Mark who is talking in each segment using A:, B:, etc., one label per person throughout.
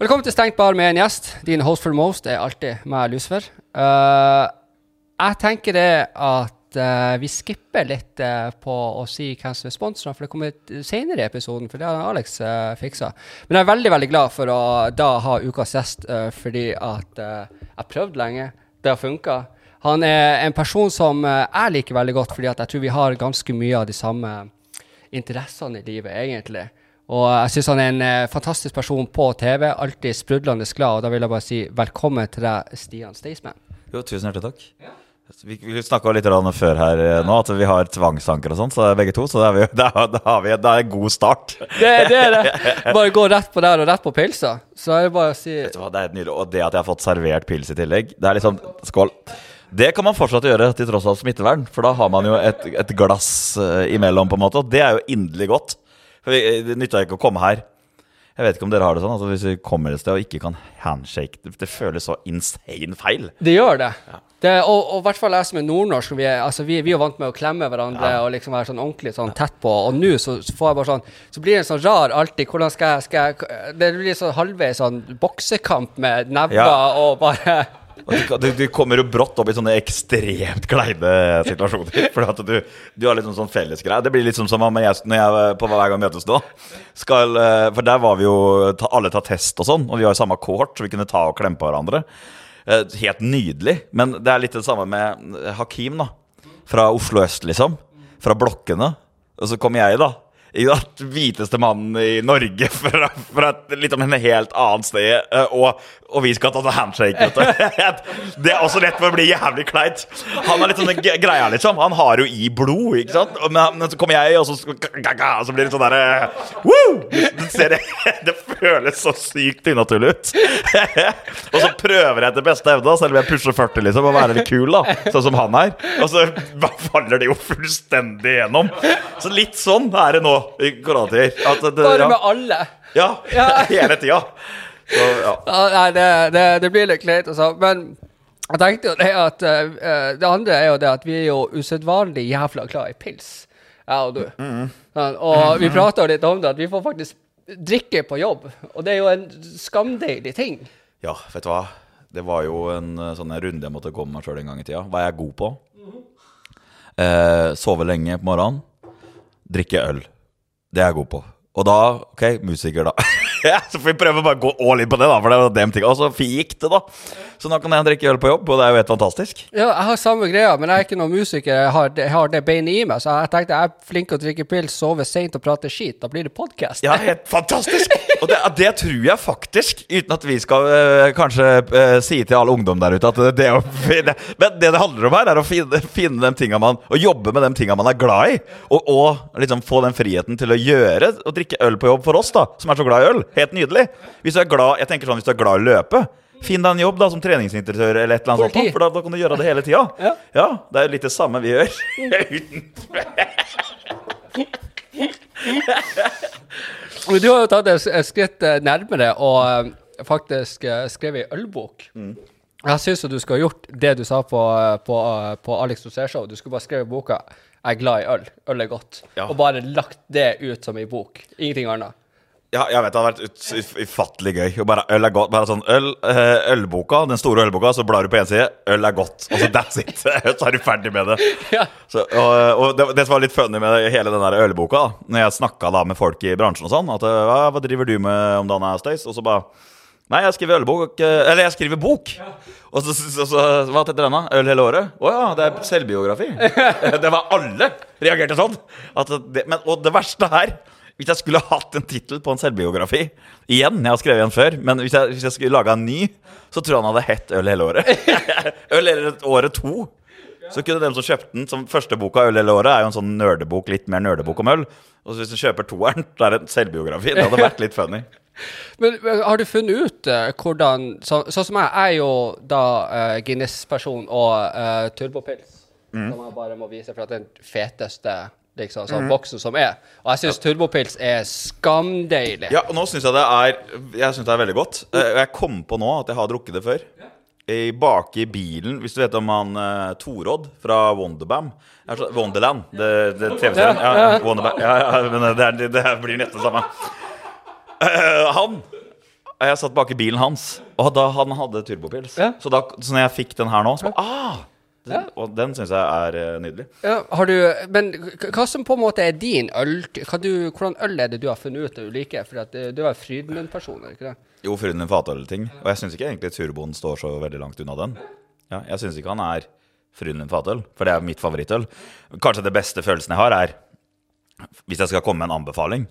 A: Velkommen til Stengt bar med en gjest. Din host for most er alltid meg, Lucifer. Uh, jeg tenker det at uh, vi skipper litt uh, på å si hvem som er sponsorene, for det kommer senere i episoden, for det har Alex uh, fiksa. Men jeg er veldig veldig glad for å da ha ukas gjest, fordi at jeg prøvde lenge. Det har funka. Han er en person som jeg liker veldig godt, fordi at jeg tror vi har ganske mye av de samme interessene i livet, egentlig. Og jeg syns han er en eh, fantastisk person på TV. Alltid sprudlende glad. Og da vil jeg bare si velkommen til deg, Stian Staysman.
B: Jo, tusen hjertelig takk. Ja. Vi, vi snakka litt før her eh, nå at vi har tvangstanker og sånn, så begge to. Så det er, det har vi, det er en god start.
A: Det, det er det. Bare gå rett på der og rett på pilsa. Så er det bare å si
B: Vet du hva, det er nydelig. Og det at jeg har fått servert pils i tillegg, det er liksom Skål. Det kan man fortsatt gjøre til tross av smittevern, for da har man jo et, et glass uh, imellom, på en måte. Og det er jo inderlig godt. For Det nytta ikke å komme her. Jeg vet ikke om dere har det sånn. Altså hvis vi kommer et sted og ikke kan handshake Det, føles så insane feil.
A: Det gjør det. Ja. det og i hvert fall jeg som er nordnorsk. Vi er, altså, vi, vi er vant med å klemme hverandre ja. og liksom være sånn ordentlig sånn tett på. Og nå så, så, får jeg bare sånn Så blir det sånn rar alltid Hvordan skal jeg, skal jeg Det blir sånn halvveis sånn boksekamp med never ja. og bare
B: du, du, kommer jo brått opp i sånne ekstremt kleine situasjoner. For at du, du har litt sånn fellesgreie. Det blir litt som om jeg, når jeg på hver gang møtes nå skal, eh, For der var vi jo alle tar test og sånn, og vi har jo samme kohort, så vi kunne ta og klemme på hverandre. Eh, helt nydelig. Men det er litt det samme med Hakim, da. Fra Oslo øst, liksom. Fra blokkene. Og så kommer jeg, da hviteste mannen i Norge fra, fra et, liksom en helt annet sted, eh, og, og vi skal ta en handshake. Det er også lett for å bli jævlig kleint. Han er litt sånn greia, liksom. Han har jo i blod, ikke sant? Men, så kommer jeg, og så, og så blir det sånn derre det, det føles så sykt unaturlig ut. og så prøver jeg etter beste evne, selv om jeg pusher 40, liksom, å være litt kul, da. Sånn som han er. Og så faller det jo fullstendig igjennom. Så litt sånn er det nå i koronatider.
A: Bare med alle?
B: Ja, hele tida.
A: Ja. Nei, det, det, det, blir litt kleint, altså. Men jeg tenkte jo det at uh, Det andre er jo det at vi er jo usedvanlig jævla glad i pils, jeg og du. Mm. Sånn, og vi prata litt om det, at vi får faktisk drikke på jobb. Og det er jo en skamdeilig ting.
B: Ja, vet du hva. Det var jo en eh, sånn runde jeg måtte gå med meg sjøl en gang i tida. Hva er jeg god på? Eh, sove lenge på morgenen. Drikke øl. Det er jeg god på. Og da OK, musiker, da. så får vi prøve å bare gå all in på det, da. For det var dem ting. Og så gikk det, da. Så nå kan jeg drikke øl på jobb, og det er jo helt fantastisk.
A: Ja, jeg har samme greia, men jeg er ikke noen musiker. Jeg har, jeg har det beinet i meg, så jeg tenkte jeg er flink til å drikke pils, sove seint og prate skit. Da blir det podkast.
B: Ja, helt fantastisk! Og det, det, tror jeg faktisk, uten at vi skal øh, kanskje øh, si til alle ungdom der ute at det, å, finne Men det det handler om her, er å finne, finne de tinga man Å jobbe med de tinga man er glad i, og, og liksom få den friheten til å gjøre og drikke øl på jobb for oss, da, som er så glad i øl. Helt nydelig. Hvis du er glad, jeg tenker sånn, hvis du er glad i å løpe Finn deg en jobb da som treningsinteressør eller et eller annet sånt, for da, da, kan du gjøre det hele tida. Ja. ja. det er litt det samme vi gjør.
A: du har jo tatt et skritt eh, nærmere og eh, faktisk eh, skrevet ølbok. Mm. Jeg syns du skulle ha gjort det du sa på, på, på Alex Rosé-show. Du skulle bare skrevet boka 'Jeg er glad i øl'. Øl er godt. Ja. Og bare lagt det ut som ei bok. Ingenting annet.
B: Ja, jeg vet det hadde vært ufattelig gøy. bare Øl er godt. Bare sånn øl, eh, Ølboka, den store ølboka, så blar du på én side. Øl er godt. Og så that's it. så er du ferdig med det. Ja. Så, og, og det, det, som var litt funny med hele den der ølboka, da Når jeg snakka da med folk i bransjen og sånn, at hva, hva driver du med om dagen, Stace? Og så bare Nei, jeg skriver ølbok. Eh, eller jeg skriver bok. Ja. Og så, så, så Hva heter den, da? Øl hele året? Å ja, det er selvbiografi. det var alle reagerte sånn. Det, men, og det verste her hvis jeg skulle hatt en tittel på en selvbiografi Igjen, jeg har skrevet en før, men hvis jeg, hvis jeg skulle laga en ny, så tror jeg han hadde hett Øl hele året. øl hele året to. Så kunne dem som kjøpte den som første boka Øl hele året, er jo en sånn nerdebok, litt mer nerdebok om øl. Og så hvis du kjøper toeren, så er det en selvbiografi. Det hadde vært litt funny.
A: Men har du funnet ut uh, hvordan Sånn så som jeg er jo da uh, Guinness-person og uh, turbopils, mm. som jeg bare må vise for at den feteste liksom, sånn mm. boksen som er. Og jeg syns turbopils er skamdeilig.
B: Ja, og nå syns jeg det er Jeg synes det er veldig godt. Eh, jeg kom på nå at jeg har drukket det før. I bak i bilen, hvis du vet om han uh, Torodd fra Wonderbam så, Wonderland, det, det TV-serien. Ja, ja, Wonderbam. Ja, ja, men det, er, det, blir nesten det samme. Uh, han Jeg satt bak i bilen hans, og da han hadde turbopils.
A: Ja.
B: Så, da, så når jeg fikk den her nå, så bare ah!
A: Ja.
B: Og den syns jeg er eh, nydelig.
A: Ja, har du, men hva som på en måte er din øl? Kan du, hvordan øl er det du har funnet ut at du liker? For at eh, du er Frydenlund-person, er ikke det?
B: Jo, Frydenlund fatøl-ting. Og jeg syns ikke egentlig turboen står så veldig langt unna den. Ja, jeg syns ikke han er Frydenlund fatøl, for det er mitt favorittøl. Kanskje det beste følelsen jeg har, er Hvis jeg skal komme med en anbefaling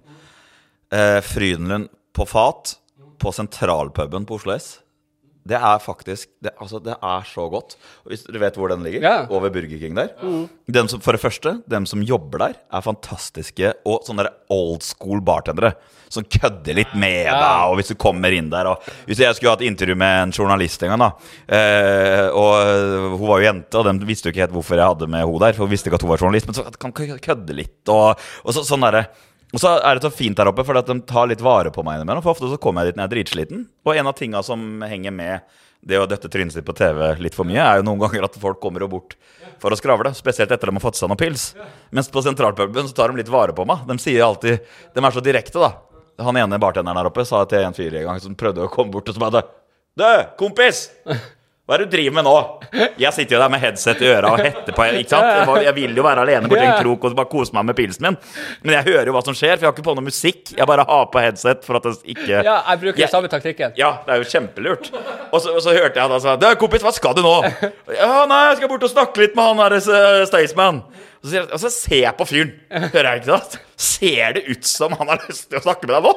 B: eh, Frydenlund på fat på sentralpuben på Oslo S. Det er faktisk det, altså, det er så godt. Hvis dere vet hvor den ligger?
A: Ja.
B: Over Burger King der. Dem som, for det første, dem som jobber der, er fantastiske og sånne old school bartendere. Som kødder litt med deg, og hvis du kommer inn der og Hvis jeg skulle hatt intervju med en journalist en gang, da, eh, og hun var jo jente, og dem visste jo ikke helt hvorfor jeg hadde med henne der, for hun visste ikke at hun var journalist, men så kan kø- kødde litt, og, og så, sånn derre og så er det så fint der oppe, for de tar litt vare på meg innimellom. For ofte så kommer jeg dit når jeg er dritsliten. Og en av tinga som henger med det å døtte trynet sitt på TV litt for mye, er jo noen ganger at folk kommer jo bort for å skravle. Spesielt etter at de har fått seg noen pils. Mens på sentralpuben så tar de litt vare på meg. De sier alltid De er så direkte, da. Han ene bartenderen der oppe sa til en fyr en gang som prøvde å komme bort og så bare Du, kompis! Hva er det du driver med nå? Jeg sitter jo der med headset i øra og hetter på. ikke sant? Jeg, vil jo være alene borti en krok og bare kose meg med pilsen min. Men jeg hører jo hva som skjer, for jeg har ikke på noe musikk. Jeg bare har på headset for at det ikke
A: Ja, jeg bruker
B: Jeg-
A: samme taktikken.
B: ja, det er jo kjempelurt. Og så, og så hørte jeg han sa Du, kompis, hva skal du nå? Ja, nei, jeg skal bort og snakke litt med han der eh, Staysman. Og så, jeg, og så ser jeg på fyren. Hører jeg ikke sant? Ser det ut som han har lyst til å snakke med deg nå?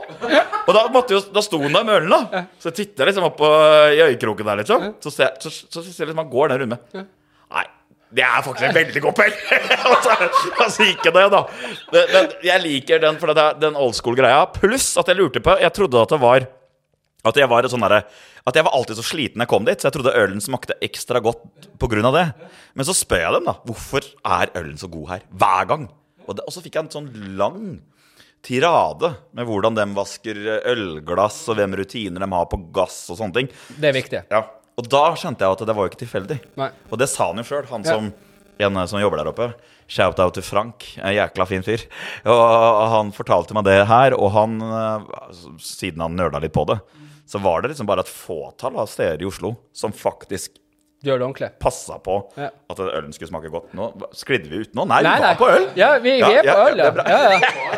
B: Og da, måtte jo, da sto han der med ølen, da. Så jeg titter liksom opp i øyekroken der, liksom. Så ser, så, så, ser jeg liksom han går den runden. Nei. Det er faktisk en veldig god pell! og, så, altså, så gikk det, da. Men jeg liker den, for det er den old school-greia. Pluss at jeg lurte på Jeg trodde at det var at jeg var sånn der, At jeg var alltid så sliten jeg kom dit, så jeg trodde ølen smakte ekstra godt pga. det. Men så spør jeg dem, da. Hvorfor er ølen så god her? Hver gang. Og, det, og så fikk jeg en sånn lang tirade med hvordan de vasker ølglass, og hvem rutiner de har på gass og sånne ting.
A: Det er viktig.
B: Ja. Og da skjønte jeg at det var jo ikke tilfeldig.
A: Nei.
B: Og det sa han jo sjøl, han
A: Ja.
B: som en som jobber der oppe. Shout-out til Frank. En jækla fin fyr. Og han fortalte meg det her, og han, eh, siden han nøla litt på det, så var det liksom bare et fåtall av steder i Oslo som faktisk
A: gjør det ordentlig.
B: passa på
A: Ja.
B: at ølen skulle smake godt. Nå sklidde vi ut nå. Nei,
A: Nei,
B: vi
A: nei.
B: på øl!
A: Ja, vi, vi
B: Ja,
A: er på øl,
B: ja, er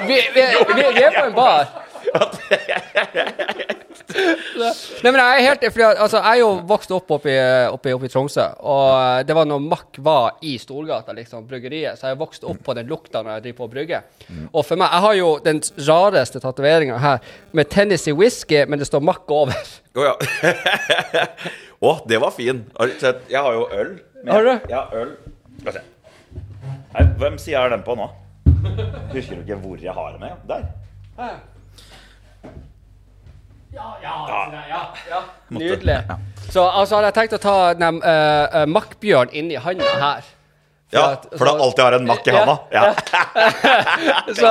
A: vi, vi, vi er på en bar. Nei, men jeg er helt fordi, altså, Jeg er jo vokst opp oppe i, oppe, i- Tromsø, og det var når Mack var i Storgata, liksom, bryggeriet, så jeg vokste opp på den lukta når jeg driver på og brygger. Og for meg, jeg har jo den rareste tatoveringa her, med Tennessee whisky, men det står Mack over.
B: Å ja. Å, det var fin. Har? Jeg har jo øl.
A: Har du?
B: Ja, øl. Skal vi se. Nei, hvem side er den på nå? Husker du ikke hvor jeg har den med? Der.
A: Ja, ja, ja, ja. Nydelig. Så altså, hadde jeg tenkt å ta den uh, Mack-bjørn inni handa her. For
B: Ja,
A: at-
B: for da alltid har en makk i handa. Ja.
A: Så,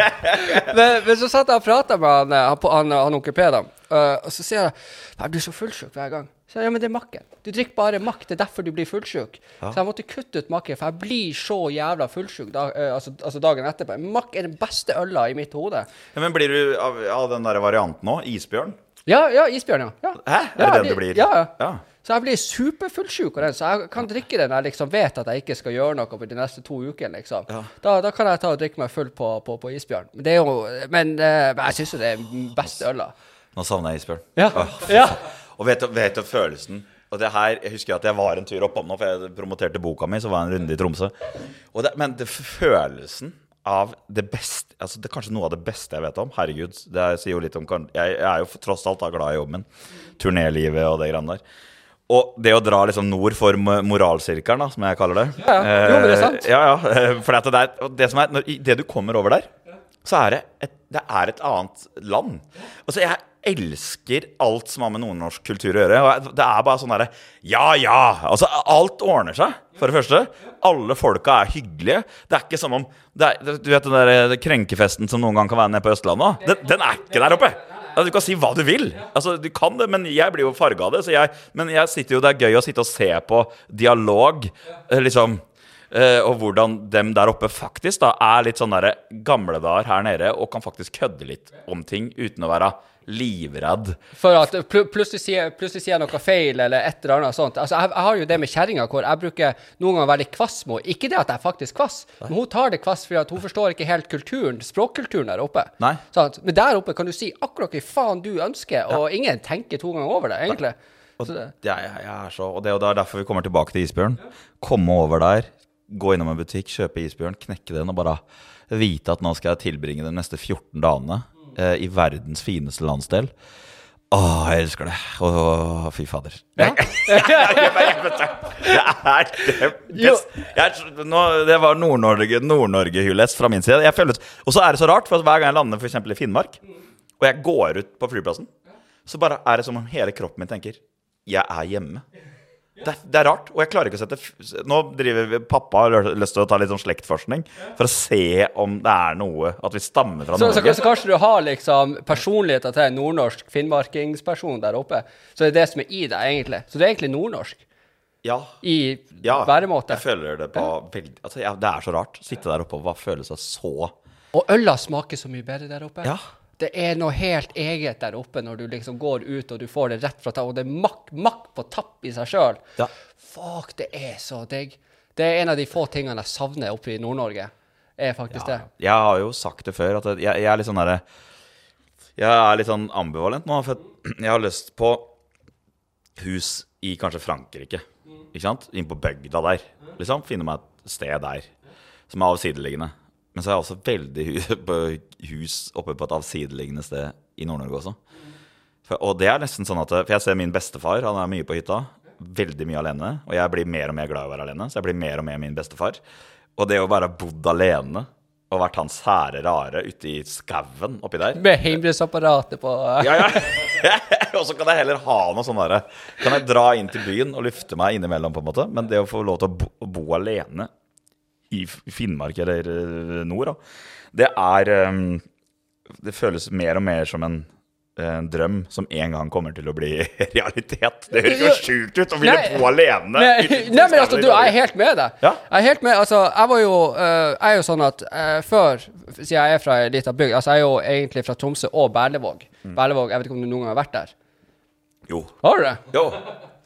A: men, men så satt jeg og prata med han, eh, han, han, han onkel P, da. uh, og så sier jeg jeg blir så fullsjuk hver gang. Så ja, men det er makken. Du drikker bare makk. Det er derfor du blir fullsjuk. Så jeg måtte kutte ut makken, for jeg blir så jævla fullsjuk da, eh, altså, altså dagen etterpå. Makk er den beste øla i mitt hode.
B: Ja, Men blir du av, av den der varianten nå? Isbjørn?
A: Ja, ja, isbjørn, ja. ja.
B: Hæ? Er det den du blir?
A: Ja, ja.
B: ja.
A: Så jeg blir superfullsjuk av den, så jeg kan drikke den når jeg liksom vet at jeg ikke skal gjøre noe på de neste to ukene. liksom.
B: Ja.
A: Da, da kan jeg ta og drikke meg full på, på, på isbjørn. Men, det jo, men, eh, men jeg syns jo det er den beste øla.
B: Nå savner jeg isbjørn.
A: Ja. Ja.
B: Og vet du, vet du følelsen og det her, Jeg husker at jeg var en tur oppom nå, for jeg promoterte boka mi. Så var jeg en runde i Tromsø. Det, men det, følelsen av det beste altså Det er kanskje noe av det beste jeg vet om. Herregud. Det er, sier jo litt om Jeg, jeg er jo tross alt da glad i jobben min. Turnélivet og det greiene der. Og det å dra liksom nord for mo- moralsirkelen, da, som jeg kaller det
A: Ja, ja. Jo, det er sant.
B: Eh, Ja, ja. For det, det som er når, det du kommer over der, så er det et, det er et annet land. Altså, jeg elsker alt som har med nordnorsk kultur å gjøre. Og det er bare sånn derre Ja, ja! Altså, alt ordner seg, for det første. Alle folka er hyggelige. Det er ikke som om er, Du vet den der krenkefesten som noen gang kan være nede på Østlandet? Den, den er ikke der oppe! Altså, du kan si hva du vil. Altså, du kan det, men jeg blir jo farga av det. Jeg, men jeg sitter jo, det er gøy å sitte og se på dialog. eh, Liksom Eh, og hvordan dem der oppe faktisk da er litt sånn gamle dager her nede og kan faktisk kødde litt om ting uten å være livredd.
A: For at pl plutselig, sier, plutselig sier jeg noe feil, eller et eller annet sånt. Altså, jeg, jeg har jo det med kjerringa, hvor jeg bruker noen ganger litt kvass henne. Ikke det at jeg er faktisk kvass, men hun tar det kvass fordi at hun forstår ikke helt kulturen, språkkulturen der oppe.
B: Nei.
A: Sant? Men der oppe kan du si akkurat hva faen du ønsker, og ingen tenker to ganger over det, egentlig. Så det,
B: ja, jeg, jeg er så, og det, og det er derfor vi kommer tilbake til isbjørn. Komme over der, gå innom en butikk, kjøpe isbjørn, knekke den og bare vite at nå skal jeg tilbringe de neste 14 dagene eh, i verdens fineste landsdel. Åh, jeg elsker det. Åh, fy fader.
A: Ja.
B: Det er det beste nå, Det var Nord-Norge Nord-Norge-hyllest fra min side. Og så er det så rart, for hver gang jeg lander for i Finnmark, og jeg går ut på flyplassen, så bare er det som om hele kroppen min tenker Jeg er hjemme. Det, det er rart. Og jeg klarer ikke å sette Nå driver vi, Pappa har lyst til å ta litt sånn slektforskning for å se om det er noe At vi stammer fra
A: så, så,
B: Norge.
A: så kanskje du har liksom personligheten til en nordnorsk finnmarkingsperson der oppe. Så det er det som er i deg, egentlig. Så du er egentlig nordnorsk
B: Ja.
A: i
B: ja
A: væremåte.
B: Jeg føler det på veldig altså, ja, Det er så rart. Sitte der oppe og bare føle seg så
A: Og øla smaker så mye bedre der oppe.
B: Ja.
A: Det er noe helt eget der oppe når du liksom går ut og du får det rett fra tapp, og det er makk, makk på tapp i seg sjøl.
B: Ja.
A: Fuck, det er så digg. Det er en av de få tingene jeg savner oppe i Nord-Norge. Er faktisk det.
B: Jeg har jo sagt det før, at jeg, jeg er litt sånn derre Jeg er litt sånn ambivalent nå, for jeg har lyst på hus i kanskje Frankrike. Ikke sant? Inn på bygda der. Liksom. Finne meg et sted der som er avsideliggende. Men så er jeg også veldig hus, på hus oppe på et avsideliggende sted i Nord-Norge også. For, og det er nesten sånn at For jeg ser min bestefar, han er mye på hytta. Veldig mye alene. Og jeg blir mer og mer glad i å være alene, så jeg blir mer og mer min bestefar. Og det å være bodd alene og vært han sære rare ute i skauen oppi der
A: Med heimbrennsapparatet på
B: ja, ja. og så kan jeg heller ha noe sånn derre Kan jeg dra inn til byen og lufte meg innimellom, på en måte. Men det å få lov til å bo, å bo alene i Finnmark eller eh, nord, da, det er um, Det føles mer og mer som en, en drøm som en gang kommer til å bli realitet. Det høres jo sjukt ut å ville bo alene.
A: Nei, nei, men altså, du, jeg er helt med deg.
B: Ja.
A: Jeg er helt med, altså, jeg var jo uh, Jeg er jo sånn at uh, før, siden jeg er fra ei lita bygd Altså, jeg er jo egentlig fra Tromsø og Berlevåg.
B: Mm.
A: Berlevåg, Jeg vet ikke om du noen gang har vært der?
B: Jo.
A: Har du det?
B: jo.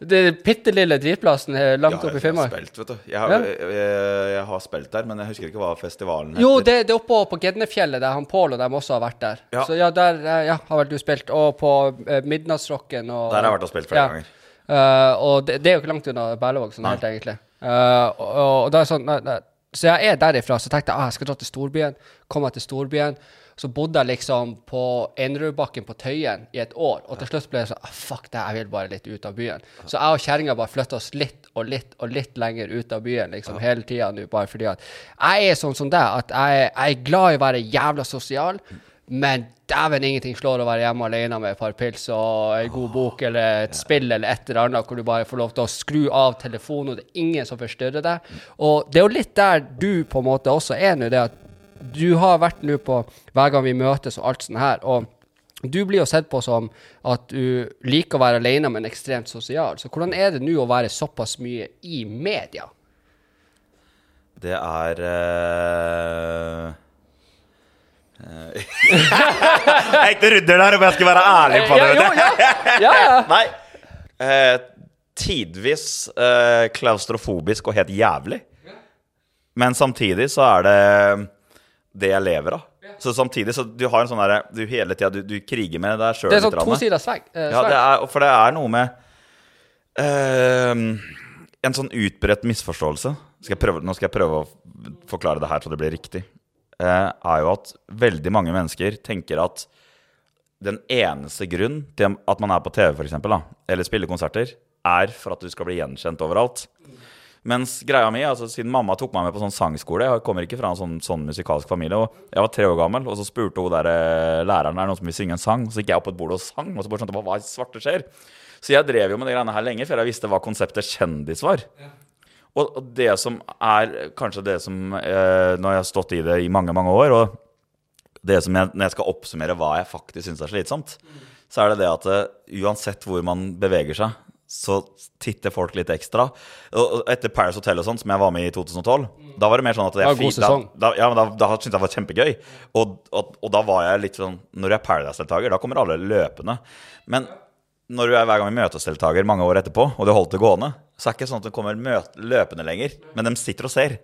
A: Er bitte lille dritplassen eh, langt
B: Ja,
A: oppe i
B: jeg har
A: Finnmark.
B: spilt, vet du. Jeg har,
A: Ja.
B: jeg, jeg, jeg har spilt der, men jeg husker ikke hva festivalen heter.
A: Jo, det, det er oppå på Gednefjellet, der han Pål og dem også har vært der.
B: Ja.
A: Så ja, der eh, ja, har vel du spilt. Og på uh, Midnattsrocken og
B: Der har jeg vært og spilt flere
A: Ja.
B: ganger.
A: Uh, og det, det er jo ikke langt unna Berlevåg, sånn helt egentlig. Uh, og, og da er sånn nei, nei. Så jeg er derifra, så tenkte jeg ah, jeg skal dra til storbyen. Kommer jeg til storbyen. Så bodde jeg liksom på Enerudbakken på Tøyen i et år. Og til slutt ble jeg sånn ah, Fuck det, jeg vil bare litt ut av byen. Så jeg og kjerringa bare flytta oss litt og litt og litt lenger ut av byen liksom hele tida nå, bare fordi at jeg er sånn som deg, at jeg, jeg er glad i å være jævla sosial. Men dæven, ingenting slår å være hjemme alene med et par pils og en god bok eller et spill eller et eller annet hvor du bare får lov til å skru av telefonen, og det er ingen som forstyrrer deg. Og det er jo litt der du på en måte også er nå, det at du har vært nå på hver gang vi møtes og alt sånt her. og du blir jo sett på som at du liker å være alene, men ekstremt sosial. Så hvordan er det nå å være såpass mye i media?
B: Det er eh, Jeg er ikke rydder der om jeg skal være ærlig på det.
A: Ja, jo, ja. ja, ja.
B: Nei. Uh, tidvis uh, klaustrofobisk og helt jævlig. Men samtidig så er det det jeg lever av. Så samtidig så du har en sånn derre Du hele tida du, du kriger med deg sjøl
A: Det er sånn
B: to
A: sider sverd. Eh,
B: Ja, det er, for det er noe med eh, En sånn utbredt misforståelse skal jeg prøve, Nå skal jeg prøve å forklare det her så det blir riktig. eh, er jo at veldig mange mennesker tenker at den eneste grunn til at man er på TV, da, eller spiller konserter, er for at du skal bli gjenkjent overalt. Mens greia mi, altså siden mamma tok meg med på sånn sangskole Jeg kommer ikke fra en sånn, sånn musikalsk familie. Og jeg var tre år gammel, og så spurte hun der eh, læreren der noen som vil synge en sang. Så gikk jeg opp på et bord og sang, og så bare skjønte jeg hva svarte skjer. Så jeg drev jo med de greiene her lenge før jeg visste hva konseptet kjendis var. Og og det som er kanskje det som eh, Nå har jeg stått i det i mange, mange år, og det som jeg, når jeg skal oppsummere hva jeg faktisk syns er slitsomt, så er det det at eh, uansett hvor man beveger seg, så titter folk litt ekstra. Og etter Paris Hotel og sånn, som jeg var med i 2012, da var det mer sånn at jeg
A: var god
B: fi- da,
A: sesong.
B: da, ja, men da, da syntes jeg det var kjempegøy. Og, og, og da var jeg litt sånn Når du er Paradise-deltaker, da kommer alle løpende. Men når du er hver gang vi møtesdeltaker mange år etterpå, og du holdt det gående, så er det ikke sånn at de kommer møt, løpende lenger, men de sitter og ser.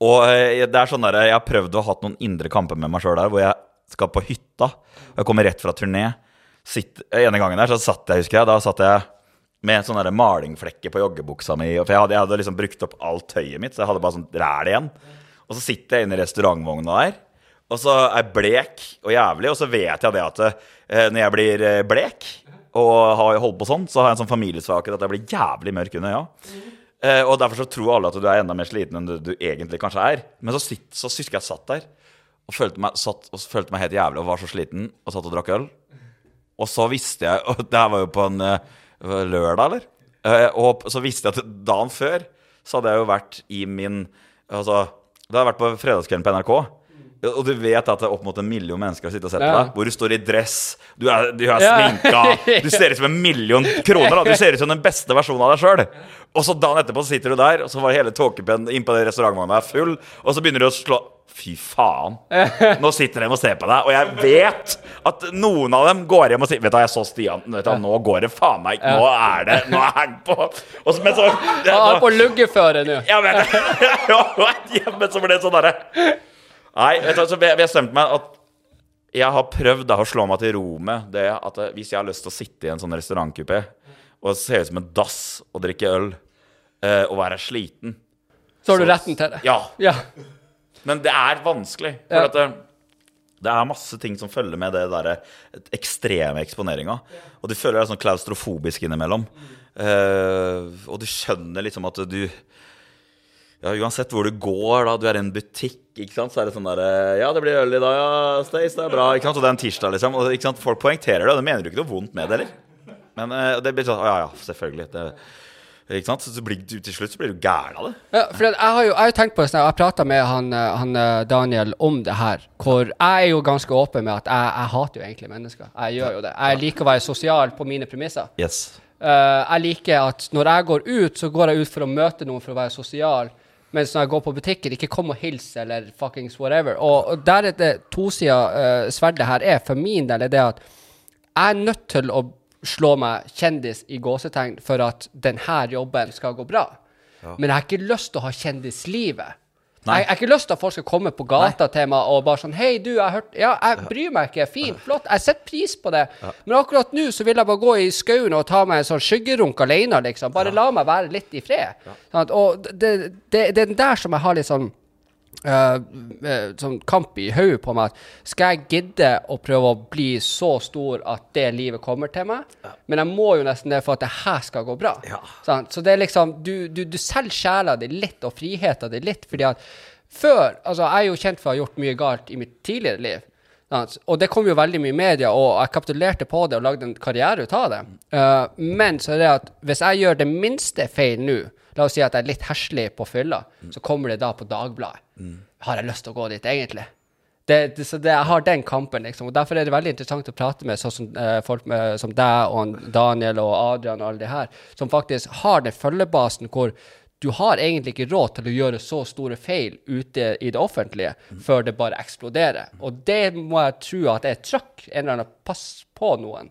B: Og eh, det er sånn der, Jeg har prøvd å ha noen indre kamper med meg sjøl der, hvor jeg skal på hytta. Jeg kommer rett fra turné. Sitt, ene gangen der så satt jeg, husker jeg, da satt jeg med sånne malingflekker på joggebuksa mi. For jeg hadde, jeg hadde liksom brukt opp alt tøyet mitt, så jeg hadde bare sånn ræl igjen. Og så sitter jeg inne i restaurantvogna der, og så er jeg blek og jævlig, og så vet jeg det at eh, når jeg blir eh, blek og har holdt på sånn, så har jeg en sånn familiesvakhet at jeg blir jævlig mørk under øya. Eh, og derfor så tror alle at du er enda mer sliten enn du, du egentlig kanskje er. Men så, sitt, så husker jeg satt der og følte meg, satt, og følte meg helt jævlig og var så sliten og satt og drakk øl. Og så visste jeg Og det her var jo på en eh, lørdag, eller? Eh, og så visste jeg at dagen før så hadde jeg jo vært i min Altså, da hadde jeg vært på fredagskvelden på NRK. Og du vet at det er opp mot en million mennesker som sitter og ser på deg. Hvor du står i dress, du er, du er sminka, du ser ut som en million kroner. Da. Du ser ut som den beste versjonen av deg sjøl. Og så dagen etterpå sitter du der, og så var hele tåkepennen inn på den restaurantvogna full, og så begynner du å slå Fy faen. Nå sitter de og ser på deg, og jeg vet at noen av dem går hjem og sier Vet du, jeg så Stian. Vet du, nå går det faen meg Nå er det Nå er han på og så, Men så
A: Han er på luggeføre nå.
B: ja, men, ja, men så ble det sånn derre Nei, vet du, så bestemte meg at jeg har prøvd da å slå meg til ro med det at eh, hvis jeg har lyst til å sitte i en sånn restaurantkupé og se ut som en dass og drikke øl eh, og være sliten
A: Så har du retten til det.
B: Ja,
A: Ja.
B: Men det er vanskelig. For
A: Ja.
B: at det, det er masse ting som følger med det der ekstreme eksponeringa. Og du føler deg sånn klaustrofobisk innimellom. Uh, og du skjønner liksom at du ja, Uansett hvor du går, da, du er i en butikk, ikke sant, så er det sånn der Ja, det blir øl i dag, ja, Stace, det er bra. ikke sant, Og det er en tirsdag, liksom. Og ikke sant, Folk poengterer det, og det mener du ikke noe vondt med det heller. Men uh, det blir sånn Ja, ja, selvfølgelig. Det, ikke sant? Så blir du, til slutt så blir du gæren av det.
A: Ja, for jeg har jo jeg har tenkt på det, sånn, jeg prata med han, eh, han eh, Daniel om det her. Hvor jeg er jo ganske åpen med at jeg, jeg hater jo egentlig mennesker. Jeg gjør jo det. Jeg liker å være sosial på mine premisser.
B: Yes.
A: Uh, jeg liker at når jeg går ut, så går jeg ut for å møte noen for å være sosial. Mens når jeg går på butikken, ikke kom og hils eller fuckings whatever. Og der er det tosida uh, sverdet her er, for min del, er det at jeg er nødt til å slå meg kjendis i gåsetegn for at denne jobben skal gå bra. Men jeg har ikke lyst til å ha kjendislivet.
B: Nei.
A: Jeg, jeg har ikke lyst til at folk skal komme på gata til meg og bare sånn Hei, du, jeg hørte Ja, jeg bryr meg ikke. Fint, flott. Jeg setter pris på det. Men akkurat nå så vil jeg bare gå i skauen og ta meg en sånn skyggerunk alene, liksom. Bare la meg være litt i fred. Sant? Og det, det, det er den der som jeg har litt sånn eh, sånn kamp i hodet på meg. Skal jeg gidde å prøve å bli så stor at det livet kommer til meg? Men jeg må jo nesten det for at det her skal gå bra.
B: Ja.
A: Sånn? Så det er liksom Du, du, du selger sjela di litt, og friheten din litt, fordi at før Altså, jeg er jo kjent for å ha gjort mye galt i mitt tidligere liv. Og det kom jo veldig mye i media, og jeg kapitulerte på det og lagde en karriere ut av det. Eh, men så er det at hvis jeg gjør det minste feil nå, la oss si at jeg er litt heslig på fylla, så kommer det da på Dagbladet. Har jeg lyst til å gå dit, egentlig? Det, det, så det, jeg har den kampen, liksom. Og derfor er det veldig interessant å prate med sånn som eh, folk med, som deg og Daniel og Adrian og alle de her, som faktisk har den følgebasen hvor du har egentlig ikke råd til å gjøre så store feil ute i det offentlige før det bare eksploderer. Og det må jeg tro at er trøkk, en eller annen pass på noen.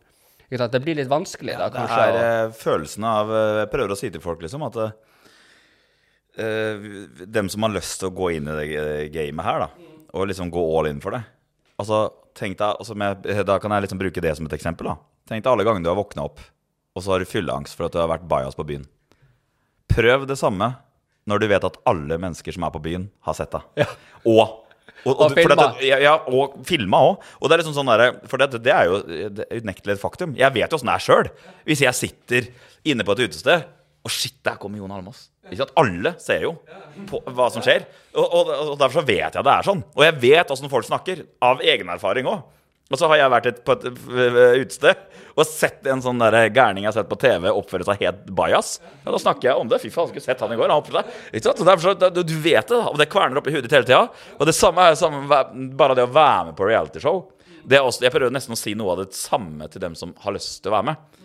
A: Det blir litt vanskelig da,
B: Det er
A: å-
B: eh, følelsen av eh, Jeg prøver å si til folk liksom at eh, dem som har lyst til å gå inn i det eh, gamet her, da, og liksom gå all in for det Altså, tenk deg, altså, med, Da kan jeg liksom bruke det som et eksempel. da Tenk deg alle gangene du har våkna opp, og så har du fylleangst for at du har vært bajas på byen. Prøv det samme når du vet at alle mennesker som er på byen, har sett deg. Og og,
A: Og
B: og
A: filma.
B: ja, ja, og filma òg. Og det er liksom sånn der, For det, det er jo unektelig et faktum. Jeg vet jo åssen det er sjøl. Hvis jeg sitter inne på et utested og shit, der kommer Jon Almaas. Ikke sant? Alle ser jo på hva som skjer. Og, og, og derfor så vet jeg det er sånn. Og jeg vet åssen folk snakker. Av egen erfaring òg. Og så har jeg vært et, på et øh, utested og sett en sånn der gærning jeg har sett på TV oppføre seg helt bajas. Ja, da snakker jeg om det. Fy faen, skulle sett han i går. Han oppførte seg. Ikke sant? Og derfor så, du, du vet det, og det kverner opp i hodet hele tida. Og det samme er samme, bare det å være med på realityshow. Det jeg prøver nesten å si noe av det samme til dem som har lyst til å være med.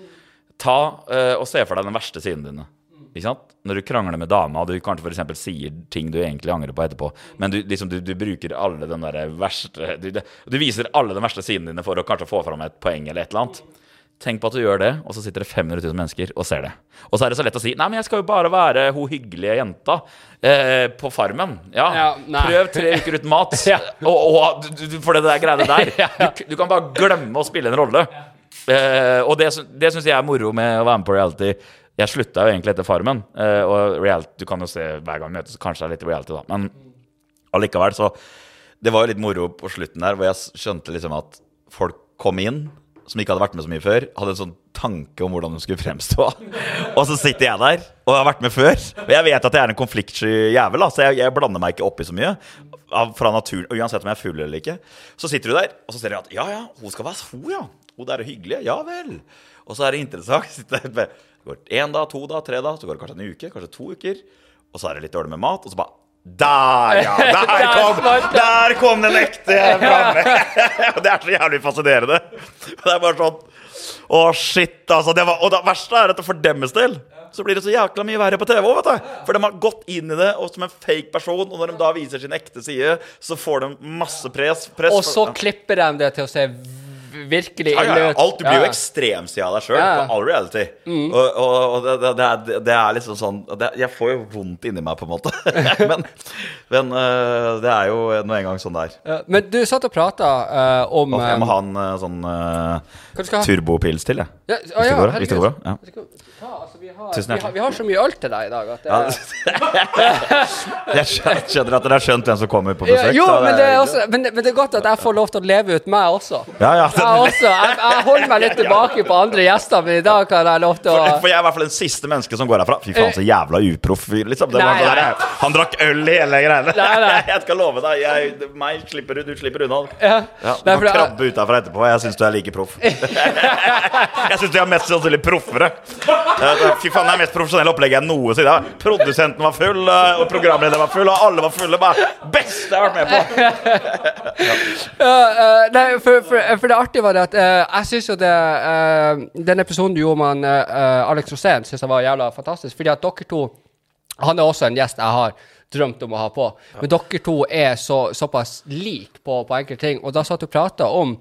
B: Ta uh, og Se for deg den verste siden dine. Ikke sant? Når du krangler med dama, og du kanskje for sier ting du egentlig angrer på etterpå, men du, liksom, du, du bruker alle den der verste du, du viser alle de verste sidene dine for å kanskje få fram et poeng eller et eller annet. Tenk på at du gjør det, og så sitter det 500 000 mennesker og ser det. Og så er det så lett å si Nei, men jeg skal jo bare være hun hyggelige jenta eh, på Farmen. Ja,
A: Ja,
B: prøv tre uker uten mat.
A: Ja.
B: og, og, for det der greiene der. Du, du kan bare glemme å spille en rolle. Eh, og det, det syns jeg er moro med å være med på reality. Jeg slutta jo egentlig etter Farmen. Eh, og reality, du kan jo se hver gang vi møtes, kanskje det er litt reality, da. Men allikevel, så Det var jo litt moro på slutten der, hvor jeg skjønte liksom at folk kom inn som ikke hadde vært med så mye før, hadde en sånn tanke om hvordan de skulle fremstå. Og så sitter jeg der og har vært med før. Og jeg vet at jeg er en konfliktsky jævel, så jeg, jeg blander meg ikke opp i så mye. Av, fra naturen, Uansett om jeg er full eller ikke. Så sitter du der, og så ser du at ja, ja, hun skal være hun, ja. Hun det er hyggelig. Ja vel. Og så er det interessant. Det går én dag, to dag, tre dag, så går det kanskje en uke, kanskje to uker. Og så er det litt dårlig med mat, og så bare der, ja! Der kom, der kom den ekte fram! Det er så jævlig fascinerende. Det er bare sånn Å, shit, altså. Det var, og det verste er at for deres del så blir det så jækla mye verre på TV òg, vet du. For de har gått inn i det og som en fake person, og når de da viser sin ekte side, så får de masse press. press
A: Og så
B: for-
A: klipper de det til å se virkelig
B: ja, ja. Alt, Du blir jo ekstremsida av deg sjøl
A: Mm.
B: på all reality. Og, og, og det, det, det, er, det er liksom sånn det, Jeg får jo vondt inni meg, på en måte. men men øh, det er jo nå engang sånn det er.
A: Ja, Men du satt og prata om
B: Og jeg må
A: eh,
B: ha en sånn
A: uh,
B: turbopils til, jeg.
A: Ja, å,
B: det
A: ja,
B: hvis det går, ja.
A: Ja, altså, vi, har, vi, har, vi har så mye øl til deg i dag at det
B: jeg skjønner, at dere har skjønt hvem som kommer på
A: ja,
B: besøk.
A: Jo, men det, er også, men, men det er godt at jeg får lov til å leve ut meg også.
B: Ja, ja.
A: Jeg, også, jeg, jeg holder meg litt tilbake på andre gjester, men i dag kan jeg lov til å
B: For, for jeg er i hvert fall den siste mennesket som går herfra. Fy faen, så jævla uproff fyr, liksom. Han drakk øl i hele greiene.
A: Nei, nei.
B: Jeg skal love deg. Jeg, meg slipper du, du slipper unna.
A: Ja.
B: Ja, du
A: Nei,
B: kan krabbe ut herfra etterpå. Jeg syns du er like proff. jeg syns du er mest sannsynlig proffere. Fy faen, det er mest profesjonelle opplegget jeg noensinne har. Produsenten var full, eh, og programlederen var full, og alle var fulle. Bare beste jeg har vært med på!
A: Ja, eh, nei, for, for, for det artige var det at eh, jeg syns jo det eh, Den episoden du gjorde med eh, Alex Rosén, syns jeg var jævla fantastisk. Fordi at dere to Han er også en gjest jeg har drømt om å ha på. Men dere to er så, såpass like på, på enkelte ting. Og da satt du og prata om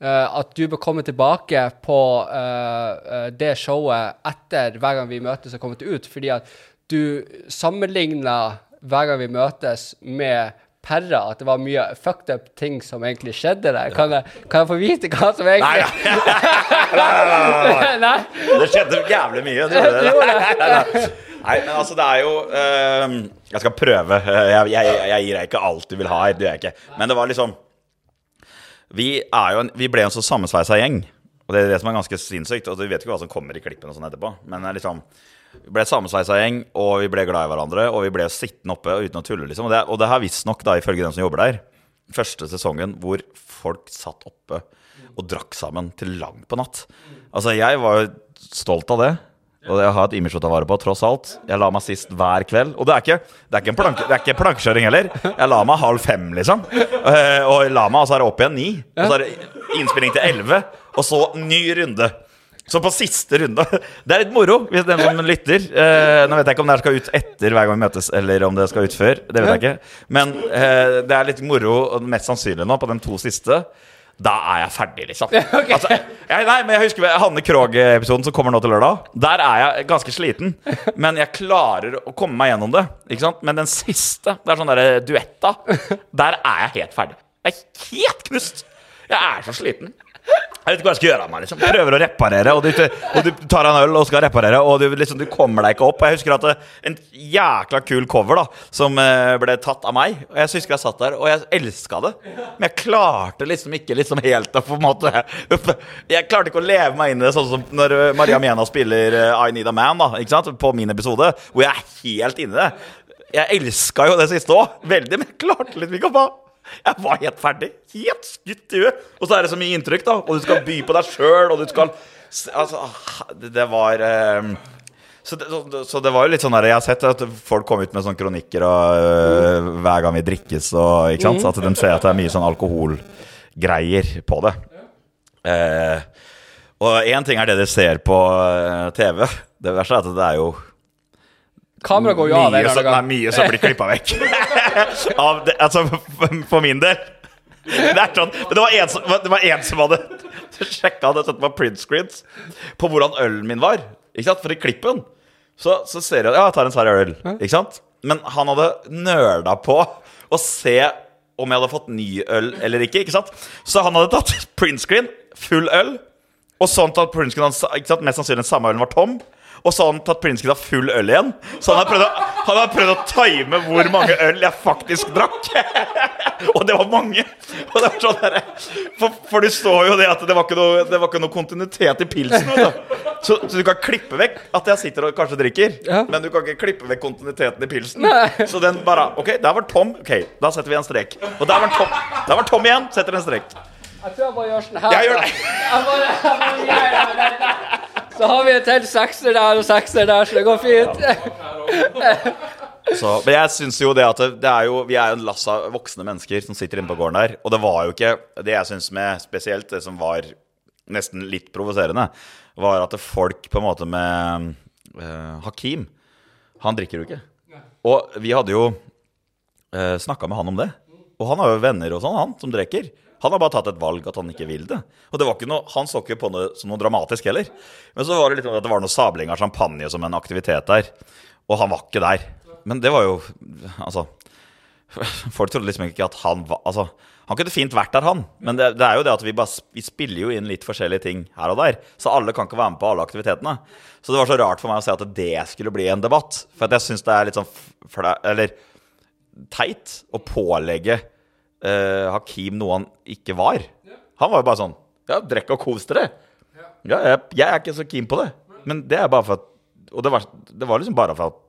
A: eh, at du bør komme tilbake på eh, eh, det showet etter hver gang vi møtes og kommet ut, fordi at du sammenligna hver gang vi møtes med Perra, at det var mye fucked up ting som egentlig skjedde der. Kan jeg, kan jeg få vite hva som egentlig Nei? nei.
B: Det skjedde jævlig mye. Det gjorde det. Nei, nei, nei. Nei, men altså, det er jo eh, Jeg skal prøve. Jeg, jeg, jeg gir deg ikke alt du vil ha her. Det gjør jeg ikke. Men det var liksom Vi, jo en, vi ble en så sammensveisa gjeng. Og det er det som er ganske sinnssykt. Og du vet ikke hva som kommer i klippen og sånn etterpå. Men liksom vi ble sammensveisa gjeng, og vi ble glad i hverandre. Og vi ble sittende oppe uten å tulle, liksom. Og det, og det har visstnok, ifølge den som jobber der, første sesongen hvor folk satt oppe og drakk sammen til langt på natt. Altså, jeg var jo stolt av det. Og jeg har et image å ta vare på, tross alt. Jeg la meg sist hver kveld. Og det er ikke, det er ikke, en plank, det er ikke plankekjøring heller. Jeg la meg halv fem, liksom. Eh, Og jeg la meg, og så er det opp igjen ni. Og så er det innspilling til elleve. Og så ny runde. Så på siste runde Det er litt moro, hvis den som lytter eh, Nå vet jeg ikke om det her skal ut etter hver gang vi møtes, eller om det skal ut før. Det vet jeg ikke. Men eh, det er litt moro, mest sannsynlig nå, på de to siste. Da er jeg ferdig, liksom. Altså, jeg, nei, men jeg husker Hanne Krogh-episoden som kommer nå til lørdag. Der er jeg ganske sliten, men jeg klarer å komme meg gjennom det. Ikke sant? Men den siste, det er sånn derre duetta, der er jeg helt ferdig. Jeg er helt knust. Jeg er så sliten. Jeg vet ikke hva jeg skal gjøre av meg. liksom Prøver å reparere, og du, og du tar en øl og skal reparere, og du, liksom, du kommer deg ikke opp. Jeg husker at det, En jækla kul cover da som eh, ble tatt av meg. Og Jeg husker jeg satt der, og jeg elska det. Men jeg klarte liksom ikke liksom helt å på en måte Jeg klarte ikke å leve meg inn i det, sånn som når eh, Maria Mena spiller eh, I Need a Man da Ikke sant på min episode, hvor jeg er helt inni det. Jeg elska jo det siste òg, veldig, men jeg klarte litt ikke å bare jeg var helt ferdig. Helt skutt i huet. Og så er det så mye inntrykk, da. Og du skal by på deg sjøl, og du skal Altså, det, det var um... så, det, så, så det var jo litt sånn der Jeg har sett at folk kom ut med sånne kronikker og, eh, hver gang vi drikkes og Ikke sant? Så at de ser at det er mye sånn alkoholgreier på det. Eh, Og én ting er det de ser på eh, TV. Det verste er at det er jo
A: Kameraet går jo av
B: mye, nei, mye som blir klippa vekk. Av det, altså, for, min del. Det er sånn, men det var en som, det var en som hadde sjekka det, sett på print screens på hvordan ølen min var. Ikke sant? For i klippen så, så ser jeg Ja, jeg tar en svær øl. Ikke sant? Men han hadde nøla på å se om jeg hadde fått ny øl eller ikke. ikke sant? Så han hadde tatt print screen, full øl, og sånn at tatt print screen, ikke sant? mest sannsynlig den samme ølen var tom. Og så hadde han tatt print av full øl igjen. Så han har prøvd å, han har prøvd å time hvor mange øl jeg faktisk drakk. og det var mange. Og det var sånn der, for, for du så jo det at det var ikke noe, det var ikke noe kontinuitet i pilsen. Så, så du kan klippe vekk at jeg sitter og kanskje drikker,
A: Ja.
B: men du kan ikke klippe vekk kontinuiteten i pilsen.
A: Nei.
B: Så den bare Ok, der var tom. Ok, da setter vi en strek. Og der var tom. Der var tom igjen. Setter en strek.
A: Jeg tror jeg bare gjør sånn her.
B: Jeg gjør det.
A: Jeg bare, jeg bare gjør det. Så har vi en til sekser der og sekser der, så det går fint.
B: Så, men jeg syns jo det at det, det er jo, vi er jo en lass av voksne mennesker som sitter inne på gården der. Og det var jo ikke Det jeg syns med spesielt det som var nesten litt provoserende, var at folk på en måte med uh, Hakim Han drikker jo ikke. Og vi hadde jo uh, snakka med han om det. Og han har jo venner og sånn, han, som drikker. Han har bare tatt et valg at han ikke vil det. Og det var ikke noe, Han så ikke på det som noe dramatisk heller. Men så var det litt at det var noe sabling av champagne som en aktivitet der. Og han var ikke der. Men det var jo Altså Folk trodde liksom ikke at han var Altså, han kunne fint vært der, han. Men det, det er jo det at vi, bare, vi spiller jo inn litt forskjellige ting her og der. Så alle kan ikke være med på alle aktivitetene. Så det var så rart for meg å se at det skulle bli en debatt. For jeg syns det er litt sånn Eller teit å pålegge eh, Hakim noe han ikke var. Han var jo bare sånn Ja, drekk og kos dere. Ja, jeg, jeg er ikke så keen på det. Men det er bare for at Og det var, det var liksom bare for at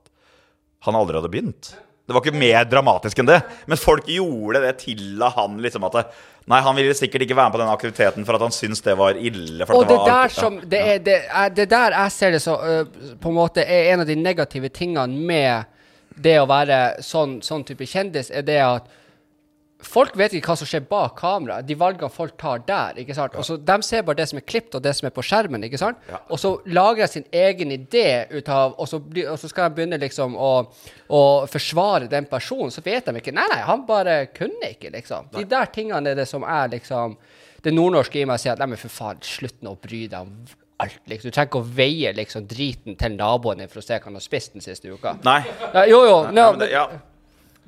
B: han aldri hadde begynt. Det var ikke mer dramatisk enn det. Men folk gjorde det til av han liksom at det, Nei, han ville sikkert ikke være med på den aktiviteten for at han syntes det var ille. For
A: Og
B: det,
A: det
B: var
A: der som Det er det, er, det der jeg ser det så uh, På en måte er en av de negative tingene med det å være sånn, sånn type kjendis, er det at Folk vet ikke hva som skjer bak kamera. De valgene folk tar der. ikke sant? Og så De ser bare det som er klippet, og det som er på skjermen. ikke sant?
B: Ja.
A: Og så lager jeg sin egen idé ut av Og så, og så skal de begynne liksom å, å forsvare den personen. Så vet de ikke Nei, nei, han bare kunne ikke, liksom. De der tingene er det som er liksom Det nordnorske i meg sier at nei, men for faen, slutt nå å bry deg om alt. liksom. Du trenger ikke å veie liksom driten til naboen din for å se hva han har spist den siste uka.
B: Nei.
A: Ja, jo, jo.
B: Nei,
A: no,
B: men det, ja.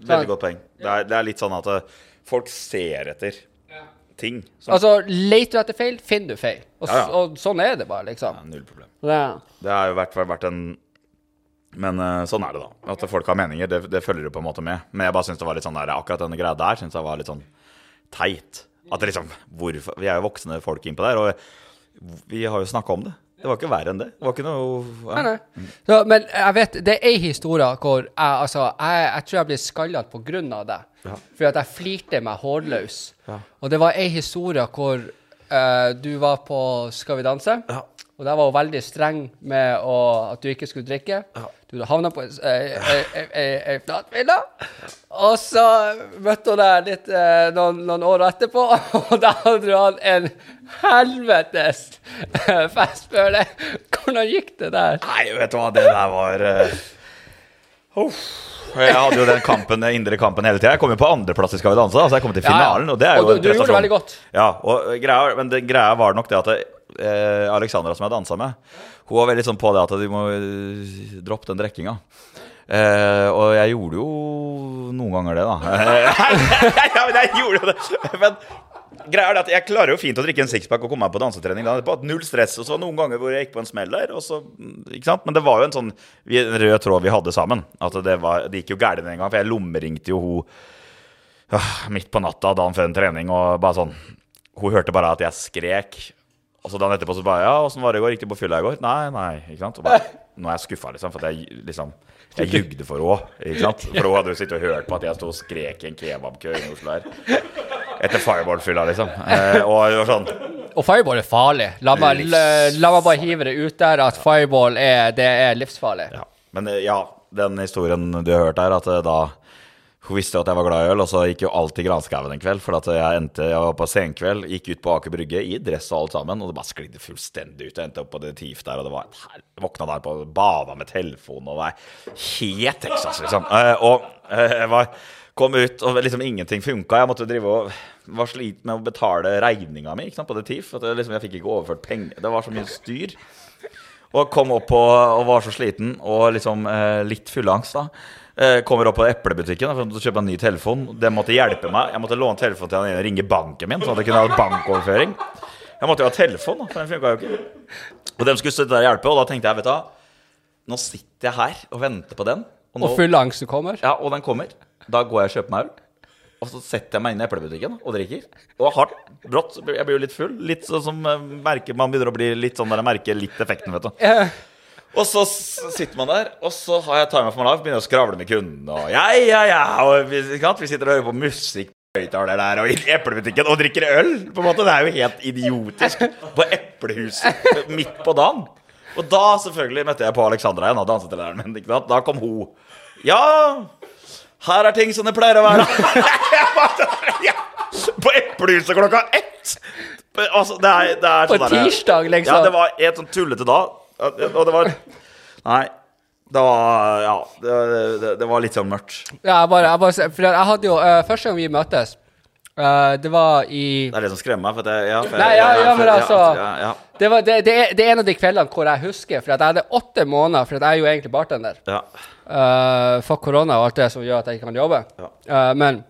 B: Veldig godt poeng. Det er, det er litt sånn at eh, folk ser etter ting. Som,
A: Altså, leter du etter feil, finner du feil. Og,
B: Ja, ja.
A: og sånn er det bare, liksom.
B: Ja, null problem.
A: Ja.
B: Det har jo vært, vært en Men uh, sånn er det, da. At folk har meninger, det, det følger jo på en måte med. Men jeg bare syns det var litt sånn der, akkurat denne greia der synes jeg var litt sånn teit. At det liksom hvorfor, Vi er jo voksne folk innpå der, og vi har jo snakka om det. Det var ikke verre enn det. Det var ikke noe
A: Nei, nei. Så, men jeg vet, det er ei historie hvor jeg, altså, jeg, jeg tror jeg ble skallet på grunn av det.
B: Ja.
A: Fordi at jeg flirte meg hårløs.
B: Ja.
A: Og det var ei historie hvor eh, du var på Skal vi danse.
B: Ja.
A: Og der var hun veldig streng med å, at du ikke skulle drikke. Du havna på ei flatvilla. Og så møtte hun deg litt eh, noen, noen år etterpå, og da hadde du hatt en helvetes eh, festføle. Hvordan gikk det der?
B: Nei, vet du hva, det der var uh. Jeg hadde jo den kampen, indre kampen hele tida. Jeg kom jo på andreplass i Skal vi danse. Altså jeg kom til
A: Ja, ja.
B: finalen, og det er jo
A: Og du-
B: en
A: du gjorde det veldig godt.
B: Ja, og greia, men det, greia var nok det at eh, Alexandra, som jeg dansa med, hun var veldig sånn på det at du må eh, droppe den drikkinga. Eh, og jeg gjorde jo noen ganger det, da. ja, men jeg gjorde jo det. Men greia er at jeg klarer jo fint å drikke en sixpack og komme meg på dansetrening. Da. Var null stress. Og så noen ganger hvor jeg gikk på en smell der. Så, sant? Men det var jo en sånn rød tråd vi hadde sammen. At det, var, det gikk jo gærent en gang. For jeg lommeringte jo hun ah, midt på natta dagen før en trening, og bare sånn Hun hørte bare at jeg skrek. Og så dagen etterpå så bare Ja, åssen var det i går? Gikk du på fylla i går? Nei, nei. Ikke sant? Og bare, nå er jeg skuffa, liksom. For at jeg liksom jeg jugde for henne. Sant? For hun hadde jo sittet og hørt på at jeg sto og skrek i en kebabkø i Oslo her. Etter fireball-fylla, liksom. Eh, og sånn
A: Og fireball er farlig. La meg, la, meg bare hive det ut der at fireball er, det er livsfarlig.
B: Ja. Men eh, ja, den historien du har hørt der, at eh, da Hun visste jo at jeg var glad i øl, og så gikk jo alt i granskauen en kveld. For at jeg endte, jeg var på senkveld, gikk ut på Aker Brygge i dress og alt sammen, og det bare sklidde fullstendig ut. Jeg endte opp på det TIF der, og det var her, Våkna der på bada med telefon og var helt Texas, liksom. Eh, og eh, jeg var kom ut, og liksom ingenting funka. Jeg måtte drive og var sliten med å betale regninga mi på det TIF. At liksom, jeg fikk ikke overført penger. Det var så mye styr. Og kom opp og, og var så sliten og liksom eh, litt fullangst, da. Eh, kommer opp på eplebutikken for å kjøpe en ny telefon. Det måtte hjelpe meg. Jeg måtte låne telefonen til han ene og ringe banken min, sånn at jeg kunne ha bankoverføring. Jeg måtte jo ha telefon, for den funka jo ikke. Og dem skulle sitte der og hjelpe, og da tenkte jeg, vet du hva, nå sitter jeg her og venter på den. Og, nå,
A: Og full angst du kommer.
B: ja, og den kommer. Da går jeg og kjøper meg øl. Og så setter jeg meg inn i eplebutikken og drikker. Og hardt, brått. Jeg blir jo litt full. Litt sånn som eh, merker, Man begynner å bli litt sånn der jeg merker litt effekten, vet du. Og så sitter man der, og så har jeg timer for meg life, begynner å skravle med kundene. Og ja, ja, ja, og vi, vi sitter og hører på musikk høyttaler der, og i eplebutikken, og drikker øl. På en måte, Det er jo helt idiotisk. På Eplehuset midt på dagen. Og da selvfølgelig møtte jeg på Alexandra igjen, da, dansetreneren min. ikke sant? Da kom hun. Ja, her er ting som det pleier å være. På Eplehuset klokka ett! Altså, det er, det er sånn På
A: tirsdag, liksom.
B: Ja, det var helt sånn tullete da. Og det var Nei. Det var Ja, det, det, det var litt sånn mørkt.
A: Ja, jeg bare, jeg bare For jeg hadde jo uh, Første gang vi møttes, uh, det var i
B: Det er det som skremmer meg. For jeg, ja, for
A: Nei, ja, ja, men altså det, var, det, det, er, det er en av de kveldene hvor jeg husker, for jeg hadde åtte måneder, for jeg er jo egentlig bartender.
B: ja.
A: Uh, for korona og alt det som gjør at jeg ikke kan jobbe.
B: Ja.
A: Uh, men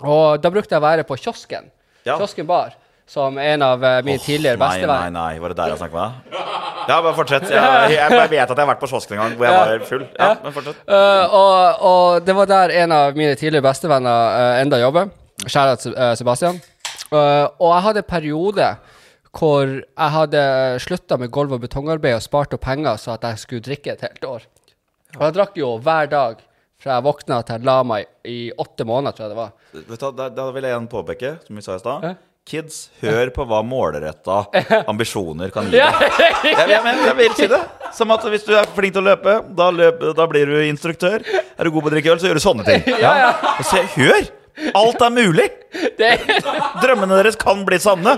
A: Og da brukte jeg å være på kiosken.
B: Ja.
A: Kiosken bar. Som en av mine mine tidligere
B: Nei, nei, nei. Var det der jeg snakket med deg? Ja, bare fortsett. Jeg, jeg, vet at jeg har vært på kiosken en gang hvor jeg
A: Ja.
B: var full. Ja,
A: Ja.
B: men fortsett.
A: Uh, og, og det var der en av mine tidligere bestevenner uh, enda jobber. Kjære uh, Sebastian. Eh, og jeg hadde en periode hvor jeg hadde slutta med gulv- og betongarbeid og spart opp penger så at jeg skulle drikke et helt år. Og jeg drakk jo hver dag fra jeg våkna til jeg la meg i åtte måneder, tror jeg det var.
B: Vet du, da, vil jeg igjen påpeke, som vi sa i stad. Kids, hør på hva målretta ambisjoner kan gi deg. Jeg, jeg, jeg vil si det. Som at hvis du er flink til å løpe, da, løp, da blir du instruktør. Er du god på å drikke øl, så gjør du sånne ting.
A: Ja,
B: se, hør! Alt er mulig! Drømmene deres kan bli sanne.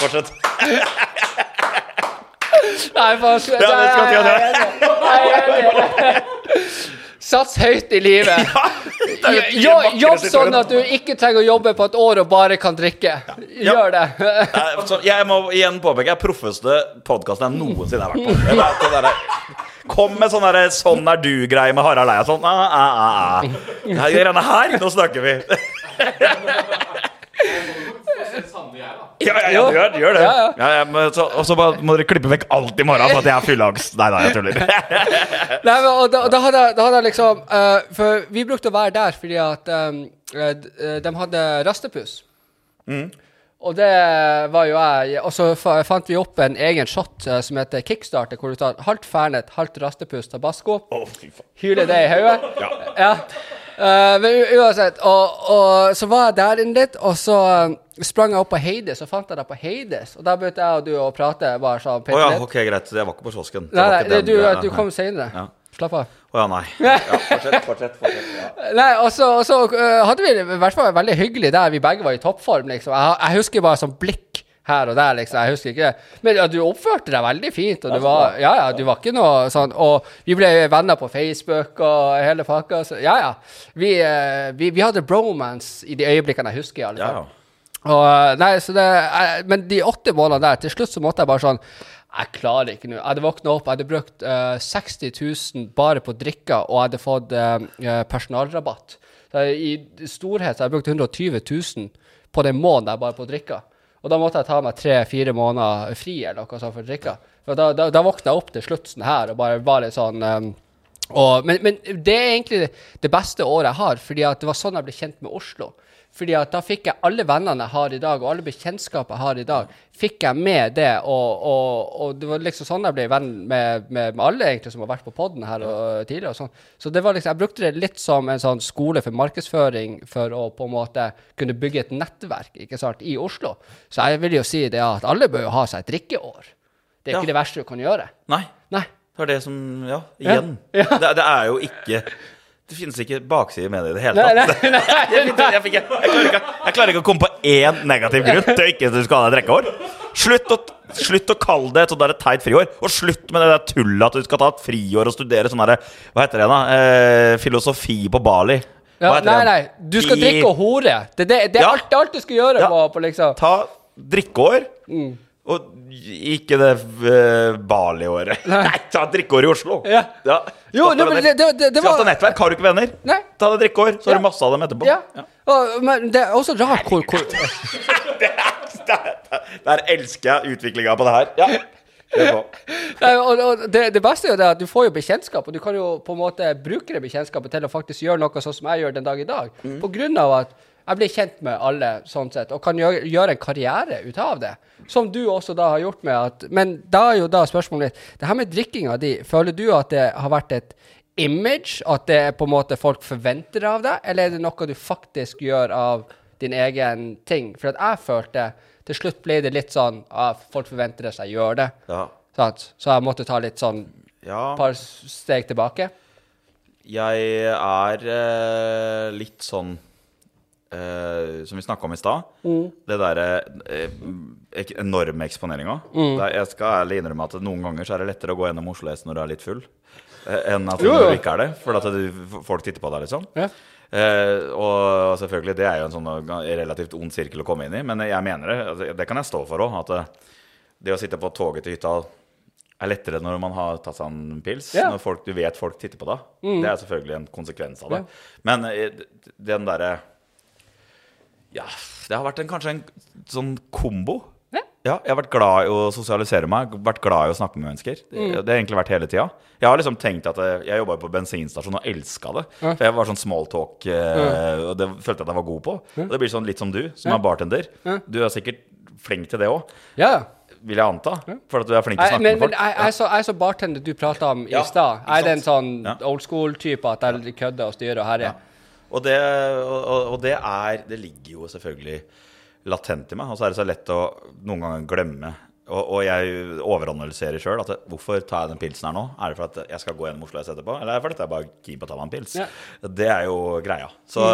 B: Fortsett.
A: nei,
B: faen.
A: Nei, jeg er enig. Sats høyt i livet.
B: Er jo
A: jobb sånn at du ikke trenger å jobbe på et år og bare kan drikke. Gjør det.
B: Nei, jeg må igjen påpeke jeg er proffeste podkasten jeg noensinne har vært på. Det der, Kom med sånn der, 'sånn er du'-greie med Harald Eia. Sånn, ah, ah, ah, ah. Det her, nå snakker vi. Ja, ja, ja, du gjør, du gjør det.
A: Ja, ja.
B: Men så, og så bare må dere klippe vekk alt i morgen for at jeg har fylleangst. Nei da, jeg tuller.
A: Nei, men, og da, da, hadde, jeg- da hadde jeg liksom eh, For vi brukte å være der fordi at eh, eh, de hadde rastepus. Og det var jo jeg Og så fa fant vi opp en egen shot eh, som heter Kickstarter, hvor du tar halvt Fernet, halvt rastepus tabasco.
B: Å, fy faen.
A: Det i hodet.
B: Ja.
A: Ja. Eh, men u- uansett, og, og så var jeg der inne litt, og så sprang jeg opp på Heides, og fant jeg deg på Heides. Og da begynte jeg og du å prate bare så
B: Å ja, ok, greit. Jeg var ikke på kiosken.
A: Nei, nei,
B: det,
A: du, du kom senere.
B: Ja.
A: Slapp av.
B: Å ja, nei. Ja, fortsett, fortsett. fortsett ja.
A: Nei, og så, og så uh, hadde vi det i hvert fall veldig hyggelig der vi begge var i toppform, liksom. Jeg, jeg husker bare sånn blikk her og der, liksom. Jeg husker ikke Men ja, du oppførte deg veldig fint, og du var Ja, ja, du var ikke noe sånn Og vi ble venner på Facebook og hele pakka, så ja, ja. Vi, uh, vi, vi hadde bromance i de øyeblikkene jeg husker, i alle fall.
B: ja.
A: Og, øh, nei, det, jeg, men de åtte månedene der, til slutt så måtte jeg bare sånn Jeg klarer ikke nå. Jeg hadde våkna opp, jeg hadde brukt uh, 60 000 bare på drikker, og jeg hadde fått øh, personalrabatt. Så jeg, I storhet så hadde jeg brukt 120 000 på den måneden jeg bare på drikker. Og da måtte jeg ta meg tre-fire måneder fri eller noe sånt for drikker. For da, da, da våkna jeg opp til slutt sånn her og bare var litt sånn um, og, men, men det er egentlig det beste året jeg har, fordi at det var sånn jeg ble kjent med Oslo. Fordi at da fikk jeg alle vennene jeg har i dag, og alle bekjentskaper jeg har i dag, fikk jeg med det. Og, og, og det var liksom sånn jeg ble venn med, med, med alle egentlig som har vært på poden her og, tidligere. og sånn. Så det var liksom, jeg brukte det litt som en sånn skole for markedsføring for å på en måte kunne bygge et nettverk ikke sant, i Oslo. Så jeg vil jo si det at alle bør jo ha seg et drikkeår. Det er
B: Ja.
A: ikke det verste du kan gjøre.
B: Nei.
A: Nei.
B: Det er det som Ja, igjen. Det, det er jo ikke det finnes ikke bakside med det i det hele tatt.
A: nei, nei,
B: Jeg, jeg, jeg, klarer ikke, jeg klarer ikke å komme på én negativ grunn til ikke at du skal ha deg drikkehår. Slutt å, slutt å kalle det et sånt teit friår. Og slutt med det der tullet at du skal ta et friår og studere sånn derre Hva heter det da? Eh, filosofi på Bali.
A: Ja, nei, nei. Du skal
B: I-
A: drikke og hore. Det, det, det er
B: Ja.
A: alt, alt du skal gjøre
B: Ja.
A: på, på liksom
B: Ta drikkeår.
A: Mm.
B: Og ikke det uh, Bali-året. Nei, ta drikkeår i Oslo.
A: Ja.
B: Ja.
A: Jo, nei, men det- det- det- det var-
B: nettverk. Har du ikke venner?
A: Nei.
B: Ta deg drikkeår, så har
A: Ja.
B: du masse av dem etterpå.
A: Ja.
B: Ja.
A: Og, men det er også rart hvor, hvor
B: der elsker jeg utviklinga på det her. Ja.
A: Nei, og, og det, det beste er jo det at du får jo bekjentskap, og du kan jo på en måte bruke det bekjentskapet til å faktisk gjøre noe sånn som jeg gjør den dag i dag.
B: Mm.
A: På grunn av at jeg blir kjent med alle sånn sett, og kan gjøre, gjøre en karriere ut av det. Som du også da har gjort med at Men da er jo da spørsmålet mitt Det her med drikkinga di, føler du at det har vært et image? At det er på en måte folk forventer av deg, eller er det noe du faktisk gjør av din egen ting? For at jeg følte til slutt ble det litt sånn ah, Folk forventer det, så jeg gjør det.
B: Ja.
A: Så jeg måtte ta litt sånn
B: ja.
A: par steg tilbake.
B: Jeg er eh, litt sånn eh, Som vi snakka om i stad.
A: Mm.
B: Det derre eh, enorme eksponeringa.
A: Mm.
B: Der Jeg skal ærlig innrømme at noen ganger så er det lettere å gå gjennom Oslo S når du er litt full, eh, enn at
A: Jo,
B: når du ikke er det. For at du, folk titter på deg, liksom.
A: Ja.
B: Eh, og selvfølgelig, det er jo en sånn relativt ond sirkel å komme inn i, men jeg mener det. Altså, det kan jeg stå for òg. At eh, det å sitte på toget til hytta er lettere når man har tatt seg en pils.
A: Ja.
B: Når folk, du vet folk titter på deg. Det er selvfølgelig en konsekvens av det.
A: Ja.
B: Men eh, den derre Ja, det har vært en, kanskje en sånn kombo.
A: Ja.
B: Ja, jeg har vært glad i å sosialisere meg, vært glad i å snakke med mennesker. Det, det har egentlig vært hele tida. Jeg har liksom tenkt at jeg, jeg jobba på bensinstasjon og elska det.
A: Ja.
B: For jeg var sånn small talk, eh, og det følte jeg at jeg var god på. Og det blir sånn litt som du, som
A: Ja.
B: er bartender.
A: Ja.
B: Du er sikkert flink til det òg,
A: ja.
B: vil jeg anta. For at du er flink til å snakke
A: men,
B: med
A: men
B: folk.
A: jeg, jeg, er så, jeg så bartender du prata om
B: Ja,
A: i stad. Jeg er den
B: en
A: sånn
B: Ja.
A: old school-type at jeg kødder og styrer og herjer.
B: Og det, og, og- det er Det ligger jo selvfølgelig latent i meg. Og så er det så lett å noen ganger glemme. Og, og jeg overanalyserer sjøl. Hvorfor tar jeg den pilsen her nå? Er det for at jeg skal gå gjennom Oslo S etterpå? Eller er det fordi jeg bare keen på å ta meg en pils?
A: Ja.
B: Det er jo greia. Så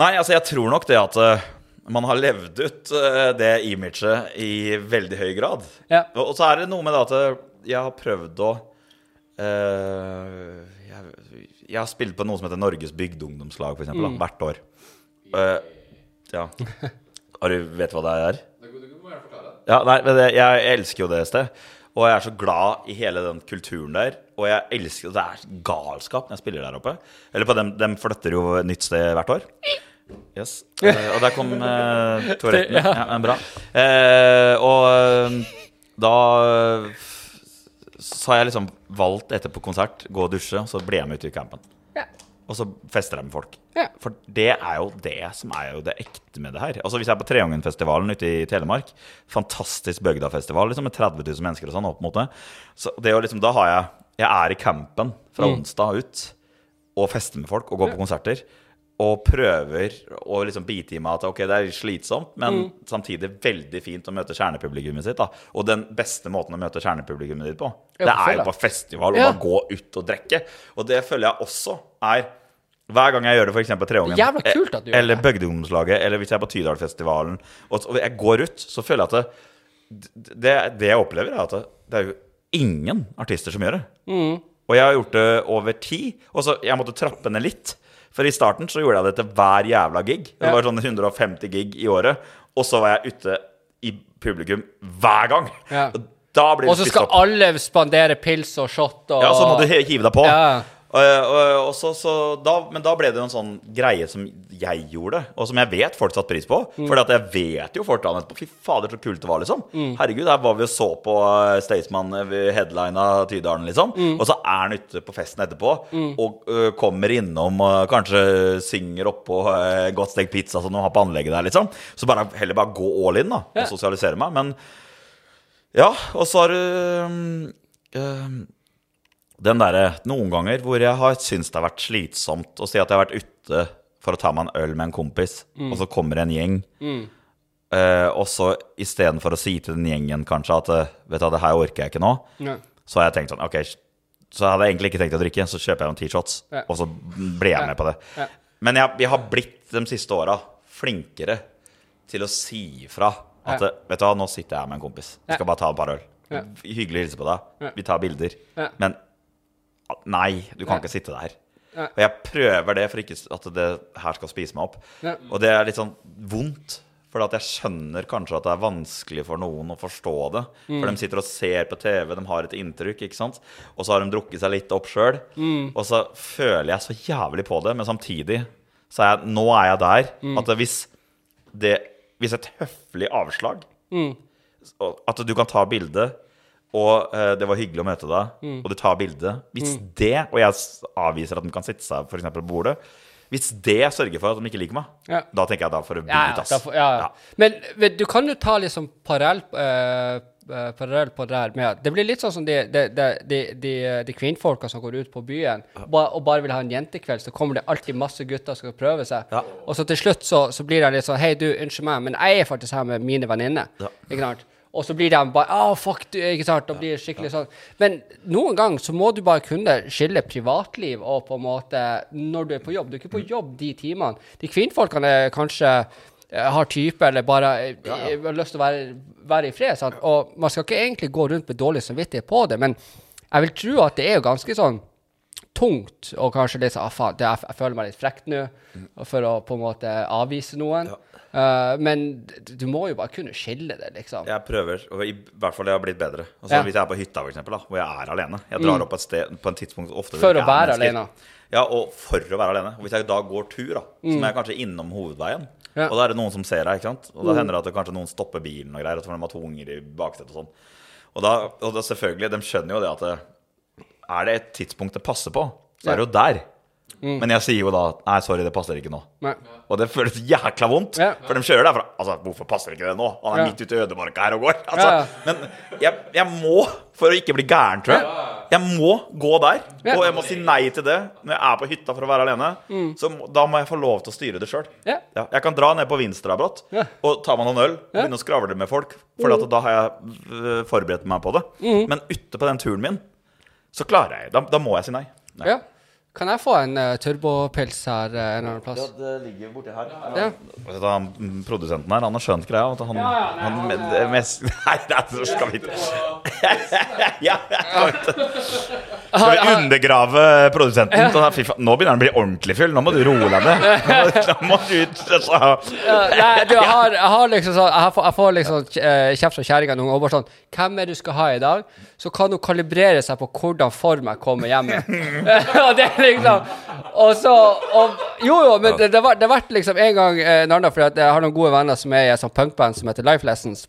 B: Nei, altså, jeg tror nok det at eh, man har levd ut eh, det imaget i veldig høy grad.
A: Ja.
B: Og, så er det noe med det at eh, jeg har prøvd å eh, jeg, jeg har spilt på noe som heter Norges bygdeungdomslag, f.eks. eksempel
A: Mm.
B: hvert år. Uh, ja. Har du vet hva det er? Ja, nei, men det, jeg elsker jo det stedet. Og jeg er så glad i hele den kulturen der. Og jeg elsker Det er galskap når jeg spiller der oppe. Eller på dem, dem flytter jo et nytt sted hvert år. Yes. Eh, og der kom uh, Toretten.
A: Ja.
B: Men bra. Eh, og eh, da sa jeg liksom valgt etterpå konsert gå og dusje, og så blir jeg med ut i campen.
A: Ja.
B: Og så fester jeg med folk.
A: Ja.
B: For det er jo det som er jo det ekte med det her. Altså Hvis jeg er på Treungen-festivalen ute i Telemark, fantastisk bygdafestival liksom med 30 000 mennesker og sånn opp mot det. Så det liksom, da har jeg Jeg er i campen fra
A: Mm.
B: onsdag ut og fester med folk og går på konserter. Og prøver å liksom bite i meg at ok, det er slitsomt, men
A: Mm.
B: samtidig veldig fint å møte kjernepublikummet sitt. da Og den beste måten å møte kjernepublikummet ditt på, det er jo på festival og
A: Ja.
B: bare gå ut og drikke. Og det føler jeg også er hver gang jeg gjør det, f.eks. på Treungen, eller. Bygdeungdomslaget, eller hvis jeg er på Tydalfestivalen, og, og jeg går ut, så føler jeg at det, det, det jeg opplever, er at det, det er jo ingen artister som gjør det.
A: Mm.
B: Og jeg har gjort det over tid. Og så jeg måtte trappe ned litt. For i starten så gjorde jeg det til hver jævla gig. Det var sånn 150 gig i året. Og så var jeg ute i publikum hver gang.
A: Ja.
B: Og da blir
A: Og så skal alle spandere pils og shot og
B: Ja, så må du hive deg på.
A: Ja.
B: Og, og, så, så da, men da ble det jo en sånn greie som jeg gjorde, og som jeg vet folk satte pris på.
A: Mm.
B: For jeg vet jo folk dagen etterpå Fy fader, så kult det var, liksom. Herregud, her var vi og så på uh, Staysman ved headlina Tydalen, liksom.
A: Mm.
B: Og så er han ute på festen etterpå og ø, kommer innom og kanskje synger oppå uh, godt stekt pizza som de har på anlegget der, liksom. Så bare heller bare gå all in, da, og sosialisere meg. Men ja, og så har du um, um, den derre noen ganger hvor jeg har syntes det har vært slitsomt å si at jeg har vært ute for å ta meg en øl med en kompis, og så kommer en gjeng. Eh, og så istedenfor å si til den gjengen kanskje at eh, vet du, det her orker jeg ikke nå,
A: Ja.
B: så har jeg tenkt sånn OK, så hadde jeg egentlig ikke tenkt å drikke. Så kjøper jeg noen T-shots,
A: Ja.
B: og så ble jeg
A: Ja.
B: med på det.
A: Ja.
B: Men jeg, jeg har blitt de siste åra flinkere til å si ifra at. Vet du hva, nå sitter jeg her med en kompis. Vi skal bare ta et par øl. Hyggelig å hilse på deg. Vi tar bilder.
A: Ja.
B: Men nei, du kan
A: Nei.
B: ikke sitte der.
A: Nei.
B: Og jeg prøver det for ikke at det her skal spise meg opp.
A: Nei.
B: Og det er litt sånn vondt. For at jeg skjønner kanskje at det er vanskelig for noen å forstå det.
A: Mm.
B: For de sitter og ser på TV, de har et inntrykk, ikke sant. Og så har de drukket seg litt opp sjøl.
A: Mm.
B: Og så føler jeg så jævlig på det, men samtidig så er jeg Nå er jeg der
A: Mm.
B: at hvis det Hvis et høflig avslag
A: Mm.
B: At du kan ta bilde, og uh, det var hyggelig å møte deg,
A: Mm.
B: og du tar bilde Hvis det, og jeg avviser at de kan sitte seg for eksempel på bordet Hvis det sørger for at de ikke liker meg,
A: Ja.
B: da tenker jeg da får det bli ut,
A: ja,
B: ass.
A: ja, ja. Men, du kan jo ta liksom parallell, uh, parallell på det der med Det blir litt sånn som de, de, de, de, kvinnfolka som går ut på byen og bare vil ha en jentekveld, så kommer det alltid masse gutter som skal prøve seg. Og så til slutt så, så blir det litt sånn Hei, du, unnskyld meg, men jeg er faktisk her med mine venninner.
B: Ja.
A: Ikke sant? Og så blir de bare Å, fuck, du, ikke sant? Da blir det skikkelig sånn. Men noen ganger så må du bare kunne skille privatliv og på en måte når du er på jobb. Du er ikke på jobb de timene. De kvinnfolkene kanskje eh, har type eller bare eh, eh, har lyst til å være, være i fred. Sant? Og man skal ikke egentlig gå rundt med dårlig samvittighet på det, men jeg vil tro at det er jo ganske sånn tungt og kanskje litt sånn ah, faen, er, jeg føler meg litt frekk nå for å på en måte avvise noen. Eh, men du må jo bare kunne skille det, liksom.
B: Jeg prøver, og i hvert fall det har blitt bedre. Altså,
A: Ja. Mm.
B: Hvis jeg er på hytta, for eksempel, da, hvor jeg er alene Jeg drar opp et sted på en tidspunkt ofte
A: For å være alene.
B: Ja, og for å være alene. Og hvis jeg da går tur, da, så må jeg kanskje innom hovedveien.
A: Ja.
B: Og da er det noen som ser deg, ikke sant. Og da hender det at det kanskje noen stopper bilen og greier, og så får de ha to unger i baksetet og sånn. Og da, og da selvfølgelig, de skjønner jo det at det, er det et tidspunkt det passer på, så er det jo der. Men jeg sier jo da Nei, sorry, det passer ikke nå.
A: Nei.
B: Og det føles jækla vondt.
A: Ja.
B: For de kjører derfra. Altså, hvorfor passer ikke det nå? Han er
A: Ja.
B: midt ute i ødemarka her og går. Altså,
A: Ja.
B: Men jeg, jeg må, for å ikke bli gæren, tror jeg, jeg må gå der.
A: Ja.
B: Og jeg må si nei til det når jeg er på hytta for å være alene. Så da må jeg få lov til å styre det sjøl.
A: Ja.
B: Ja, jeg kan dra ned på Vinstrabrått
A: Ja.
B: og ta meg noen øl og begynne å skravle med folk. For at da har jeg forberedt meg på det. Men ute på den turen min, så klarer jeg Da, da må jeg si nei. nei.
A: Ja. Kan jeg få en uh, turbopils her uh, en annen plass?
B: Ja, det ligger borti her.
A: Ja.
B: Ja. han, mm, produsenten her, han har skjønt greia. At han,
A: Ja, ja, nei,
B: han,
A: han-
B: med, mest, Nei, det er- skal vi ja, skal vi ikke Skal vi undergrave produsenten? Da, fy faen, nå begynner han å bli ordentlig full. Nå må du roe deg ned. Nå må du så,
A: Ja, nei, du, jeg har, jeg har liksom sånn Jeg får, jeg får liksom eh, kjeft fra kjerringa noen ganger. sånn Hvem er det du skal ha i dag? Så kan hun kalibrere seg på hvordan form jeg kommer hjem i. Og det liksom Og så og, Jo, jo, men det, det, var, det vært liksom en gang eh, en annen, For jeg har noen gode venner som er i et sånt punkband som heter Life Lessons.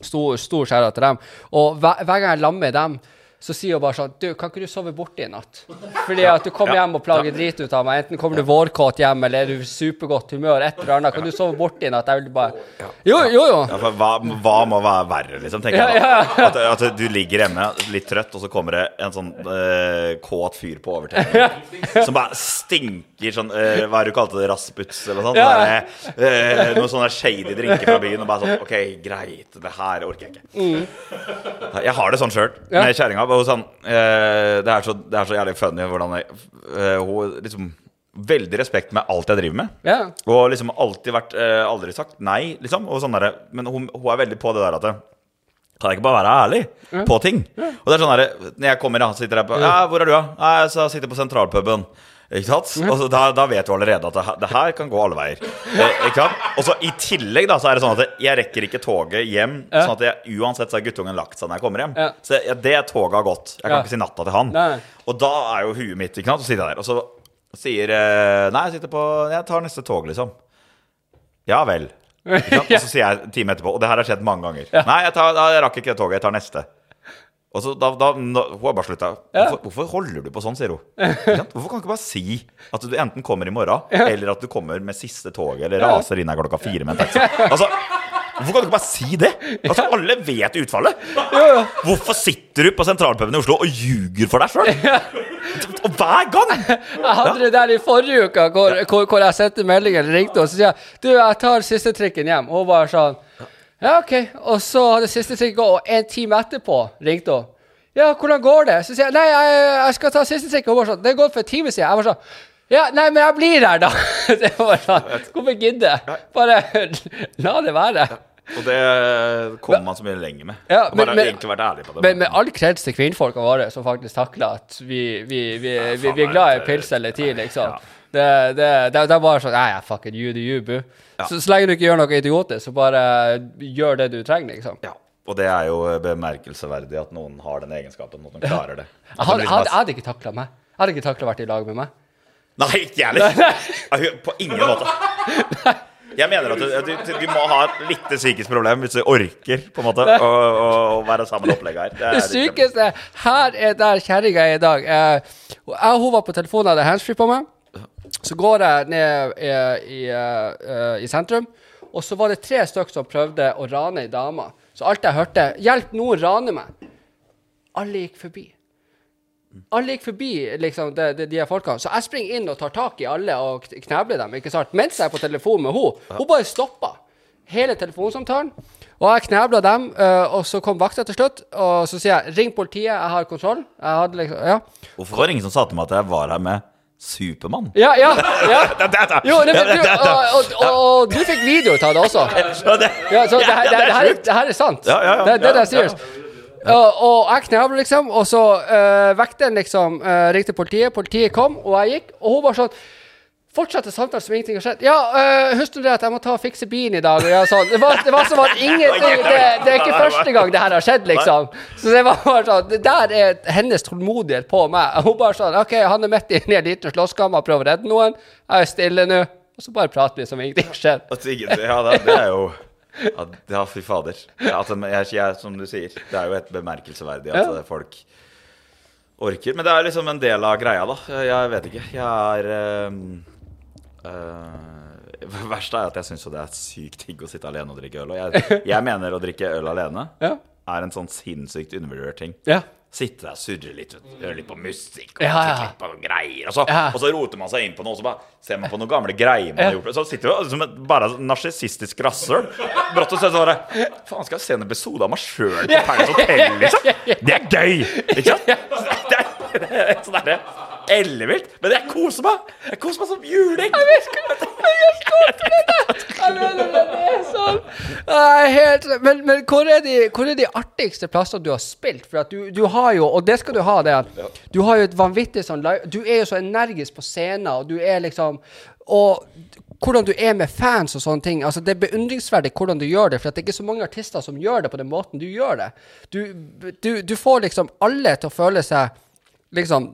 A: Stor, stor skjæra til dem. Og hver, hver gang jeg lammer dem, så sier hun bare sånn Du, kan ikke du sove borte i natt? Fordi at du kommer
B: Ja.
A: hjem og plager drit ut av meg. Enten kommer du vårkåt hjem, eller er du supergodt humør, et eller annet. Kan du sove borte i natt? Jeg vil bare Jo, jo, jo.
B: ja, for hva, hva må være verre, liksom? tenker jeg
A: Ja,
B: da. At, at du ligger hjemme litt trøtt, og så kommer det en sånn eh, kåt fyr på overtenningen som bare stinker sånn uh, Hva er det du kalte det? Rasputz eller noe sånt?
A: Ja.
B: Der, eh, noen sånne shady drinker fra byen, og bare sånn OK, greit, det her orker jeg ikke. Jeg har det sånn sjøl,
A: Ja.
B: med kjerringa. Sånn, uh, det, er så- det er så jævlig funny hvordan jeg, hun liksom Veldig respekt med alt jeg driver med.
A: Ja.
B: Og liksom alltid vært Aldri sagt nei, liksom. Og sånn derre Men hun, hun er veldig på det der at det, Kan jeg ikke bare være ærlig på ting? Og det er sånn her, Når jeg kommer, da, sitter jeg på Ja, hvor er du, da? Ja, jeg sitter på sentralpuben. Ikke sant? Og da, da vet du allerede at det, her- det her kan gå alle veier. Eh, ikke sant? Og så i tillegg da, så er det sånn at jeg rekker ikke toget hjem. Sånn at jeg, uansett så har guttungen lagt seg når jeg kommer hjem.
A: Ja.
B: Så jeg, det toget har gått. Jeg kan
A: Ja.
B: ikke si natta til han.
A: Nei.
B: Og da er jo huet mitt ikke sant? Så sitter jeg der, og så sier eh, Nei, jeg sitter på Jeg tar neste tog, liksom. Ja vel. Og så sier jeg en time etterpå, og det her har skjedd mange ganger. Nei, jeg, tar, jeg rakk ikke det toget, jeg tar neste. Og så da, da nå, Hun har bare slutta. Hvorfor, hvorfor holder du på sånn, sier hun. Hvorfor kan du ikke bare si at du enten kommer i morgen, eller at du kommer med siste toget, eller raser inn her klokka fire med en taxi? Altså, Hvorfor kan du ikke bare si det? Altså, Alle vet utfallet. Hvorfor sitter du på sentralpuben i Oslo og ljuger for deg sjøl? Og hver gang!
A: Jeg hadde det der i forrige uke, hvor, hvor, hvor jeg sendte meldingen eller ringte og så sier jeg, du, jeg tar siste trikken hjem. Og hun bare sånn Ja, OK. Og så hadde siste trikken gått, og en time etterpå ringte hun. Ja, hvordan går det? Så sier jeg nei, jeg, jeg skal ta siste trikk. Hun var sånn Det er gått for en time siden. Jeg var sånn ja, nei, men jeg blir her, da. Det var sånn, Hvorfor gidde? Bare la det være.
B: Og det kommer man så mye lenger med.
A: Ja,
B: men, bare
A: men-
B: egentlig vært ærlig på det.
A: Men med all kreds til kvinnfolka våre som faktisk takler at vi, vi, vi, vi, vi er glad i pils eller tid, liksom. Det, det, det, det er bare sånn Ja, fuck it, you do you, boo. Så, så lenge du ikke gjør noe idiotisk, så bare gjør det du trenger, liksom.
B: ja. Og det er jo bemerkelsesverdig at noen har den egenskapen, at noen klarer det.
A: Jeg hadde, hadde, hadde ikke takla meg. Jeg hadde ikke takla å være i lag med meg.
B: Nei, ikke jeg heller! På ingen måte. Jeg mener at du, du, du må ha et lite psykisk problem hvis du orker på en måte å, å, å være sammen med opplegget her.
A: Det
B: er-
A: sykeste Her er der kjerringa er i dag. Og hun var på telefonen, hadde handsfree på meg. Så går jeg ned i, i, eh, i sentrum, og så var det tre stykker som prøvde å rane ei dame. Så alt jeg hørte 'Hjelp, noen raner meg'. Alle gikk forbi. Alle gikk forbi liksom, de, de, de folka. Så jeg springer inn og tar tak i alle og kn- knebler dem. ikke sant? Mens jeg er på telefon med henne. Hun bare stoppa hele telefonsamtalen. Og jeg knebla dem, øh, og så kom vakta til slutt. Og så sier jeg 'ring politiet, jeg har kontroll'. Jeg hadde liksom, ja.
B: Hvorfor var det ingen som sa til meg at jeg var her med Supermann?
A: Ja, ja, ja. Jo, det, du, og, og, og, og du fikk video av det også.
B: Ja,
A: så det, her- det, her, det her er sant.
B: Ja, ja, ja.
A: Det, det, det er seriøst. Og, og jeg knebla, liksom, og så uh, vekteren liksom uh, ringte politiet. Politiet kom, og jeg gikk, og hun var sånn Fortsatte samtalen som ingenting har skjedd. Ja, uh, husker du det at jeg må ta og fikse bilen i dag? Sånn, det, var, det var som at ingenting det, det er ikke første gang det her har skjedd, liksom. Så det var bare sånn Det der er hennes tålmodighet på meg. Hun bare sånn OK, han er midt inne i en liten slåsskammer, prøver å redde noen. Jeg er stille nå. Og så bare prater vi som ingenting har skjedd.
B: Ja, det, det er jo ja, fy fader. Ja, at jeg, jeg, som du sier, det er jo et bemerkelsesverdig at eh, folk orker. Men det er liksom en del av greia, da. Jeg vet ikke. Jeg er ehm, eh, Det verste er at jeg syns det er sykt digg å sitte alene og drikke øl. Og jeg, jeg mener å drikke øl alene
A: Ja.
B: er en sånn sinnssykt undervurdert ting.
A: Ja.
B: Sitte der surre litt, høre litt på musikk og
A: Ja, ja.
B: på greier. Og så, og så roter man seg inn på noe, og så bare ser man på noen gamle greier man har gjort. Så sitter du som et bare narsissistisk rasshøl. Brått og så er det bare Faen, skal jeg se en episode av meg sjøl på Paradise Hotel, liksom? Det er gøy! Ikke sant? Det er, det er det derre ellevilt. Men jeg koser meg! Jeg koser meg som juling!
A: Jeg det er sånn. Men men hvor, er de, hvor er de artigste plassene du har spilt? For at du, du har jo, og det skal du ha, det Du har jo et vanvittig sånn live Du er jo så energisk på scenen, og du er liksom Og hvordan du er med fans og sånne ting. Altså, det er beundringsverdig hvordan du gjør det, for at det er ikke så mange artister som gjør det på den måten du gjør det. Du, du, du får liksom alle til å føle seg liksom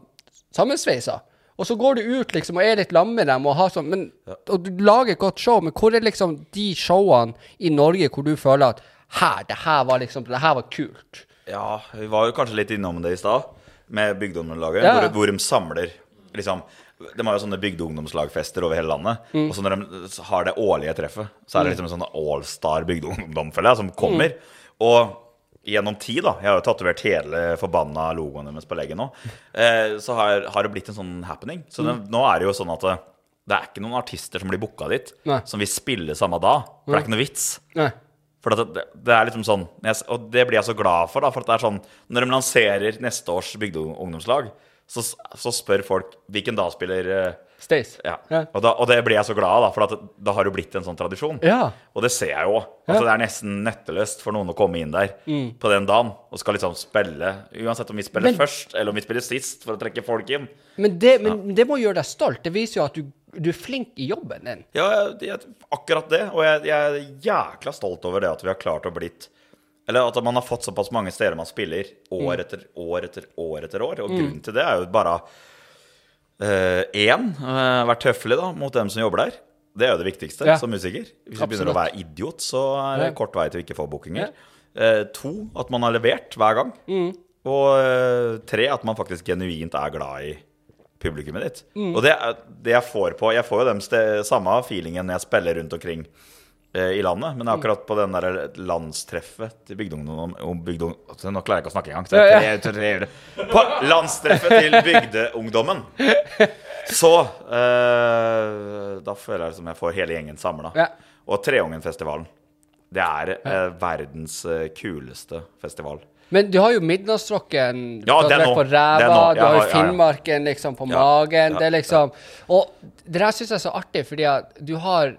A: sammensveisa. Og så går du ut liksom og er litt lam med dem, og, har sånn, men, og du lager et godt show, men hvor er liksom de showene i Norge hvor du føler at her, det her var liksom, det her var kult?
B: Ja, vi var jo kanskje litt innom det i stad, med Bygdeungdomslaget,
A: Ja.
B: hvor, hvor de samler liksom De har jo sånne bygdeungdomslagfester over hele landet.
A: Mm.
B: Og så når de har det årlige treffet, så er det liksom en sånn allstar bygdeungdom, føler jeg, som kommer.
A: Mm.
B: Og gjennom tid, da Jeg har jo tatovert hele forbanna logoen deres på leggen nå. Eh, så har, har det blitt en sånn happening. Så det, nå er det jo sånn at det, det er ikke noen artister som blir booka dit,
A: Nei.
B: som vil spille samme da. For det er ikke noe vits.
A: Nei.
B: For det, det er liksom sånn Og det blir jeg så glad for, da. For at det er sånn Når de lanserer neste års bygdeungdomslag, så, så spør folk hvilken dag spiller
A: Stace.
B: ja. Og, da, og det blir jeg så glad av, da, for at det, det har jo blitt en sånn tradisjon.
A: Ja.
B: Og det ser jeg jo. Altså, Det er nesten nøtteløst for noen å komme inn der på den dagen og skal liksom spille Uansett om vi spiller
A: Men-
B: først eller om vi spiller sist, for å trekke folk inn.
A: Men, det, men det må gjøre deg stolt. Det viser jo at du, du er flink i jobben din.
B: Ja, jeg, akkurat det. Og jeg, jeg er jækla stolt over det at vi har klart å blitt Eller at man har fått såpass mange steder man spiller år etter år etter år etter år. Og grunnen til det er jo bare én uh, vært høflig da, mot dem som jobber der. Det er jo det viktigste
A: Ja.
B: som musiker. Hvis du begynner å være idiot, så er det
A: Ja.
B: kort vei til å ikke få bookinger.
A: Ja.
B: Eh, to, at man har levert hver gang. Og eh, tre, at man faktisk genuint er glad i publikummet ditt. Og det, det jeg får på Jeg får jo den samme feelingen når jeg spiller rundt omkring eh, i landet, men akkurat på den der landstreffet til Bygdeungdom bygdeung, altså, Nå klarer jeg ikke å snakke engang. tre- tre- tre- På landstreffet til bygdeungdommen! Så eh, Da føler jeg som jeg får hele gjengen samla.
A: Ja.
B: Og Treungen-festivalen. Det er eh, verdens eh, kuleste festival.
A: Men du har jo midnattsrocken
B: Ja, det er
A: på ræva, du har jo. Finnmarken liksom på magen. det er liksom Og det der syns jeg er så artig, fordi at du har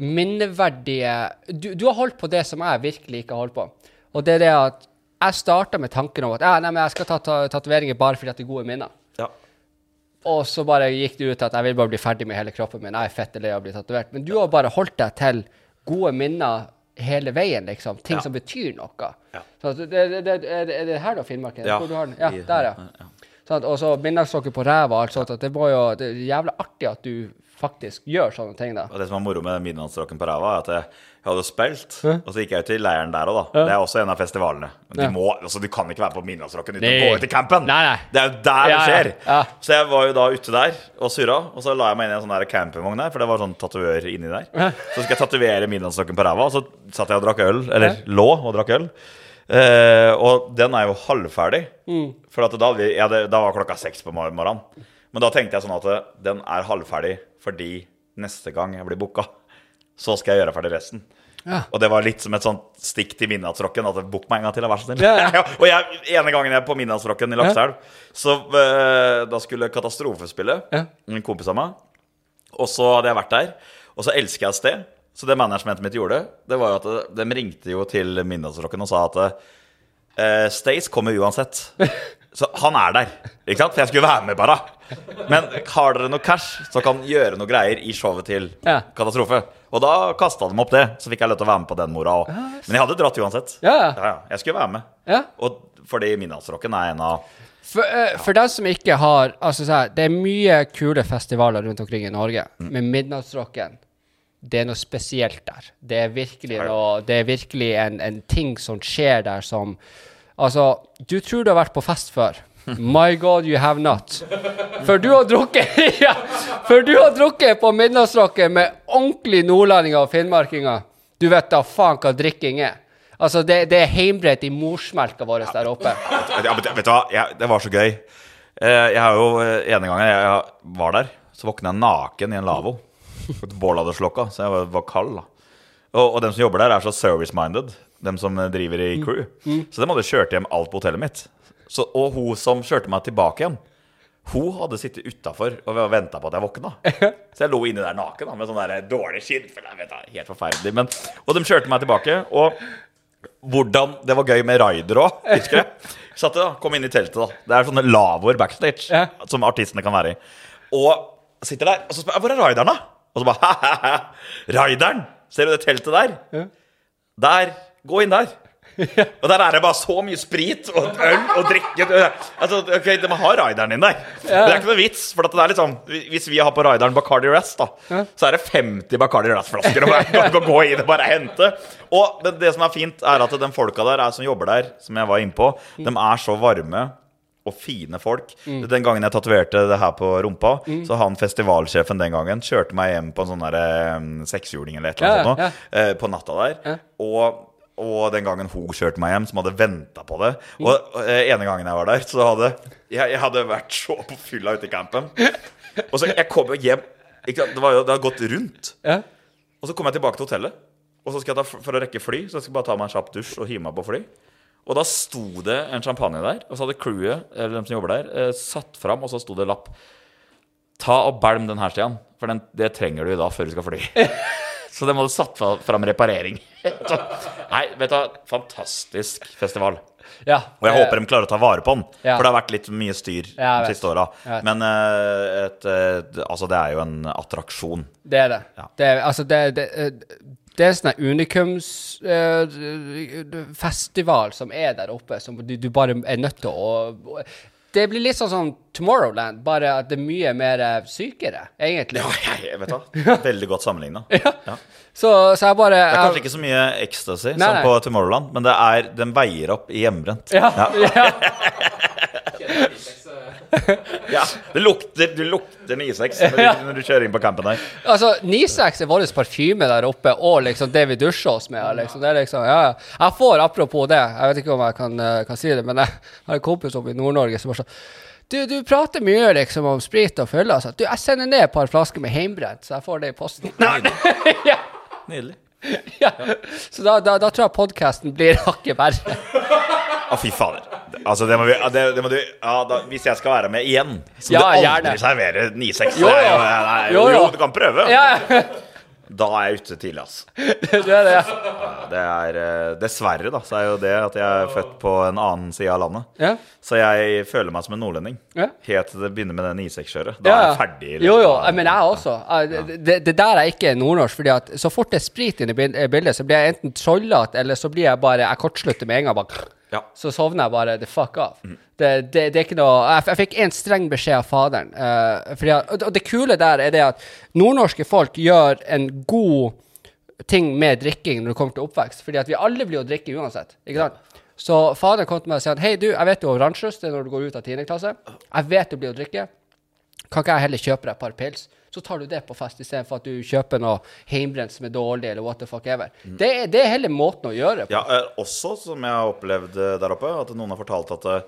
A: minneverdige du, du har holdt på det som jeg virkelig ikke har holdt på. Og det er det at jeg starta med tanken om at ja, nei, men jeg skal ta, ta tatoveringer bare fordi at det er gode minner.
B: Ja.
A: Og så bare gikk det ut at jeg vil bare bli ferdig med hele kroppen min. Jeg er fett lei av å bli tatovert. Men du har bare holdt deg til gode minner hele veien, liksom. Ting
B: Ja.
A: som betyr noe.
B: Ja.
A: Så det, det, det, er, det- er her da, Finnmark?
B: Ja.
A: Hvor du har den? Ja, der, ja. Sånn og så midnadssokker på ræva og alt sånt. Det, var jo, det er jævlig artig at du faktisk gjør sånne ting, da.
B: Og det som er moro med midnattsrocken på ræva, er at jeg, hadde spilt, og så gikk jeg ut til leiren der òg, da. Det er også en av festivalene. Du, må, altså, du kan ikke være på midnattsrocken uten
A: Nei.
B: å gå ut i campen!
A: Nei, nei.
B: Det er jo der
A: Ja,
B: det skjer!
A: ja, ja.
B: Så jeg var jo da ute der og surra, og så la jeg meg inn i en sånn der campingvogn der, for det var sånn tatovør inni der. Så skal jeg tatovere midnattsrocken på ræva, og så satt jeg og drakk øl, eller lå og drakk øl. Uh, og den er jo halvferdig.
A: Mm.
B: For da, ja, det, da var klokka seks på morgenen. Men da tenkte jeg sånn at den er halvferdig fordi neste gang jeg blir booka, så skal jeg gjøre ferdig resten.
A: Ja.
B: Og det var litt som et sånt stikk til midnattsrocken. At book meg en gang til, vær så snill.
A: Ja, ja.
B: og jeg, ene gangen jeg er på midnattsrocken i Lakselv, så uh, da skulle Katastrofe spille.
A: Ja.
B: En kompis av meg. Og så hadde jeg vært der, og så elsker jeg et sted. Så det managementet mitt gjorde, det var jo at de ringte jo til midnattsrocken og sa at uh, Stace kommer uansett. Så han er der, ikke sant? For jeg skulle være med, bare. Men har dere noe cash, så kan gjøre noe greier i showet til
A: Ja.
B: Katastrofe. Og da kasta de opp det, så fikk jeg lov til å være med på den mora òg. Men jeg hadde dratt uansett.
A: Ja, ja.
B: Ja, ja. Jeg skulle være med.
A: Ja.
B: Og fordi midnattsrocken er en av
A: For, eh, for dem som ikke har altså så her, Det er mye kule festivaler rundt omkring i Norge,
B: Mm.
A: men Midnattsrocken det er noe spesielt der. Det er virkelig, noe, det er virkelig en, en ting som skjer der som Altså, du tror du har vært på fest før. My God, you have not. For du har drukket ja, For du har drukket på Midnattsrocken med ordentlige nordlendinger og finnmarkinger. Du vet da faen hva drikking er. Altså, det, det er heimbrent i morsmelka vår der oppe.
B: Ja, men vet du hva, jeg, det var så gøy. Eh, Jeg har jo eh, ene gangen jeg var der, så våkna jeg naken i en lavvo. Et bål hadde slokka, så jeg var, var kald. da. Og, og dem som jobber der, er så service-minded. Dem som driver i crew. Så de hadde kjørt hjem alt på hotellet mitt. Så, og hun som kjørte meg tilbake igjen, hun hadde sittet utafor og venta på at jeg våkna. Så jeg lå inni der naken da, med sånn der dårlig skinn. For jeg vet, er helt forferdelig. Men, og de kjørte meg tilbake. Og hvordan Det var gøy med Raider òg, husker jeg. Satt da, Kom inn i teltet, da. Det er sånne lavvoer backstage
A: Ja.
B: som artistene kan være i. Og sitter der, og så spør jeg hvor er raideren, da? Og så bare ha-ha-ha. Raideren! Ser du det teltet der?
A: Ja.
B: Der. Gå inn der. Og der er det bare så mye sprit og øl og drikke. Altså, ok, De har raideren din der. Det er ikke noe vits. For det er sånn, Hvis vi har på raideren Bacardi Rest, da, så er det 50 Bacardi Rest-flasker å gå inn og bare hente. Og det, det som er fint, er at de folka der er, som jobber der, som jeg var inne på, de er så varme og fine folk. Den gangen jeg tatoverte det her på rumpa, så han festivalsjefen den gangen kjørte meg hjem på en sånn eh, sekshjuling eller et eller
A: Ja,
B: annet sånt
A: ja.
B: nå, eh, på natta der. Og og den gangen hun kjørte meg hjem, som hadde venta på det. Og eh, ene gangen jeg var der, så hadde jeg, jeg hadde vært så på fylla ute i campen. Og så jeg kom jo hjem ikke, det, var jo, det hadde gått rundt.
A: Ja.
B: Og så kom jeg tilbake til hotellet. Og så skal jeg ta, For å rekke fly, så jeg skal bare ta meg en kjapp dusj og hive meg på fly. Og da sto det en champagne der, og så hadde crewet, eller de som jobber der, eh, satt fram, og så sto det lapp. Ta og bælm den her, Stian, for den, det trenger du i dag før du skal fly. Så de hadde satt fra- fram reparering. Så, nei, vet du fantastisk festival.
A: ja.
B: Og jeg håper de klarer å ta vare på den,
A: Ja.
B: for det har vært litt mye styr
A: Ja,
B: de siste åra. Men eh, et, eh, altså, det er jo en attraksjon.
A: Det er det.
B: Ja.
A: Det er, altså, det, det, det er sånn unikumsfestival som er der oppe, som du, du bare er nødt til å Det blir litt sånn sånn Tomorrowland, bare at det er mye mer eh, sykere, egentlig.
B: Ja, jeg vet da. Veldig godt sammenligna. Ja. Det
A: Så, så jeg bare
B: er kanskje ikke så mye ecstasy
A: Nei,
B: som på Tomorrowland, men det er, den veier opp i hjemmebrent.
A: Ja. ja.
B: Ja, det lukter, du lukter 9-6 når, du- når du kjører inn på campen der.
A: Altså, Nisex er vår parfyme der oppe, og liksom det vi dusjer oss med. Liksom. Det liksom, ja. Jeg får, apropos det, jeg vet ikke om jeg kan, eh, kan si det, men jeg har en kompis oppe i Nord-Norge som bare sånn du, du prater mye liksom om sprit og fylle. Altså. Du, jeg sender ned et par flasker med heimbrent, så jeg får det i posten. ja.
B: Nydelig.
A: ja. Så da, da, da tror jeg podkasten blir hakket verre.
B: Å, fy fader. Altså, det må vi, det, det må du, ja, da, Hvis jeg skal være med igjen, så
A: Ja,
B: du aldri servere 9-6.
A: Jo, jo. Jo,
B: du kan prøve.
A: Ja,
B: Da er jeg ute tidlig, ass.
A: det er det.
B: Ja, Det er eh, Dessverre, da, så er jo det at jeg er født på en annen side av landet.
A: Ja.
B: Så jeg føler meg som en nordlending.
A: Ja.
B: Helt til det begynner med det 9-6-kjøret. Da er jeg ferdig.
A: Jo, jo,
B: av-
A: men jeg også. Jeg- Det, det der er ikke nordnorsk. fordi at så fort det er sprit inne i bildet, så blir jeg enten trollete, eller så blir jeg bare Jeg kortslutter med en gang. bare
B: Ja.
A: Så sovner jeg bare the fuck off. Det, det, det er ikke noe Jeg, jeg fikk en streng beskjed av faderen. Uh, at, og- det kule der er det at nordnorske folk gjør en god ting med drikking når det kommer til oppvekst. Fordi at vi alle blir å drikke uansett. Ikke sant? Så faderen kom til meg og sa at hei, du, jeg vet du har det er når du går ut av 10. klasse. Jeg vet du blir å drikke. Kan ikke jeg heller kjøpe deg et par pils? Så tar du det på fest istedenfor at du kjøper noe hjemmebrent som er dårlig, eller what the fuck ever. Det, er- det er heller måten å gjøre på.
B: Ja, eh, også som jeg har opplevd eh, der oppe, at noen har fortalt at eh,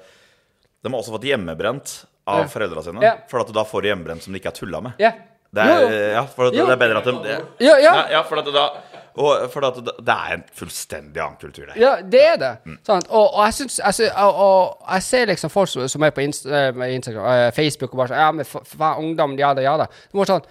B: de har også fått hjemmebrent av
A: Ja.
B: foreldra sine.
A: Ja.
B: For at du da får hjemmebrent som de ikke har tulla med.
A: Ja.
B: Det er,
A: Jo, jo.
B: Ja, for
A: det,
B: det er bedre at de det,
A: Ja, ja.
B: ja, for at det da og for det, det er en fullstendig annen kultur der.
A: Ja, det er det. Sant? Og, og jeg syns sy- og, og jeg ser liksom folk som, som er på Inst eh, Instagram, eh, Facebook og bare sånn Ja, men faen, ungdom, ja da, ja da. Sånn,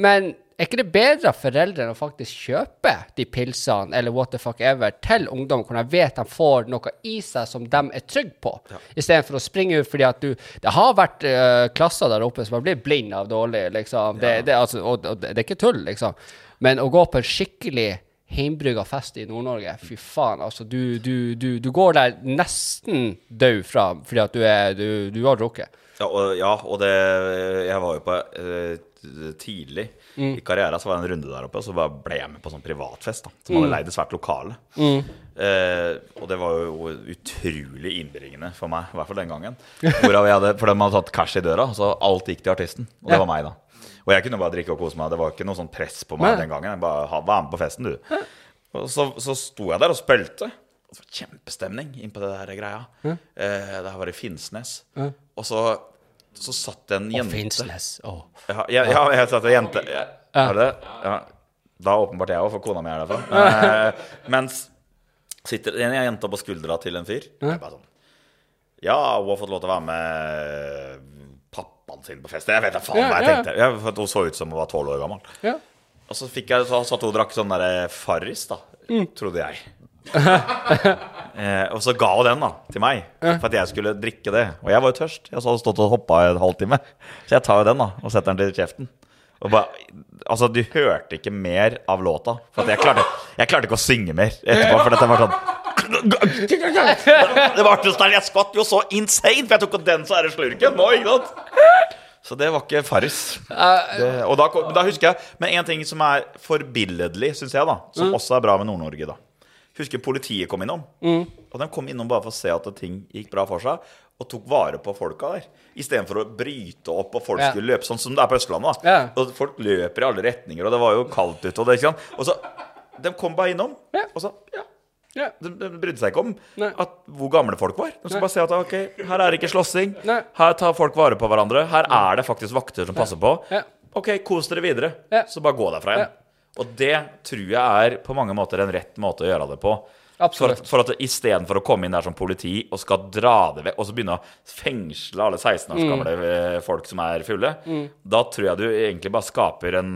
A: men er ikke det bedre av foreldrene å faktisk kjøpe de pilsene eller what the fuck ever til ungdom, hvor de vet de får noe i seg som de er trygge på, istedenfor å springe ut fordi at du Det har vært uh, klasser der oppe som har blitt blind av dårlig, liksom. Det, det, altså, og, og det er ikke tull, liksom. Men å gå på en skikkelig heimbrygga fest i Nord-Norge. Fy faen, altså. Du, du, du, du går der nesten død fra fordi at du, er, du, du har drukket.
B: Ja, og, ja, og det Jeg var jo på eh, tidlig
A: Mm.
B: i karrieren så var det en runde der oppe, og så ble jeg med på sånn privatfest. da Som
A: Mm.
B: hadde leid et svært lokale. Eh, og det var jo utrolig innbringende for meg, i hvert fall den gangen. Hvorav jeg hadde, for de hadde tatt cash i døra, så alt gikk til artisten. Og det
A: Ja.
B: var meg, da. Og jeg kunne bare drikke og kose meg. Det var ikke noe sånn press på meg
A: Nei.
B: den gangen. Jeg bare Vær med på festen, du. Og så, så sto jeg der og spilte. Og det var kjempestemning inn på det der greia. Eh, det her var i Finnsnes. Og så, så satt det en jente
A: Finnsnes. Oh.
B: ja, ja, ja, jeg satt en jente ja, Er det det? Ja. Da åpenbart jeg òg, for kona mi er derfra. Eh, mens sitter en jente på skuldra til en fyr. Jeg bare sånn Ja, hun har fått lov til å være med pappaen sin på fest. Jeg vet da faen
A: Ja,
B: hva jeg
A: ja.
B: tenkte. Ja, for hun så ut som hun var tolv år gammel.
A: Ja.
B: Og så fikk jeg så satt hun og drakk sånn derre Farris, da.
A: Mm.
B: Trodde jeg. eh, og så ga hun den da til meg, for at jeg skulle drikke det. Og jeg var jo tørst. Jeg hadde stått og hoppa en halvtime. Så jeg tar jo den da og setter den til kjeften. Og bare, altså, du hørte ikke mer av låta. For jeg klarte, jeg klarte ikke å synge mer etterpå, for dette var sånn Det var sterkt. Jeg skvatt jo så insane, for jeg tok den så er det slurken nå, ikke sant? Så det var ikke Farris. Og da, da husker jeg Men en ting som er forbilledlig, syns jeg, da som også er bra med Nord-Norge, da Husker politiet kom innom. Og de kom innom bare for å se at ting gikk bra for seg, og tok vare på folka der. Istedenfor å bryte opp, og folk skulle løpe sånn som det er på Østlandet. da
A: Ja.
B: Og folk løper i alle retninger, og det var jo kaldt ute. Og, det, ikke sant? og så De kom bare innom, og så ja,
A: Ja.
B: de, de brydde seg ikke om at, hvor gamle folk var. De skulle bare se at ok, her er det ikke slåssing. Her tar folk vare på hverandre. Her er det faktisk vakter som passer på.
A: Ja.
B: Ok, kos dere videre. Så bare gå derfra igjen.
A: Ja.
B: Og det tror jeg er på mange måter en rett måte å gjøre det på. For
A: Absolutt.
B: at, for at istedenfor å komme inn der som politi og skal dra det vekk, og så begynne å fengsle alle 16
A: Mm.
B: års gamle mm. folk som er fulle, da tror jeg du egentlig bare skaper en,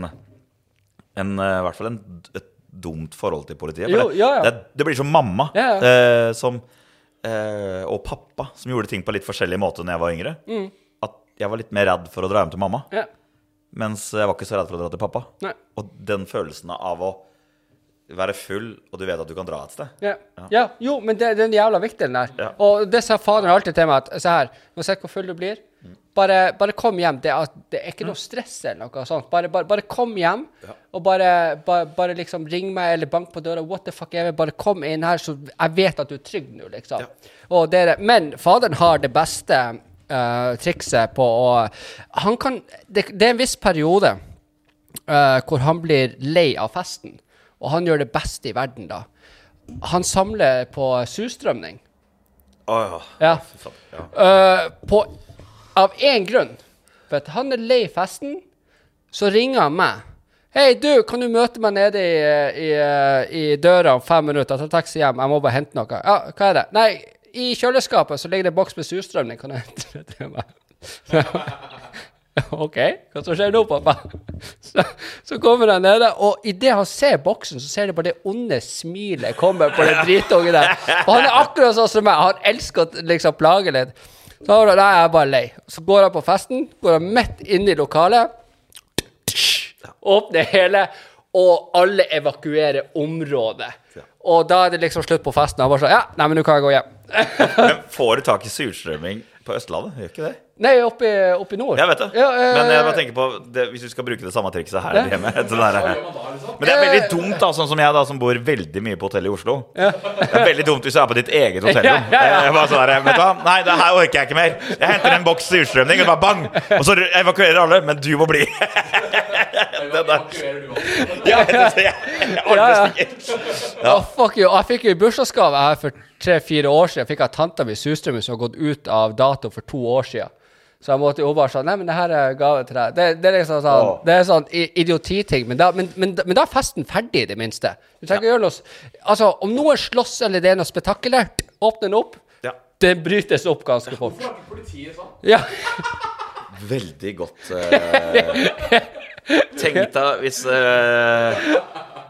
B: en eh, I hvert fall en, et dumt forhold til politiet. For
A: Jo,
B: det,
A: ja, ja.
B: Det, det blir som mamma
A: Ja.
B: Eh, som, eh, og pappa, som gjorde ting på litt forskjellig måte når jeg var yngre.
A: Mm.
B: At jeg var litt mer redd for å dra hjem til mamma,
A: Ja.
B: mens jeg var ikke så redd for å dra til pappa.
A: Nei.
B: Og den følelsen av å være full, og du vet at du kan dra et sted.
A: Ja. ja. Jo, men det, det er den jævla viktig, den der. Og det sa faderen alltid til meg, at se her, nå uansett hvor full du blir, bare, bare kom hjem. Det, er- det er ikke noe stress eller noe sånt. Bare, bare, bare kom hjem, og bare, liksom ring meg eller bank på døra. What the fuck ever. Bare kom inn her, så jeg vet at du er trygg nå, liksom. Er, men faderen har det beste uh, trikset på å Han kan Det, det er en viss periode uh, hvor han blir lei av festen, og han gjør det beste i verden da. Han samler på surstrømning.
B: Å ja.
A: Ja.
B: Ja.
A: Uh, på, av én grunn. For at han er lei festen, så ringer han meg. Hei, du, kan du møte meg nede i, i, i døra om fem minutter? Ta taxi hjem. Jeg må bare hente noe. Ja, hva er det? Nei, i kjøleskapet så ligger det en boks med surstrømning. Kan jeg hente det til meg? OK, hva som skjer nå, pappa? Så, så kommer han nede, og idet han ser boksen, så ser du bare det onde smilet komme på den dritungen der. Og han er akkurat sånn som meg. Han elsker å liksom plage litt. Så da er jeg bare lei. Så går jeg på festen, går jeg midt inn i lokalet, åpner hele, og alle evakuerer området. Og da er det liksom slutt på festen. Han bare sånn Ja, nei, men nå kan jeg gå hjem.
B: Men får du tak i surstrømming på Østlandet? Gjør ikke det?
A: Nei, oppe i, oppe i nord.
B: Jeg vet det.
A: Ja, eh,
B: Men jeg bare tenker på det, hvis du skal bruke det samme trikset her hjemme Det der, Men det er veldig dumt, da, sånn som jeg, da, som bor veldig mye på hotell i Oslo. Det er veldig dumt hvis du er på ditt eget hotellrom.
A: Ja, ja, ja.
B: Jeg bare sånn der, vet du hva? Nei, det her orker jeg ikke mer. Jeg henter en boks surstrømning, og bare bang! Og så evakuerer alle, men du må bli. Den der. Ja,
A: Ja, ja. fuck you. Jeg fikk jo i bursdagsgave her for tre-fire år siden. Jeg fikk av tanta mi surstrømming som har gått ut av dato for to år siden. Så jeg måtte jo bare sånn Nei, men det her er gave til deg. Det, det er liksom sånn
B: oh.
A: Det er sånn idiotiting. Men da, men, men, men da er festen ferdig, i det minste. Du trenger å gjøre noe Altså, om noen slåss eller det er noe spetakkulært, åpne den opp.
B: Ja.
A: Det brytes opp ganske fort.
C: Hvorfor er ikke Politiet sånn?
A: Ja.
B: Veldig godt uh, Tenk deg hvis eh,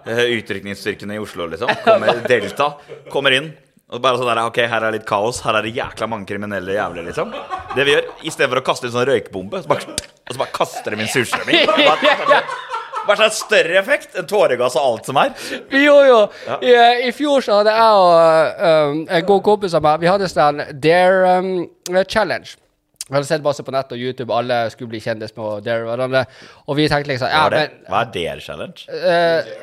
B: eh, utrykningsstyrkene i Oslo, liksom, kommer, Delta, kommer inn og bare sånn der, ok, her er litt kaos, her er det jækla mange kriminelle jævler, liksom. Det vi gjør, i stedet for å kaste en sånn røykbombe, så bare, og så bare kaster de inn surstrømming. Bare, slags sånn større effekt enn tåregass og alt som er.
A: Gjorde jo I, I fjor så hadde jeg og um, en god kompis av meg Vi hadde sånn Dare um, Challenge. Vi hadde sett masse på nett og YouTube, alle skulle bli kjendis med å dare hverandre. Og vi tenkte liksom Ja, men
B: Hva er Dare Challenge?
A: eh,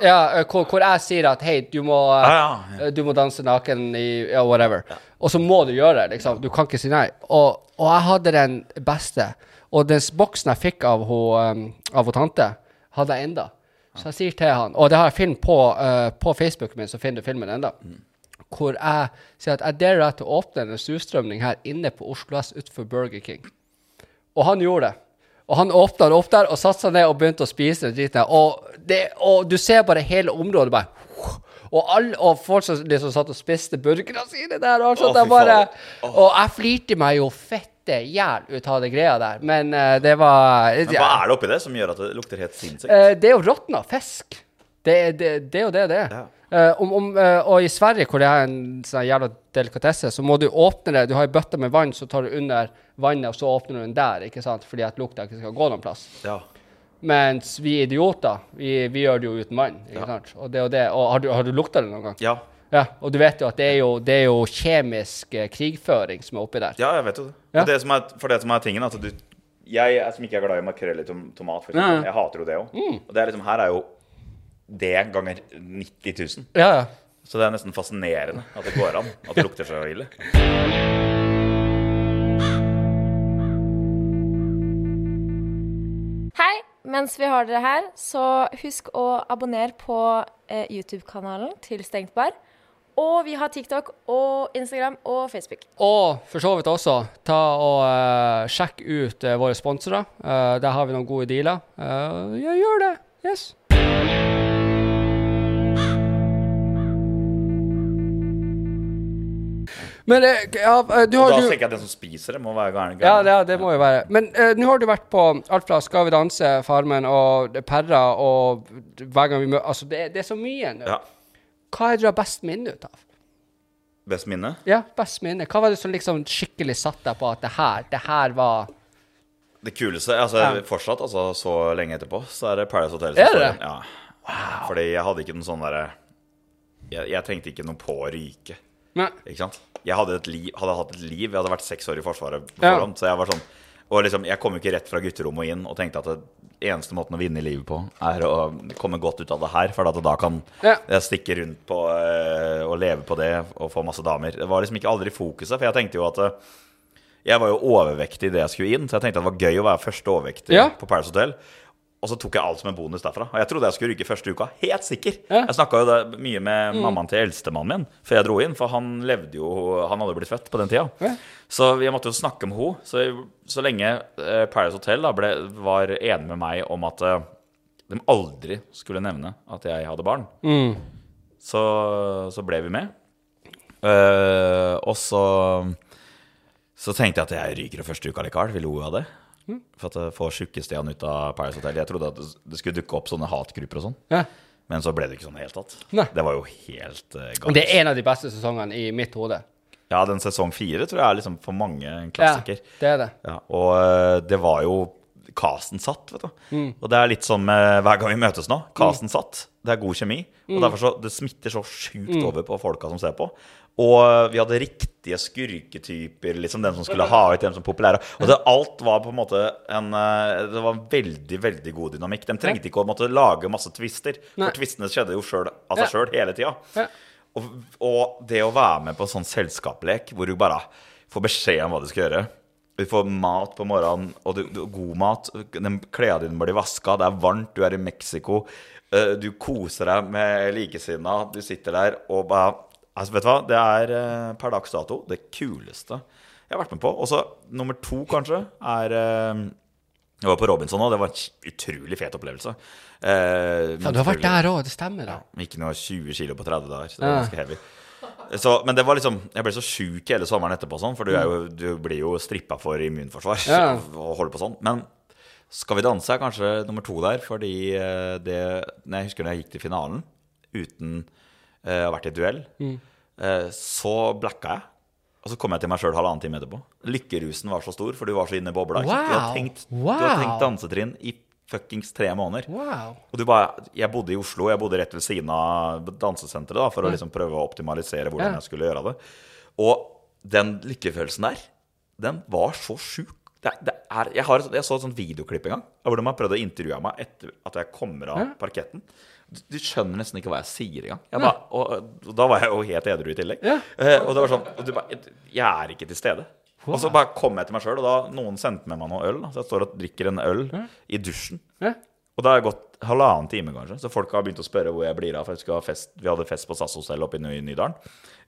A: ja, eh, hvor, hvor jeg sier at hei, du må,
B: Ah,
A: du må danse naken i ja, whatever. Og så må du gjøre det, liksom. Du kan ikke si nei. Og, og jeg hadde den beste. Og den boksen jeg fikk av hun, um, av hun tante, hadde jeg enda. Så jeg sier til han, og det har jeg film på, uh, på Facebooken min, så finner du filmen enda. Hvor jeg sier at jeg deler deg til å åpne en surstrømning her inne på Oslo S utenfor Burger King. Og han gjorde det. Og han åpna opp der og satte seg ned og begynte å spise den driten. Og, det, og du ser bare hele området bare og, alle, og folk som liksom satt og spiste burgerne sine der. Og, sånt, oh, bare,
B: oh.
A: og jeg flirte meg jo fette jæl ut av det greia der. Men uh, det var
B: Men Hva er det oppi det som gjør at det lukter helt sinnssykt?
A: Uh, det er jo råtna fisk. Det, det, det er jo det det er.
B: Ja.
A: Eh, om, om, uh, og i Sverige, hvor det er en sånn jævla delikatesse, så må du åpne det. Du har ei bøtte med vann, så tar du under vannet, og så åpner du den der, ikke sant? fordi at lukta ikke skal gå noen plass.
B: Ja.
A: Mens vi idioter, vi, vi gjør det jo uten vann. ikke
B: Ja.
A: sant? Og det og det. Og har du, har du lukta det noen gang?
B: ja.
A: Ja, og du vet jo at det er jo, det er jo kjemisk eh, krigføring som er oppi der.
B: Ja, jeg vet jo det.
A: Ja.
B: Det som er, for det som er tingen, at du Jeg som ikke er glad i makrell i tom, tomat, for eksempel. Jeg hater jo det òg. Og det er liksom, her er jo det ganger 90 000.
A: Ja, ja.
B: Så det er nesten fascinerende at det går an. At det lukter så ille.
D: Hei! Mens vi har dere her, så husk å abonnere på eh, YouTube-kanalen til Stengt bar. Og vi har TikTok og Instagram og Facebook.
A: Og for så vidt også, ta og eh, sjekk ut eh, våre sponsorer. Eh, der har vi noen gode dealer. Eh, ja, gjør det. Yes. Men eh, ja, eh, du
B: Og
A: har
B: da
A: du,
B: tenker jeg at den som spiser det, må være gæren.
A: Ja, det, det må jo være. Men uh, nå har du vært på alt fra Skal vi danse, Farmen og Perra og hver gang vi møter Altså, det, det er så mye nå.
B: Ja.
A: Hva er det du har best minne ut av?
B: Best minne?
A: Ja, best minne. Hva var det som liksom skikkelig satte deg på at det her, det her var
B: Det kuleste altså
A: Ja.
B: Fortsatt, altså så lenge etterpå, så er det Paradise Hotel.
A: Er det
B: Ja. Wow. Ja. Fordi jeg hadde ikke noen sånn derre jeg, jeg trengte ikke noe på å ryke.
A: Nei.
B: Ikke sant? Jeg hadde, et liv, hadde hatt et liv. Jeg hadde vært seks år i Forsvaret på
A: Ja.
B: Så jeg var sånn Og liksom, jeg kom jo ikke rett fra gutterommet og inn og tenkte at det eneste måten å vinne i livet på, er å komme godt ut av det her. For at da kan
A: Ja.
B: jeg stikke rundt på øh, og leve på det og få masse damer. Det var liksom ikke aldri fokuset. For jeg tenkte jo at øh, jeg var jo overvektig idet jeg skulle inn, så jeg tenkte at det var gøy å være første overvektig
A: Ja.
B: på Paris Hotel. Og så tok jeg alt som en bonus derfra. Og jeg trodde jeg skulle rygge første uka. Helt sikker.
A: Ja.
B: Jeg snakka jo det mye med mammaen til eldstemannen min før jeg dro inn, for han levde jo Han hadde blitt født på den tida.
A: Ja.
B: Så jeg måtte jo snakke med henne. Så, så lenge eh, Paradise Hotel da ble, var enig med meg om at eh, de aldri skulle nevne at jeg hadde barn,
A: Mm.
B: så, så ble vi med. Uh, og så Så tenkte jeg at jeg ryker første uka likevel. Vi lo av det. For at få tjukkestene ut av Paradise Hotel. Jeg trodde at det- skulle dukke opp sånne hatgrupper og sånn.
A: Ja.
B: Men så ble det ikke sånn i det hele tatt.
A: Nei.
B: Det var jo helt uh,
A: Og det er en av de beste sesongene i mitt hode.
B: Ja, den sesong fire tror jeg er liksom for mange en
A: Ja, det er det.
B: Ja, og uh, det var jo Casten satt, vet du.
A: Mm.
B: Og det er litt sånn uh, hver gang vi møtes nå. Casten satt. Det er god kjemi.
A: Mm.
B: Og derfor så, Det smitter så sjukt over på folka som ser på. Og vi hadde riktige skurketyper, liksom den som skulle ha ut dem som populære. Og det, alt var på en måte en eh, Det var en veldig, veldig god dynamikk. De trengte ikke å måtte lage masse twister, for twistene skjedde jo selv, av seg sjøl hele tida.
A: Ja.
B: Og, og det å være med på sånn selskapslek hvor du bare får beskjed om hva du skal gjøre Du får mat på morgenen, og du, du, god mat. Klærne dine blir vaska, det er varmt, du er i Mexico. eh, Du koser deg med likesinna. Du sitter der og bare altså Vet du hva? Det er eh, per dags dato det kuleste jeg har vært med på. Og så nummer to, kanskje, er eh, Jeg var på Robinson nå. Det var en utrolig fet opplevelse. Eh,
A: Ja, du har vært der òg, det stemmer. da.
B: ikke noe 20 kilo på 30 dager, så det var
A: Ja.
B: ganske heavy. Så, men det var liksom Jeg ble så sjuk hele sommeren etterpå, sånn, for du, jo, du blir jo strippa for immunforsvar
A: Ja.
B: og holder på sånn. Men Skal vi danse er kanskje nummer to der, fordi eh, det Jeg husker da jeg gikk til finalen uten eh, å vært i duell,
A: Mm.
B: eh, så blacka jeg. Og så kom jeg til meg sjøl halvannen time etterpå. Lykkerusen var så stor, for du var så inne i bobla. Wow. Du har tenkt,
A: Wow.
B: tenkt dansetrinn i fuckings tre måneder.
A: Wow.
B: Og du bare, jeg bodde i Oslo, jeg bodde rett ved siden av dansesenteret da, for å liksom prøve å optimalisere hvordan jeg skulle gjøre det. Og den lykkefølelsen der, den var så sjuk. Jeg, har, jeg så et sånt videoklipp en gang hvor de har prøvd å intervjue meg etter at jeg kommer av parketten. Du, skjønner nesten ikke hva jeg sier engang. Jeg bare, og, og da var jeg jo helt edru i tillegg.
A: Ja.
B: Eh, og det var sånn og du bare, Jeg er ikke til stede. Og så bare kom jeg til meg sjøl, og da noen sendte med meg noe øl. Da. Så jeg står og drikker en øl i dusjen.
A: Ja.
B: Og det har gått halvannen time, kanskje. Så folk har begynt å spørre hvor jeg blir av. For jeg ha fest. Vi hadde fest på SAS hotell oppe i Nydalen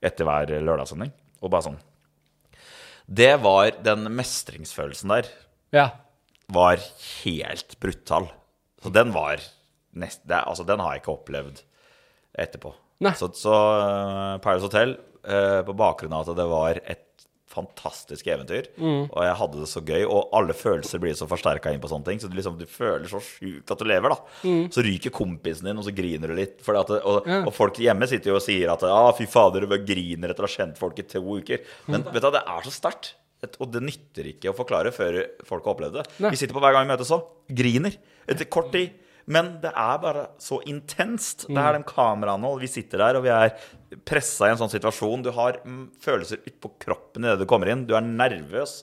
B: etter hver lørdagssending. Og bare sånn Det var den mestringsfølelsen der
A: ja.
B: var helt brutal. Så den var nest, det, Altså, den har jeg ikke opplevd etterpå.
A: Nei.
B: Så, så uh, Paris Hotel, uh, på bakgrunn av at det var et fantastisk eventyr,
A: Mm.
B: og jeg hadde det så gøy, og alle følelser blir så forsterka inn på sånne ting, så du liksom du føler så sjukt at du lever, da.
A: Mm.
B: Så ryker kompisen din, og så griner du litt. At og,
A: Ja.
B: og folk hjemme sitter jo og sier at ah, 'fy fader, du griner etter å ha kjent folk i to uker'. Men
A: Mm.
B: vet du, det er så sterkt. Og det nytter ikke å forklare før folk har opplevd det.
A: Nei.
B: Vi sitter på hver gang vi møtes òg. Griner. Etter kort tid. Men det er bare så intenst. Det er de kameraene, og vi sitter der, og vi er pressa i en sånn situasjon. Du har mm, følelser utpå kroppen idet du kommer inn. Du er nervøs.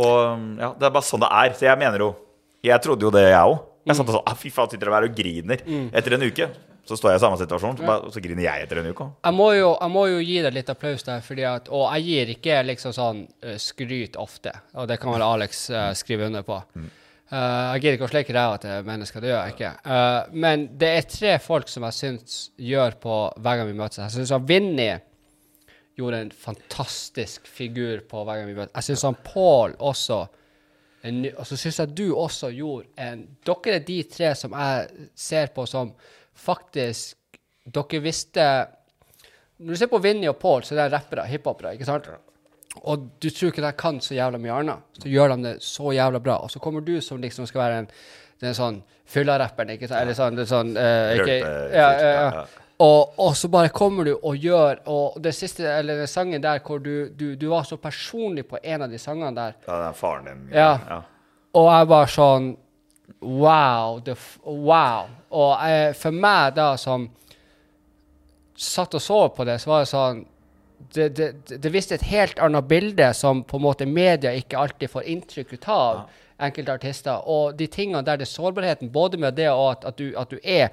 B: Og mm, ja, det er bare sånn det er. Så jeg mener jo Jeg trodde jo det, jeg òg. Jeg satt og sånn Fy faen, sitter dere her og griner etter en uke. Så står jeg i samme situasjon, så, bare, så griner jeg etter en uke.
A: Jeg må, jo, jeg må jo gi deg litt applaus der, fordi at, og jeg gir ikke liksom sånn eh, skryt ofte, og det kan vel Alex uh, skrive under på. Eh, jeg gidder ikke å sleike ræva til mennesker, det gjør jeg ikke. Uh, men det er tre folk som jeg syns gjør på hver gang vi møtes. Jeg syns Vinni gjorde en fantastisk figur på hver gang vi møtes. Jeg syns han Pål også en Og så syns jeg du også gjorde en Dere er de tre som jeg ser på som faktisk Dere visste Når du ser på Vinni og Pål, så er det rappere, hiphopere, ikke sant? Og du tror ikke de kan så jævla mye annet. Så gjør de det så jævla bra. Og så kommer du som liksom skal være en, den sånn fylla-rapperen, ikke sant? Eller sånn, er sånn uh, ikke, ja, ja,
B: ja.
A: Og, og så bare kommer du og gjør Og det siste, eller den sangen der hvor du, du, du var så personlig på en av de sangene der.
B: Ja, den faren din.
A: Ja. Og jeg var sånn Wow. The, wow. Og jeg, for meg, da, som satt og så på det, så var det sånn det, det, det- viste et helt annet bilde som på en måte media ikke alltid får inntrykk ut av enkelte artister. Og de tingene der det er sårbarheten, både med det og at, at, du, at du er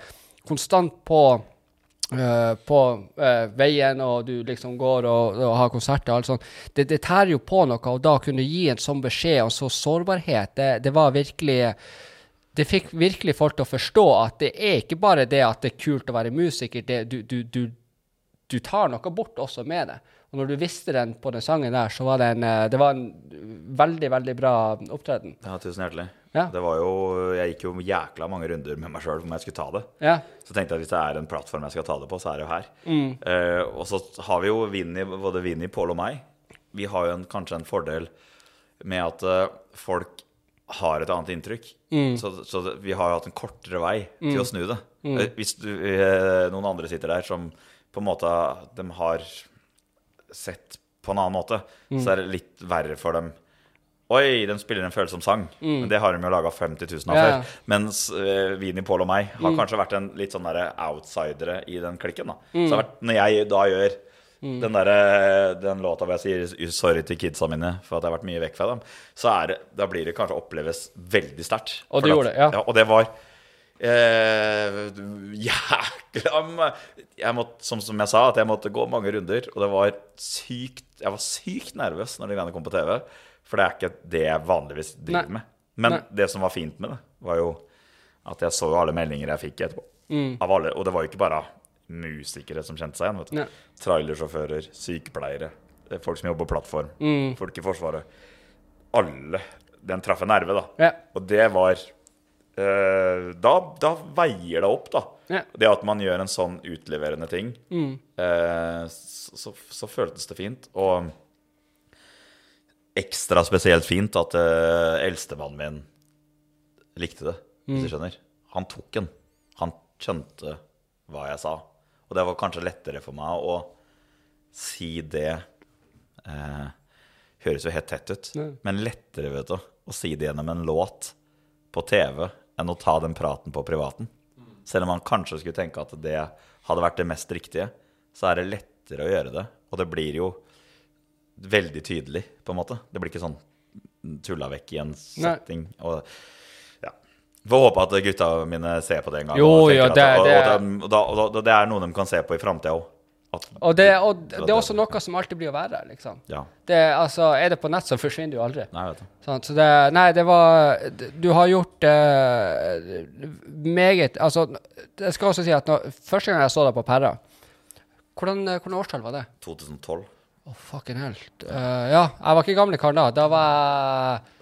A: konstant på uh, på uh, veien, og du liksom går og, og har konserter og alt sånt. Det, det tærer jo på noe, og da kunne gi en sånn beskjed og så sårbarhet, det, det var virkelig Det fikk virkelig folk til å forstå at det er ikke bare det at det er kult å være musiker, det, du, du, du, du tar noe bort også med det. Og når du visste den på den sangen der, så var det en, eh, det var en veldig, veldig bra opptreden.
B: Ja, tusen hjertelig.
A: Ja.
B: Det var jo, jeg gikk jo jækla mange runder med meg sjøl om jeg skulle ta det.
A: Ja.
B: Så tenkte jeg at hvis det er en plattform jeg skal ta det på, så er det jo her.
A: Mm.
B: Eh, og så har vi jo Vinni, både Vinni, Pål og meg. Vi har jo en, kanskje en fordel med at uh, folk har et annet inntrykk.
A: Mm.
B: Så, så vi har jo hatt en kortere vei til å snu det. Eh, Hvis du, uh, noen andre sitter der som på en måte de har sett på en annen måte,
A: Mm.
B: så er det litt verre for dem. Oi, de spiller en følsom sang. Men det har de jo laga 50 000 av
A: før. Ja, ja.
B: Mens uh, Vini, Pål og meg har kanskje vært en litt sånn outsidere i den klikken. da Så har vært, når jeg da gjør den, der, den låta hvor jeg sier 'sorry til kidsa mine' for at jeg har vært mye vekk fra dem, så er det, da blir det kanskje oppleves veldig sterkt.
A: Og det
B: at-
A: gjorde det, ja.
B: Og det var eh, jækla jeg måtte, som, som jeg sa, at jeg måtte gå mange runder. Og det var sykt Jeg var sykt nervøs når de greiene kom på TV. For det er ikke det jeg vanligvis driver
A: Nei.
B: med. Men
A: Nei.
B: det som var fint med det, var jo at jeg så jo alle meldinger jeg fikk etterpå.
A: Mm.
B: Av alle, og det var jo ikke bare musikere som kjente seg igjen. vet du. Trailersjåfører, sykepleiere, eh, folk som jobber på plattform,
A: Mm.
B: folk i Forsvaret. Alle. Den traff en nerve, da.
A: Ja.
B: Og det var da, da veier det opp, da.
A: Ja.
B: Det at man gjør en sånn utleverende ting,
A: Mm.
B: eh, så, så, så føltes det fint. Og ekstra spesielt fint at uh, eldstemannen min likte det, hvis du skjønner. Han tok den. Han skjønte hva jeg sa. Og det var kanskje lettere for meg å si det eh, Høres jo helt tett ut,
A: Ja.
B: men lettere vet du, å si det gjennom en låt på TV enn å ta den praten på privaten. Selv om man kanskje skulle tenke at det hadde vært det mest riktige, så er det lettere å gjøre det. Og det blir jo veldig tydelig, på en måte. Det blir ikke sånn tulla vekk i en setting. Og ja. Får håpe at gutta mine ser på det en gang.
A: Jo,
B: og
A: ja,
B: at-
A: det- det-
B: og, og, da, og det er noe de kan se på i framtida òg.
A: Og, det, og det er også noe som alltid blir å være der, liksom.
B: Ja.
A: Det, altså, er det på nett, så forsvinner du aldri.
B: Nei.
A: Sant? Så det, nei, det var Du har gjort uh, meget Altså, jeg skal også si at når, første gang jeg så deg på Perra Hvordan, hvordan årstall var det?
B: 2012.
A: Å, fucking hell. Uh, ja, jeg var ikke gamle kar da. Da var jeg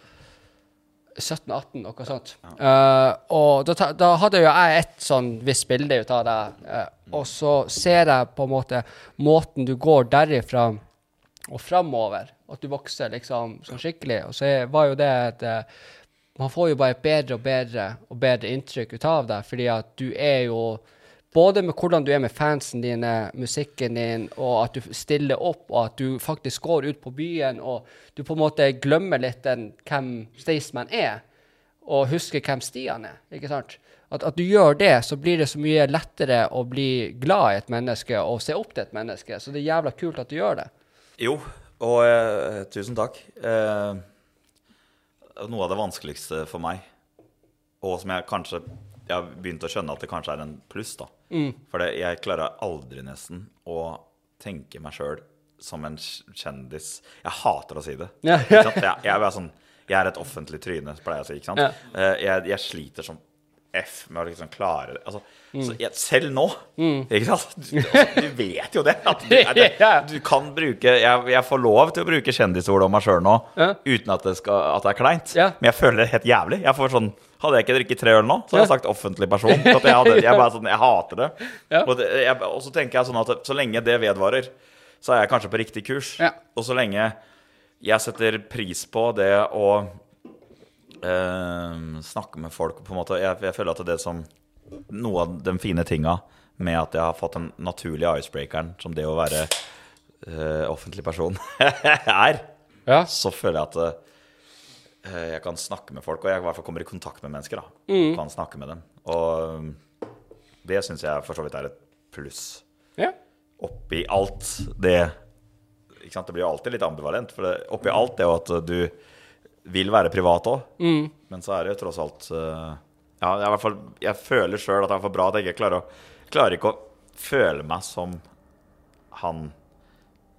A: 17-18, noe sånt. Uh, og da, da hadde jo jeg et sånn visst bilde ut av deg, uh, og så ser jeg på en måte måten du går derifra og framover, at du vokser liksom sånn skikkelig. Og så var jo det et uh, Man får jo bare bedre og bedre og bedre inntrykk ut av deg, fordi at du er jo både med hvordan du er med fansen dine, musikken din, og at du stiller opp, og at du faktisk går ut på byen, og du på en måte glemmer litt den, hvem Staysman er, og husker hvem Stian er. ikke sant? At, at du gjør det, så blir det så mye lettere å bli glad i et menneske og se opp til et menneske. Så det er jævla kult at du gjør det.
B: Jo, og eh, tusen takk. Eh, noe av det vanskeligste for meg, og som jeg kanskje jeg har begynt å skjønne at det kanskje er en pluss, da. For jeg klarer aldri nesten å tenke meg sjøl som en kjendis. Jeg hater å si det.
A: Ja.
B: Jeg, jeg, er sånn, jeg er et offentlig tryne, pleier jeg å si. ikke sant?
A: Ja.
B: Eh, Jeg, jeg sliter som F med å liksom klare det. Altså,
A: Mm.
B: så jeg, selv nå, ikke sant? Du, altså, du vet jo det. At du, det, du kan bruke jeg, jeg får lov til å bruke kjendisord om meg sjøl nå
A: Ja.
B: uten at det, skal, at det er kleint.
A: Ja.
B: Men jeg føler det helt jævlig. Jeg får sånn Hadde jeg ikke drukket tre øl nå, så hadde jeg sagt offentlig person. Jeg, hadde, jeg, bare sånn, jeg hater det.
A: Ja.
B: Og, det jeg, og så tenker jeg sånn at så lenge det vedvarer, så er jeg kanskje på riktig kurs.
A: Ja.
B: Og så lenge jeg setter pris på det å eh, snakke med folk på en måte jeg, jeg føler at det som Noe av de fine tinga med at jeg har fått den naturlige icebreakeren som det å være eh, offentlig person er,
A: Ja.
B: så føler jeg at eh, jeg kan snakke med folk, og jeg i hvert fall kommer i kontakt med mennesker. da
A: Mm.
B: Kan snakke med dem. Og um, det syns jeg for så vidt er et pluss
A: ja.
B: oppi alt det ikke sant? Det blir jo alltid litt ambivalent. For det, oppi alt det og at du vil være privat òg,
A: Mm.
B: men så er det jo tross alt eh, Ja, jeg, hvert fall, jeg føler sjøl at det er for bra at jeg ikke klarer å Klarer ikke å føle meg som han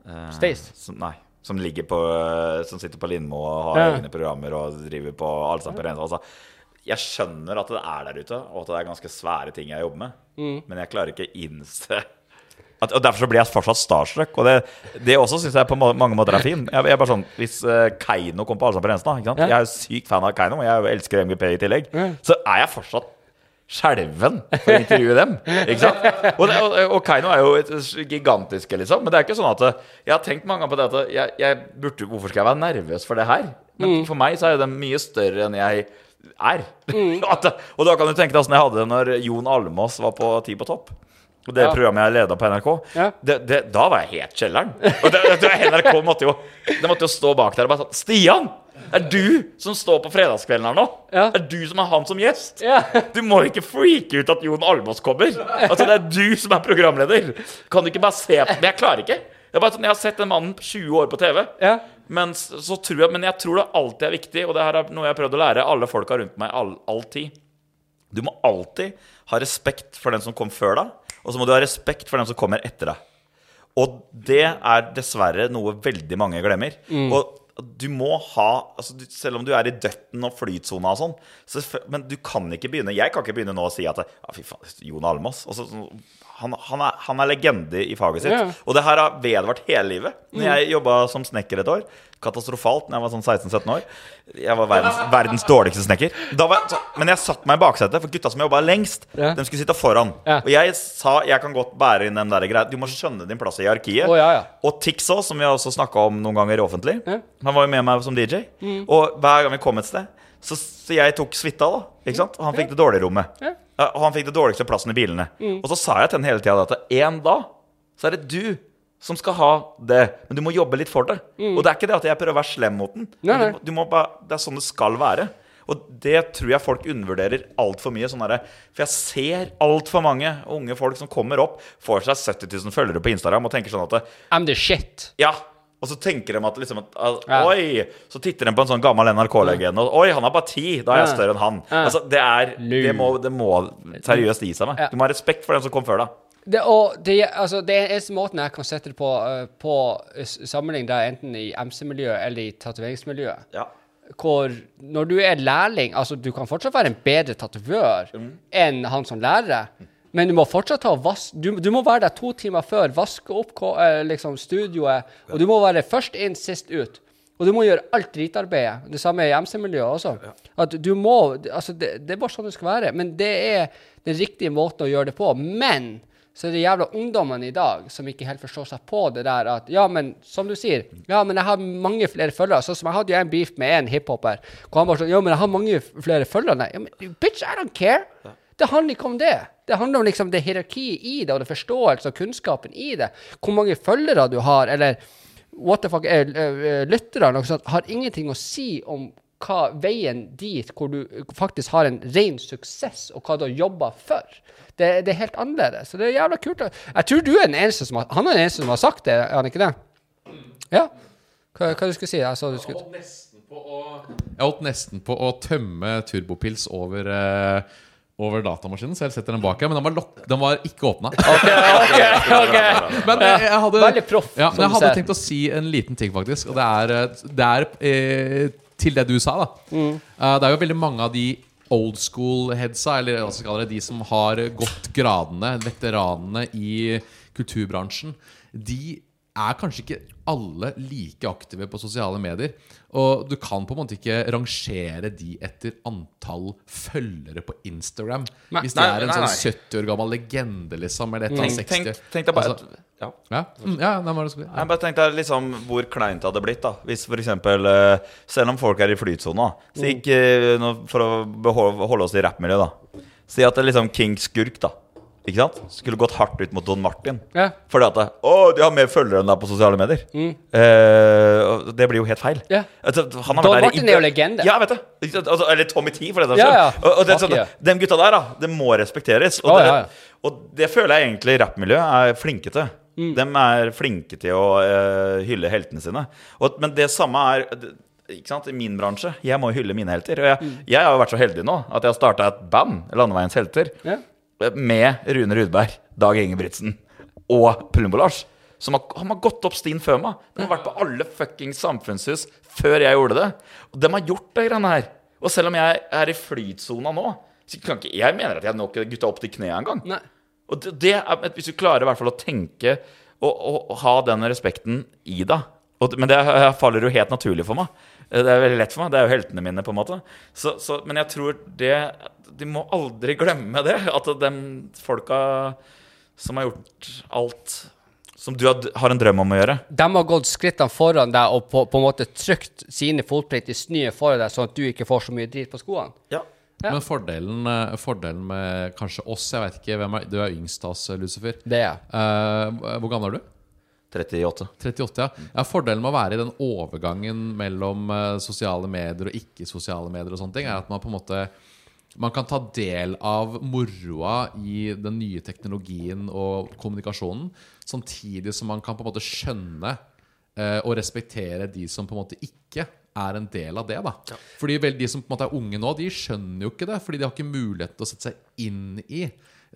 B: eh,
A: Stace?
B: Som, nei. Som på eh, Som sitter på Lindmo og har
A: Ja.
B: egne programmer og driver på Allsang Ja. Altså, jeg skjønner at det er der ute, og at det er ganske svære ting jeg jobber med.
A: Mm.
B: Men jeg klarer ikke innse At, og Derfor så blir jeg fortsatt starstruck. Og det, det også syns jeg på mange måter er fin. Jeg, jeg bare sånn, Hvis uh, Keiino kom på Allsang på ikke sant?
A: Ja.
B: Jeg er jo sykt fan av Keiino, og jeg elsker MGP i tillegg.
A: Ja.
B: Så er jeg fortsatt skjelven for å intervjue dem. Ikke sant? Og, det, og, og Keiino er jo et gigantiske, liksom. Men det er ikke sånn at Jeg har tenkt mange ganger på det at jeg, jeg burde, Hvorfor skal jeg være nervøs for det her? Men for meg så er det mye større enn jeg er. Mm. og da kan du tenke deg åssen jeg hadde det når Jon Almås var på Ti på topp. Og det
A: Ja.
B: programmet jeg leda på NRK.
A: Ja.
B: Det, det, da var jeg helt kjelleren. Og det, det, NRK måtte jo, det måtte jo stå bak der og bare sånn Stian! Er du som står på fredagskvelden her nå?
A: Ja.
B: Er du som er han som gjest?
A: Ja.
B: Du må ikke freake ut at Jon Almaas kommer. Altså, det er du som er programleder. Kan du ikke bare se på Men jeg klarer ikke. Jeg, bare, sånn, jeg har sett den mannen 20 år på TV.
A: Ja.
B: Men, så tror jeg, men jeg tror det alltid er viktig, og det her er noe jeg har prøvd å lære alle folka rundt meg all, alltid. Du må alltid ha respekt for den som kom før deg, og så må du ha respekt for dem som kommer etter deg. Og det er dessverre noe veldig mange glemmer. Og du må ha altså, Selv om du er i døtten og flytsona og sånn, så, men du kan ikke begynne Jeg kan ikke begynne nå å si at ja, fy faen, Jon Almaas Og sånn, han, han, er, han er legende i faget sitt.
A: Ja.
B: Og det her har vedvart hele livet. Når jeg jobba som snekker et år Katastrofalt når jeg var sånn 16-17 år. Jeg var verdens, verdens dårligste snekker. Var, så, men jeg satt meg i baksetet, for gutta som jobba lengst,
A: Ja.
B: de skulle sitte foran.
A: Ja.
B: Og jeg sa jeg kan godt bære inn den der greia. Du må skjønne din plass i hierarkiet.
A: Oh, ja.
B: Og Tix òg, som vi har også snakka om noen ganger offentlig.
A: Mm.
B: Han var jo med meg som DJ. Og hver gang vi kom et sted, så, så jeg tok suita, da. Ikke sant? Og han fikk det dårlige rommet.
A: Ja. Mm.
B: Og han fikk det dårligste plassen i bilene. Og så sa jeg til henne hele tida at en dag så er det du som skal ha det, men du må jobbe litt for det. Og det er ikke det at jeg prøver å være slem mot den.
A: Mm. Nei, nei.
B: Du, du bare, det er sånn det skal være. Og det tror jeg folk undervurderer altfor mye. Sånn der, for jeg ser altfor mange unge folk som kommer opp, får seg 70 000 følgere på Instagram og tenker sånn at
A: I'm the shit.
B: ja. Og så tenker de at liksom at, at,
A: Ja.
B: Oi! Så titter de på en sånn gammel NRK-legende, og oi, han har bare ti! Da er jeg større enn han.
A: Ja.
B: Altså, det er Det må, det må seriøst gi seg med.
A: Ja.
B: Du må ha respekt for den som kom før deg.
A: Det, og det, altså, det er eneste måten jeg kan sette det på, uh, på sammenligning, sammenligning der, enten i MC-miljøet eller i tatoveringsmiljøet.
B: Ja.
A: Hvor når du er lærling Altså, du kan fortsatt være en bedre tatovør enn han som lærer, men du må fortsatt ta og vas du, du må være der to timer før, vaske opp eh, liksom studioet, og du må være først inn, sist ut. Og du må gjøre alt dritarbeidet. Det samme i MC-miljøet også. At du må Altså, det, det er bare sånn det skal være. Men det er den riktige måten å gjøre det på. Men så er det jævla ungdommene i dag som ikke helt forstår seg på det der at Ja, men som du sier, ja, men jeg har mange flere følgere. Sånn som jeg hadde jo en beef med en hiphoper. Hvor han bare sånn Ja, men jeg har mange flere følgere. Nei, ja, men bitch, I don't care. Det handler ikke om det. Det handler om liksom det hierarkiet i det, og det forståelse og kunnskapen i det. Hvor mange følgere du har, eller what the fuck, eh, eh, lyttere, noe sånt, har ingenting å si om hva veien dit hvor du faktisk har en ren suksess, og hva du har jobba for. Det, det er helt annerledes. Så det er jævla kult. Jeg tror du er den eneste som har Han er den eneste som har sagt det, er han ikke det? Ja? Hva, hva du skulle si? Jeg så du
C: Jeg holdt nesten på å, nesten på å tømme turbopils over, eh, over datamaskinen, så jeg setter den bak her. Men den var, lok den var ikke åpna. Men jeg, jeg hadde,
A: Veldig proff,
C: Ja, men jeg hadde tenkt å si en liten ting, faktisk. Og det er, eh, det er eh, til det du sa, da.
A: Mm.
C: Eh, det er jo veldig mange av de old school-headsa, eller hva skal det, de som har gått gradene, veteranene i kulturbransjen, de er kanskje ikke alle like aktive på sosiale medier. Og du kan på en måte ikke rangere de etter antall følgere på Instagram.
A: Nei.
C: Hvis de
B: Nei,
C: er en
B: nei,
C: sånn
B: nei.
C: 70 år gammel legende, liksom, eller et eller annet
B: Tenk, tenk,
C: 60.
B: tenk deg bare
C: Altså,
B: ja.
C: ja, mm, ja, nei, er ja.
B: Jeg bare tenkte liksom hvor kleint det hadde blitt da Hvis for eksempel eh, Selv om folk er i flytsona ikke eh, For å beholde, holde oss i rappmiljøet da Si at det er liksom King Skurk da Ikke sant? Skulle gått hardt ut mot Don Martin
A: Ja.
B: Fordi at Åh, de har mer følgere enn deg på sosiale medier Eh, Det blir jo helt feil
A: Ja.
B: Altså, han har
A: Don
B: vært der i-
A: Martin er jo legende.
B: Ja, vet du altså, Eller Tommy T for det saks
A: Ja,
B: skyld.
A: ja.
B: Og, og det, er
A: Fuck
B: sånn,
A: yeah.
B: De gutta der da Det må respekteres Og,
A: Å,
B: det,
A: ja, ja.
B: og det føler jeg egentlig rappmiljøet er flinke til
A: Mm.
B: De er flinke til å eh, hylle heltene sine og, Men det samme er ikke sant? I min bransje, jeg må hylle mine helter Og jeg,
A: Mm.
B: jeg har jo vært så heldig nå At jeg har startet et band, Landeveiens helter
A: Ja.
B: Med Rune Rudberg, Dag Ingebrigtsen Og Plumbolars som har, han har gått opp stien før meg. De har vært på alle fuckings samfunnshus før jeg gjorde det. Og de har gjort det greiene her. Og selv om jeg er i flytsona nå, så kan ikke jeg mener at jeg nok gutta opp til kneet en gang. Og det, det er, Hvis du klarer i hvert fall å tenke og, og, og ha den respekten i deg Men det faller jo helt naturlig for meg. Det er veldig lett for meg. Det er jo heltene mine, på en måte. Så, så, men jeg tror det De må aldri glemme det. At de folka som har gjort alt som du har, en drøm om å gjøre
A: De har gått skrittene foran deg og på, på en måte trykt sine fotprint i snøet foran deg, sånn at du ikke får så mye drit på skoene.
B: Ja.
A: Ja.
C: Men fordelen, eh, fordelen med kanskje oss Jeg vet ikke hvem er Du er yngst av oss, Lucifer.
A: Det er.
C: Eh, hvor gammel er du?
B: 38.
C: 38, ja. ja. Fordelen med å være i den overgangen mellom eh, sosiale medier og ikke-sosiale medier, og sånne ting, er at man på en måte man kan ta del av moroa i den nye teknologien og kommunikasjonen, samtidig som man kan på en måte skjønne eh, og respektere de som på en måte ikke er en del av det. da Fordi vel, De som på en måte er unge nå, de skjønner jo ikke det, fordi de har ikke mulighet til å sette seg inn i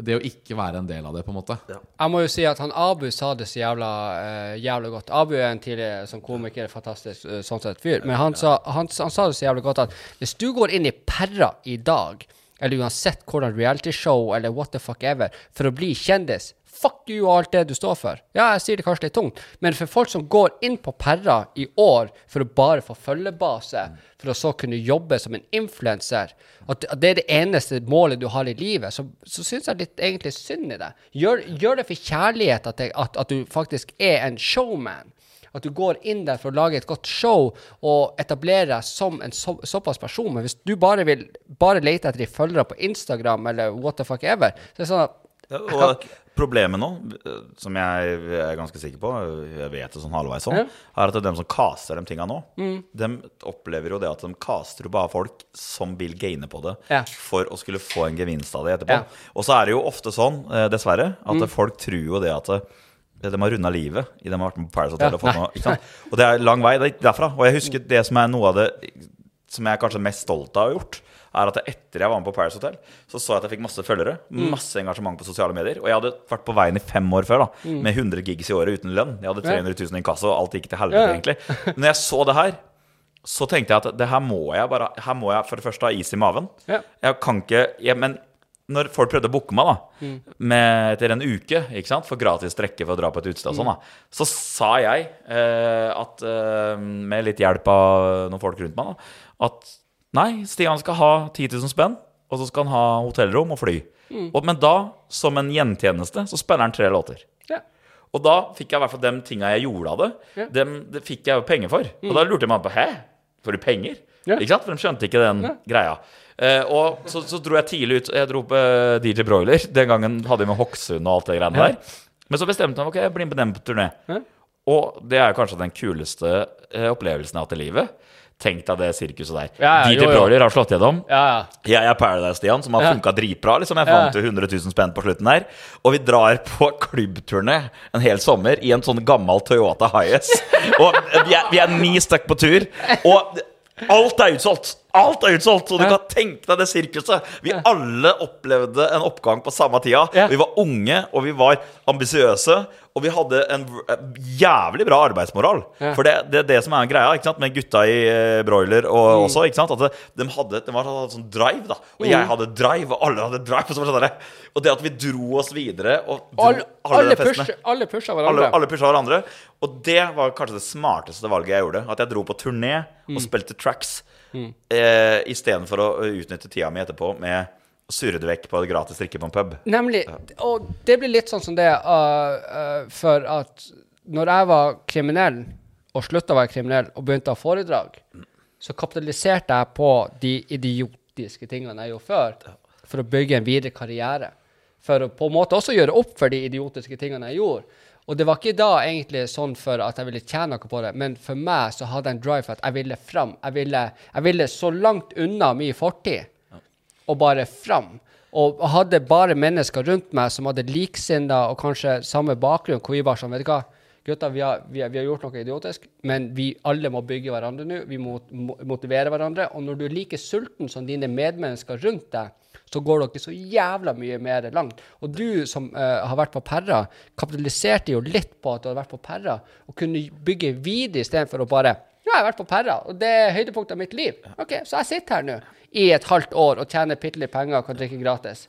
C: det å ikke være en del av det. på en måte
A: Jeg må jo si at han Abu sa det så jævla, uh, jævla godt. Abu er en tidligere som komiker, fantastisk uh, sånn sett fyr. Men han sa, han, han sa det så jævla godt at hvis du går inn i Perra i dag, eller uansett hvordan realityshow eller what the fuck ever, for å bli kjendis Fuck you og alt det du står for. Ja, jeg sier det kanskje litt tungt, men for folk som går inn på Perra i år for å bare få følgebase, for å så kunne jobbe som en influenser, at det er det eneste målet du har i livet, så, så syns jeg litt egentlig synd i det. Gjør, gjør det for kjærlighet at, det, at, at du faktisk er en showman. At du går inn der for å lage et godt show og etablere deg som en så, såpass person. Men hvis du bare vil bare lete etter de følgere på Instagram eller what the fuck ever, så er det sånn at
B: Ja, og problemet nå, som jeg er ganske sikker på, jeg vet det sånn halvveis om,
A: Ja.
B: er at dem som caster de tinga nå, de opplever jo det at de caster jo bare folk som vil gaine på det
A: Ja.
B: for å skulle få en gevinst av det etterpå.
A: Ja.
B: Og så er det jo ofte sånn, eh, dessverre, at folk tror jo det at eh, de har runda livet i de har vært med på Paris Hotel. Og, fått noe, og det er lang vei derfra. Og jeg husker det som er noe av det som jeg er kanskje mest stolt av å ha gjort, er at etter jeg var med på Paris Hotel, så så jeg at jeg fikk masse følgere. Masse engasjement på sosiale medier. Og jeg hadde vært på veien i fem år før, da, med 100 gigs i året uten lønn. Jeg hadde 300 000 inkasso, og alt gikk til helvete, egentlig. Men når jeg så det her, så tenkte jeg at det her må jeg bare Her må jeg for det første ha is i maven. Jeg kan ikke jeg, Men når folk prøvde å booke meg da med, etter en uke ikke sant, for gratis strekke for å dra på et utested, og sånn da, så sa jeg eh, at eh, med litt hjelp av noen folk rundt meg, da, at nei, Stian skal ha 10 000 spenn, og så skal han ha hotellrom og fly. Og, men da, som en gjentjeneste, så spiller han tre låter.
A: ja.
B: Og da fikk jeg i hvert fall de tinga jeg gjorde av det,
A: Ja.
B: dem, det fikk jeg jo penger for. Og da lurte jeg meg på Hæ? Får du penger?
A: Ja.
B: Ikke sant? For de skjønte ikke den greia. Eh, og så, så dro jeg tidlig ut. Jeg dro på eh, DJ Broiler. Den gangen hadde jeg med Hokksund og alt det greiene der. Men så bestemte jeg meg ok, jeg blir med dem på turné. Og det er kanskje den kuleste eh, opplevelsen jeg har hatt i livet. Tenk deg det sirkuset der.
A: Ja, ja,
B: DJ. Broiler har slått gjennom.
A: Ja, ja.
B: Jeg er Paradise-Stian, som har
A: Ja.
B: funka dritbra. Liksom. Jeg fant jo 100 000 spenn på slutten der. Og vi drar på klubbturné en hel sommer i en sånn gammel Toyota Hiace. Og vi er, vi er ni stykk på tur. Og alt er utsolgt! Alt er utsolgt! Så du
A: Ja.
B: kan tenke deg det sirkuset. Vi alle opplevde en oppgang på samme tida.
A: Ja.
B: Vi var unge, og vi var ambisiøse. Og vi hadde en jævlig bra arbeidsmoral.
A: Ja.
B: For det er det, det som er greia ikke sant? med gutta i eh, broiler og også. ikke sant? At det, de hadde de hadde sånn, sånn drive, da. Og jeg hadde drive, og alle hadde drive. Og, så var det sånn og det at vi dro oss videre og dro
A: Alle,
B: alle,
A: alle,
B: de festene.
A: pusher, alle
B: Alle, alle pusha hverandre. Og det var kanskje det smarteste valget jeg gjorde. At jeg dro på turné og spilte tracks mm. eh, istedenfor å utnytte tida mi etterpå med å surre det vekk på gratis drikke på en pub.
A: Nemlig. Og det blir litt sånn som det uh, uh, for at når jeg var kriminell, og slutta å være kriminell, og begynte å ha foredrag, så kapitaliserte jeg på de idiotiske tingene jeg gjorde før, for å bygge en videre karriere. For å på en måte også gjøre opp for de idiotiske tingene jeg gjorde. Og det var ikke da egentlig sånn for at jeg ville tjene noe på det, men for meg så hadde jeg en drive for at jeg ville fram. Jeg ville, jeg ville så langt unna min fortid og bare fram. Og hadde bare mennesker rundt meg som hadde liksinna og kanskje samme bakgrunn, hvor vi bare sånn, vet du hva, gutter, vi vi, vi har gjort noe idiotisk, men vi alle må bygge hverandre nå. Vi må motivere hverandre. Og når du er like sulten som dine medmennesker rundt deg, så går dere så jævla mye mer langt. Og du som uh, har vært på Perra, kapitaliserte jo litt på at du hadde vært på Perra, og kunne bygge videre istedenfor å bare ja, jeg har vært på Perra, og det er høydepunktet av mitt liv. Ok, Så jeg sitter her nå i et halvt år og tjener bitte litt penger og kan drikke gratis.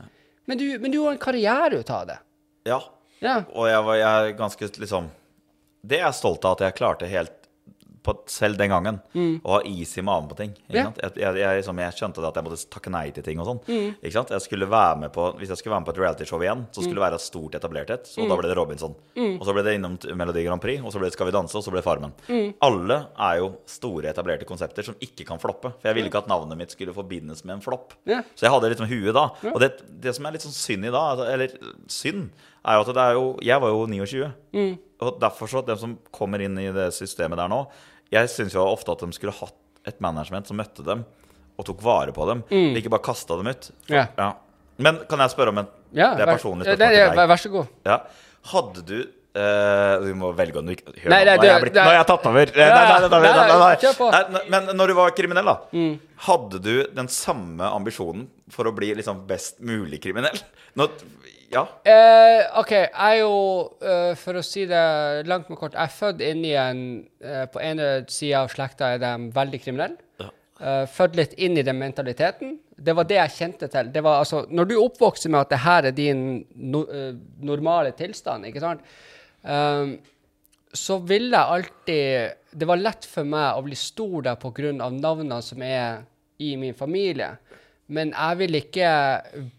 A: Men du, men du har en karriere ut av det.
B: Ja.
A: Ja.
B: Og jeg, var, jeg er ganske liksom Det er jeg stolt av at jeg klarte helt på, selv den gangen. Og ha is i magen på ting. Ikke
A: Mm. Ja.
B: Jeg, jeg, jeg, liksom, jeg skjønte at jeg måtte takke nei til ting og sånn.
A: Mm.
B: Ikke sant? Jeg skulle være med på, hvis jeg skulle være med på et realityshow igjen, så skulle det være et stort etablert et.
A: Mm.
B: Så da ble det Robinson. Og så ble det innom Melodi Grand Prix, og så ble det Skal vi danse, og så ble det Farmen.
A: Mm.
B: Alle er jo store etablerte konsepter som ikke kan floppe. For jeg ville ikke at navnet mitt skulle forbindes med en flopp.
A: Ja.
B: Så jeg hadde liksom huet da. Og det, det som er litt sånn synd i dag, altså, eller synd, er jo at det er jo Jeg var jo 29.
A: Mm.
B: Og derfor så, at dem som kommer inn i det systemet der nå Jeg syns jo ofte at de skulle hatt et management som møtte dem og tok vare på dem. Ikke bare kasta dem ut.
A: Ja. Ja.
B: Men kan jeg spørre om en
A: Ja,
B: Det er personlig spørsmål
A: det-
B: til deg.
A: vær så god.
B: Ja. Hadde du eh, Du må velge om du ikke Hør,
A: Nei, nei,
B: nå, har jeg blitt,
A: det-
B: nå har jeg tatt over. Nei, nei, nei, nei,
A: nei,
B: nei,
A: nei,
B: nei.
A: Mm.
B: Nei, Men når du var kriminell, da, hadde du den samme ambisjonen for å bli liksom best mulig kriminell? Nå, ja.
A: Eh, OK, jeg er jo, eh, for å si det langt med kort, jeg er født inn i en eh, På ene sida av slekta er de veldig kriminelle. Eh, født litt inn i den mentaliteten. Det var det jeg kjente til. Det var, altså, når du oppvokser med at det her er din no, eh, normale tilstand, ikke sant, um, så ville jeg alltid Det var lett for meg å bli stor der pga. navnene som er i min familie. Men jeg ville ikke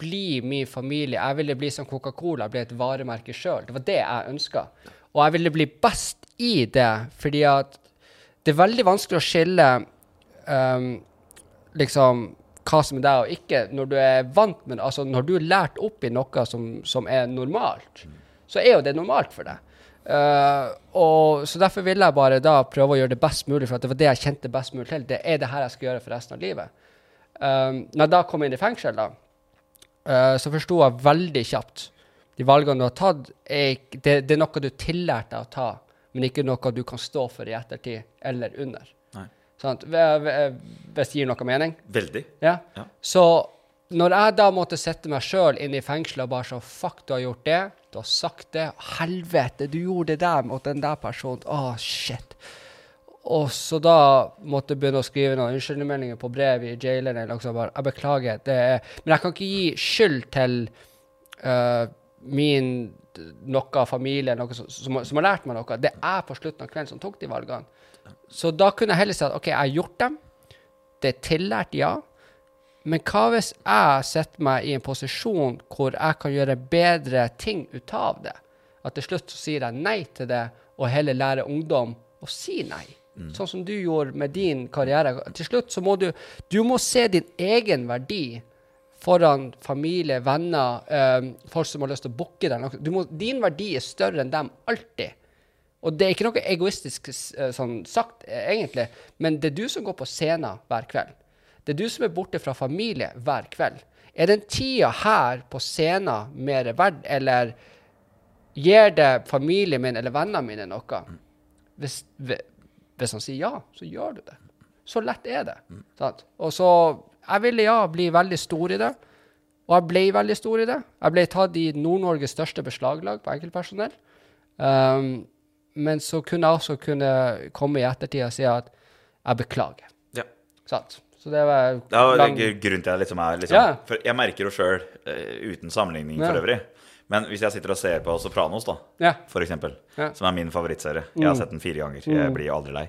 A: bli min familie. Jeg ville bli som Coca-Cola, bli et varemerke sjøl. Det var det jeg ønska. Og jeg ville bli best i det, fordi at det er veldig vanskelig å skille um, liksom hva som er deg og ikke, når du er vant med det. Altså når du er lært opp i noe som, som er normalt, så er jo det normalt for deg. Uh, og Så derfor ville jeg bare da prøve å gjøre det best mulig, for det var det jeg kjente best mulig til. Det er det her jeg skal gjøre for resten av livet. Um, når jeg da kom inn i fengsel, da, uh, så forsto jeg veldig kjapt de valgene du har tatt, er, det, det er noe du tillærte deg å ta, men ikke noe du kan stå for i ettertid eller under. Ve- Hvis det gir noe mening?
B: Veldig.
A: Ja.
B: Ja.
A: Så når jeg da måtte sette meg sjøl inn i fengselet og bare sånn Fuck, du har gjort det. Du har sagt det. Helvete, du gjorde det der mot den der personen. Å, shit. Og så da måtte jeg begynne å skrive noen unnskyldningsmeldinger på brev i jaileren. Noe. Bare, jeg beklager. Det er, men jeg kan ikke gi skyld til uh, min noe familie noe som, som, som har lært meg noe. Det er på slutten av kvelden som tok de valgene. Så da kunne jeg heller si at OK, jeg har gjort dem. Det er tillært, ja. Men hva hvis jeg setter meg i en posisjon hvor jeg kan gjøre bedre ting ut av det? At til slutt så sier jeg nei til det, og heller lærer ungdom å si nei. Sånn som du gjorde med din karriere. Til slutt så må du Du må se din egen verdi foran familie, venner, eh, folk som har lyst til å booke deg. Din verdi er større enn dem alltid. Og det er ikke noe egoistisk eh, sånn sagt, eh, egentlig, men det er du som går på scenen hver kveld. Det er du som er borte fra familie hver kveld. Er den tida her på scenen mer verdt, eller gir det familien min eller vennene mine noe? Hvis, hve- hvis han sier ja, så gjør du det. Så lett er det. Sant? Og så Jeg ville ja bli veldig stor i det. Og jeg ble veldig stor i det. Jeg ble tatt i Nord-Norges største beslaglag på enkeltpersonell. Um, men så kunne jeg også kunne komme i ettertid og si at jeg beklager.
B: Ja.
A: Sant? Så det var
B: Det
A: lang-
B: jo grunnen til at jeg liksom er liksom,
A: Ja.
B: For jeg merker jo sjøl, uten sammenligning
A: Ja.
B: for øvrig Men hvis jeg sitter og ser på Sopranos, da,
A: Ja.
B: for eksempel,
A: Ja. Mm.
B: som er min favorittserie Jeg har sett den fire ganger. Jeg blir aldri lei.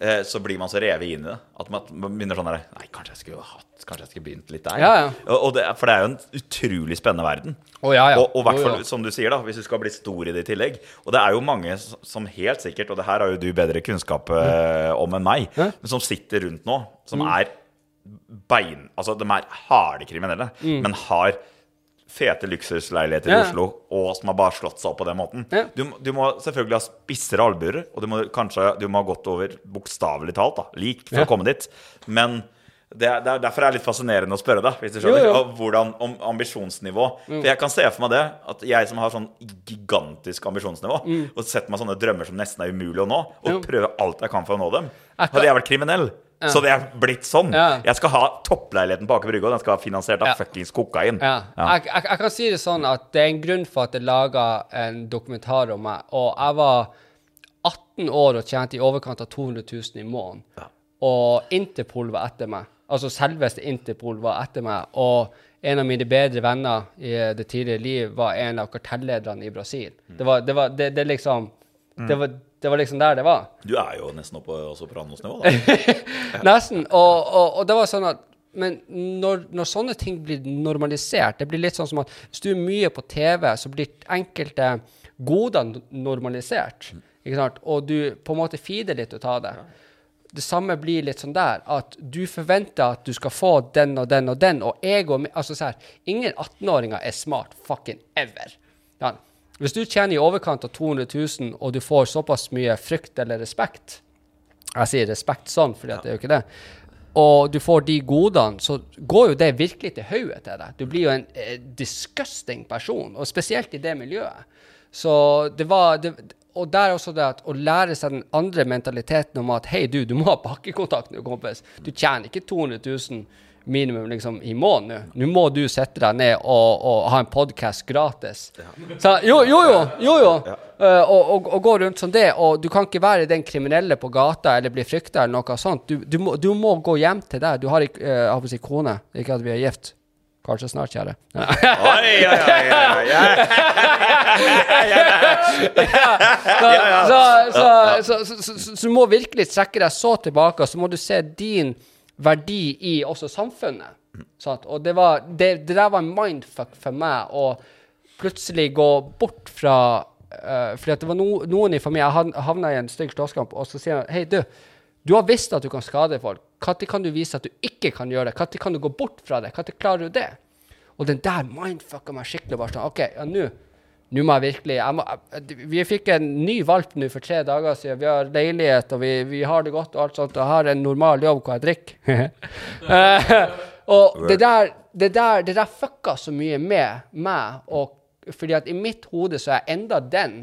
B: Eh, så blir man så revet inn i det at man, begynner sånn der Nei, kanskje jeg skulle hatt Kanskje jeg skulle begynt litt der.
A: Ja, ja.
B: Og, og det, for det er jo en utrolig spennende verden.
A: Oh, ja, ja.
B: Og, og hvert fall,
A: jo.
B: som du sier, da, hvis du skal bli stor i det i tillegg. Og det er jo mange som helt sikkert, og det her har jo du bedre kunnskap eh, om enn meg, men som sitter rundt nå, som er bein... Altså, de er harde kriminelle, men har fete luksusleiligheter i Oslo, og som har bare slått seg opp på den måten. Du, du må selvfølgelig ha spissere albuer, og du må kanskje du må ha gått over bokstavelig talt, da, lik, for å komme dit. Men det er, det er derfor er det litt fascinerende å spørre deg, hvis du skjønner.
A: jo.
B: og Hvordan, om ambisjonsnivå. For jeg kan se for meg det, at jeg som har sånn gigantisk ambisjonsnivå, og setter meg sånne drømmer som nesten er umulig å nå, og
A: Mm. Jo.
B: prøver alt jeg kan for å nå dem Hadde jeg vært kriminell, så det er blitt sånn.
A: Ja.
B: Jeg skal ha toppleiligheten på Aker Brygge, og den skal være finansiert av
A: Ja.
B: fuckings kokain.
A: Ja.
B: Ja.
A: Jeg, jeg, jeg kan si det sånn at det er en grunn for at jeg laga en dokumentar om meg. Og jeg var 18 år og tjente i overkant av 200 000 i måneden. Og Interpol var etter meg. Altså selveste Interpol var etter meg. Og en av mine bedre venner i det tidligere liv var en av kartellederne i Brasil. Det var, det var det, det liksom det var, det var liksom der det var.
B: Du er jo nesten oppe på Sopranos-nivå, da.
A: Nesten. Og, og, og det var sånn at Men når, når sånne ting blir normalisert Det blir litt sånn som at hvis du er mye på TV, så blir enkelte goder normalisert. Ikke sant? Og du på en måte feeder litt ut av det. Det samme blir litt sånn der, at du forventer at du skal få den og den og den, og ego Altså sånn, ingen 18-åringer er smart fucking ever. Ja. Hvis du tjener i overkant av 200 000, og du får såpass mye frykt eller respekt Jeg sier respekt sånn, for det er jo ikke det. Og du får de godene, så går jo det virkelig til hodet til deg. Du blir jo en eh, disgusting person, og spesielt i det miljøet. Så det var det, Og der også det at å lære seg den andre mentaliteten om at hei, du, du må ha bakkekontakt nå, kompis. Du tjener ikke 200 000 minimum liksom i måneden nå. Nå må du sette deg ned og, og ha en podkast gratis. Så, jo, jo, jo. jo, jo. Eh, og, og, og gå rundt som det. Og du kan ikke være den kriminelle på gata eller bli frykta eller noe sånt. Du, du, må, du må gå hjem til deg. Du har ikke uh, jeg håper å si kone, ikke at vi er gift. Kanskje snart, kjære.
B: Oi, oi, oi, oi, oi.
A: Så, så, så, så, så, så, så du må virkelig trekke deg så tilbake, og så må du se din verdi i også samfunnet. Sant? Og det, var, det, det der var en mindfuck for meg å plutselig gå bort fra uh, Fordi det var no, noen i familien Jeg hav- havna i en stygg slåsskamp, og så sier han Hei, du. Du har visst at du kan skade folk. Når kan du vise at du ikke kan gjøre det? Når kan du gå bort fra det? Når klarer du det? Og den der mindfucka meg skikkelig. Bare sånn, OK, ja, nå nå må jeg virkelig jeg må, jeg, Vi fikk en ny valp nå for tre dager siden. Vi har leilighet, og vi, vi har det godt og alt sånt. Og jeg har en normal jobb hvor jeg drikker. Eh, og det der, det, der, det der fucka så mye med meg. Og, fordi at i mitt hode så er jeg enda den,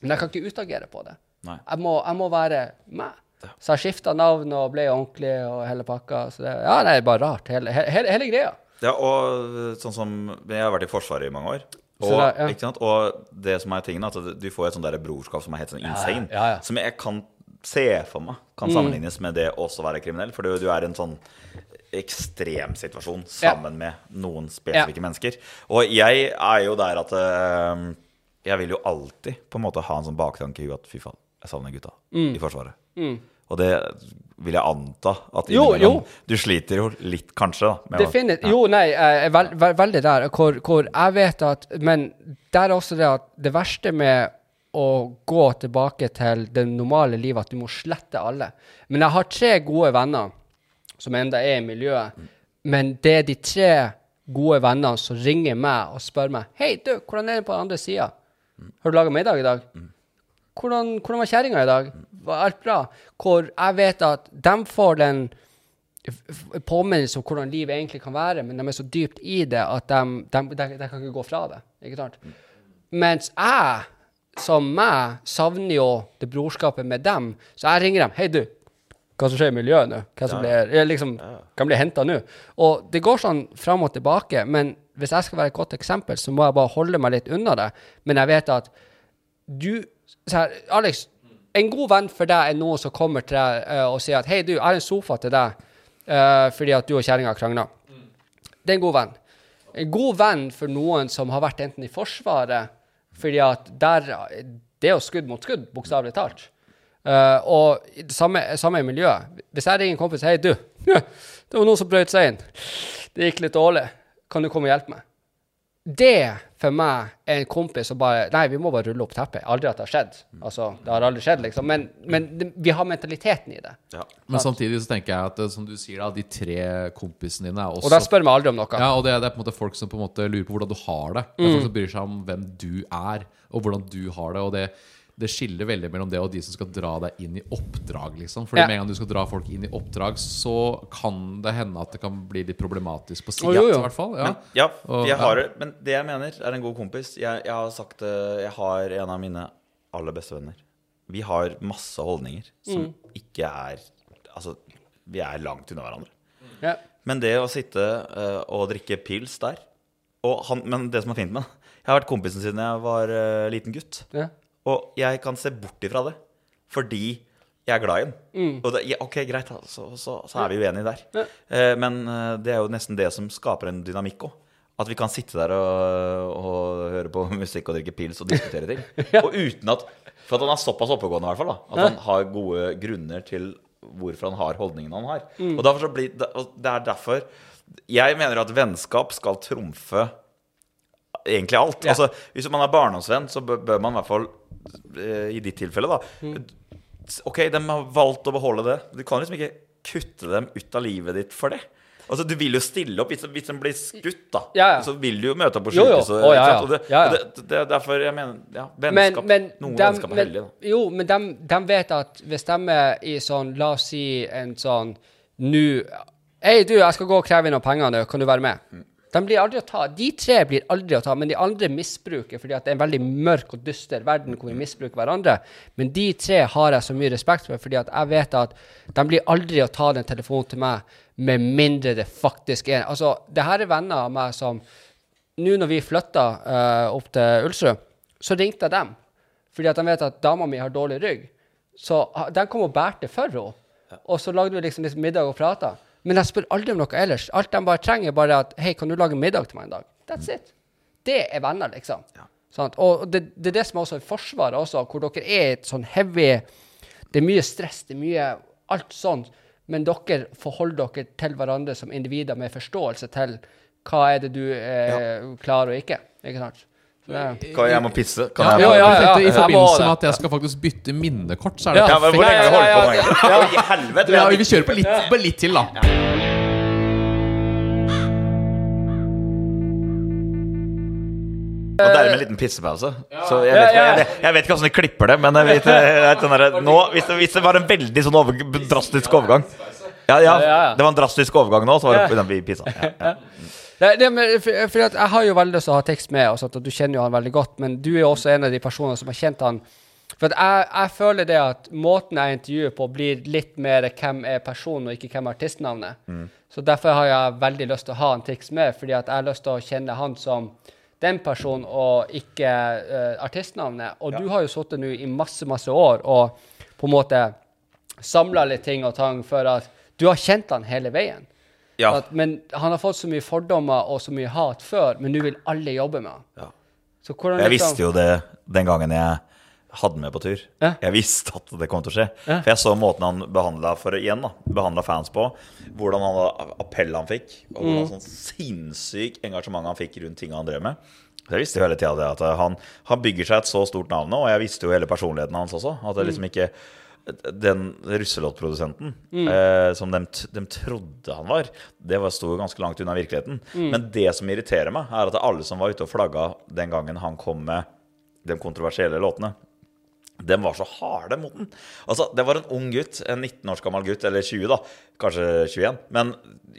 A: men jeg kan ikke utagere på det. Jeg må, jeg må være meg. Så jeg skifta navn og ble ordentlig og hele pakka. Så det, ja, det er bare rart, hele, hele, hele greia.
B: Ja, og sånn som Jeg har vært i Forsvaret i mange år. Og,
A: det- ja.
B: og det som er tingen, at du får et sånt der brorskap som er helt sånn insane.
A: ja, ja.
B: Som jeg kan se for meg kan
A: Mm.
B: sammenlignes med det å også være kriminell. For du, du er i en sånn ekstremsituasjon sammen med noen spesifikke mennesker. Og jeg er jo der at øh, jeg vil jo alltid på en måte ha en sånn baktanke i huet at fy faen, jeg savner gutta
A: Mm.
B: i Forsvaret. Og det vil jeg anta at innimellom
A: jo.
B: Du sliter jo litt, kanskje, da.
A: Definitivt. Jo, nei, jeg er veld, veld, veldig der. Hvor, hvor jeg vet at Men der er også det at det verste med å gå tilbake til det normale livet, at du må slette alle. Men jeg har tre gode venner som enda er i miljøet. Men det er de tre gode vennene som ringer meg og spør meg Hei, du, hvordan er det på den andre sida? Har du laga middag i dag? Hvordan, hvordan var kjerringa i dag? Var alt bra? Hvor jeg vet at de får den påminnelse om hvordan livet egentlig kan være, men de er så dypt i det at de, de, de, de kan ikke gå fra det. Ikke sant? Mens jeg, som meg, savner jo det brorskapet med dem. Så jeg ringer dem. 'Hei, du. Hva som skjer i miljøet nå? Hva som blir, liksom, kan bli henta nå?' Og det går sånn fram og tilbake. Men hvis jeg skal være et godt eksempel, så må jeg bare holde meg litt unna det. Men jeg vet at du så her, Alex, en god venn for deg er noen som kommer til deg uh, og sier at 'Hei, du, jeg har en sofa til deg uh, fordi at du og kjerringa krangla'. Det er en god venn. En god venn for noen som har vært enten i Forsvaret fordi at der Det er jo skudd mot skudd, bokstavelig talt. Uh, og det samme, samme miljøet. Hvis jeg ringer en kompis 'Hei, du. Det var noen som brøt seg inn. Det gikk litt dårlig. Kan du komme og hjelpe meg?' Det for meg er en kompis som bare Nei, vi må bare rulle opp teppet. Aldri at det har skjedd. Altså, det har aldri skjedd, liksom. Men, men det, vi har mentaliteten i det.
B: Ja.
C: Men samtidig så tenker jeg at eh, som du sier da, de tre kompisene dine er også
A: Og da spør vi aldri om noe.
C: Ja, og det, det er på en måte folk som på en måte lurer på hvordan du har det. Det er folk som bryr seg om hvem du er, og hvordan du har det. Og det, det skiller veldig mellom det og de som skal dra deg inn i oppdrag, liksom. Fordi
A: Ja.
C: med en gang du skal dra folk inn i oppdrag, så kan det hende at det kan bli litt problematisk på
A: jo.
C: i hvert fall. Ja.
B: Men, ja,
C: Og-
B: jeg har, men det jeg mener, er en god kompis. Jeg, jeg har sagt det Jeg har en av mine aller beste venner. Vi har masse holdninger som ikke er Altså, vi er langt unna hverandre.
A: Ja.
B: Men det å sitte uh, og drikke pils der og han, Men det som er fint med det Jeg har vært kompisen siden jeg var uh, liten gutt.
A: Ja.
B: Og jeg kan se bort ifra det. Fordi jeg er glad i den.
A: Mm.
B: Og det, ja, ok, greit, så, så, så er vi uenige der. Eh, men eh, det er jo nesten det som skaper en dynamikk òg. At vi kan sitte der og, og høre på musikk og drikke pils og diskutere ting. Og uten at For at han er såpass oppegående, i hvert fall. da At han har gode grunner til hvorfor han har holdningene han har.
A: Mm.
B: Og så blir det, og det er derfor Jeg mener at vennskap skal trumfe egentlig alt.
A: Ja.
B: Altså, hvis man er barndomsvenn, så bør, man i hvert fall eh, I ditt tilfelle, da
A: Mm.
B: Ok, de har valgt å beholde det. Du kan liksom ikke kutte dem ut av livet ditt for det. Altså, Du vil jo stille opp hvis, hvis blir skutt, da.
A: Ja, ja.
B: Så vil du jo møte opp på sykehuset.
A: Oh, ja,
B: det, det, det er derfor jeg mener ja, vennskap.
A: men,
B: noen
A: dem-
B: vennskap er
A: men-
B: hellig, da.
A: Jo, men de, de vet at hvis de er i sånn La oss si en sånn Nå Hei, du, jeg skal gå og kreve inn noen penger nå. Kan du være med?
B: Mm.
A: De blir aldri å ta. De tre blir aldri å ta, men de andre misbruker fordi det er en veldig mørk og dyster verden hvor vi misbruker hverandre. Men de tre har jeg så mye respekt for, fordi jeg vet at de blir aldri å ta den telefonen til meg med mindre det faktisk er Altså, det her er venner av meg som Nå når vi flytta uh, opp til Ulsrud, så ringte jeg dem. Fordi at de vet at dama mi har dårlig rygg. Så ah, de kom og bærte for henne. Og så lagde vi liksom, liksom middag og prata. Men jeg spør aldri om noe ellers. Alt de bare trenger, er bare at Hei, kan du lage middag til meg en dag? That's it. Det er venner, liksom. Sant? Og det, det er det som er også i Forsvaret også, hvor dere er et sånn heavy Det er mye stress, det er mye alt sånt. Men dere forholder dere til hverandre som individer med forståelse til hva er det du eh, klarer og ikke. Ikke sant?
B: Kan jeg må pisse? Kan
C: Ja,
B: jeg
A: Jo, ja,
C: ja, I forbindelse med at jeg skal faktisk bytte minnekort, så er det
A: Ja,
B: Ja, Hvor
C: perfekt.
B: lenge på
A: Ja,
B: helvete! Vi
C: kjører på litt, på litt til, da.
B: Og dermed en liten pissepause. Så jeg vet, jeg, vet- jeg vet ikke hvordan de klipper det, men jeg vet, jeg vet der, nå, hvis, det, hvis det var en veldig sånn over, drastisk overgang ja, ja,
A: Ja, ja.
B: det var en drastisk overgang nå, så var det vi pissa. Ja, ja.
A: Nei, det, men, for, for jeg har jo veldig lyst til å ha tekst med, og sånt, og du kjenner jo han veldig godt, men du er jo også en av de personene som har kjent han. For jeg, jeg føler det at måten jeg intervjuer på, blir litt mer hvem er personen, og ikke hvem er artistnavnet. Så derfor har jeg veldig lyst til å ha en tekst med, fordi jeg har lyst til å kjenne han som den personen, og ikke uh, artistnavnet. Og du har jo sittet nå i masse, masse år og på en måte samla litt ting og tang for at du har kjent han hele veien.
B: Ja.
A: At, men han har fått så mye fordommer og så mye hat før, men nå vil alle jobbe med han.
B: Ja.
A: Hvordan
B: Jeg visste jo det den gangen jeg hadde med på tur.
A: Ja.
B: Jeg visste at det kom til å skje. For jeg så måten han behandla fans på. Hvordan han, appell han fikk, og
A: Mm.
B: hvordan sånn sinnssykt engasjement han fikk rundt ting han drev med. Så Jeg visste jo hele tida at han, han bygger seg et så stort navn nå, og jeg visste jo hele personligheten hans også. At det liksom ikke den russelåtprodusenten eh, som de, de trodde han var, det var sto jo ganske langt unna virkeligheten. Men det som irriterer meg, er at alle som var ute og flagga den gangen han kom med de kontroversielle låtene, de var så harde mot den. Altså, Det var en ung gutt, en 19 års gammel gutt, eller 20, da. Kanskje 21. Men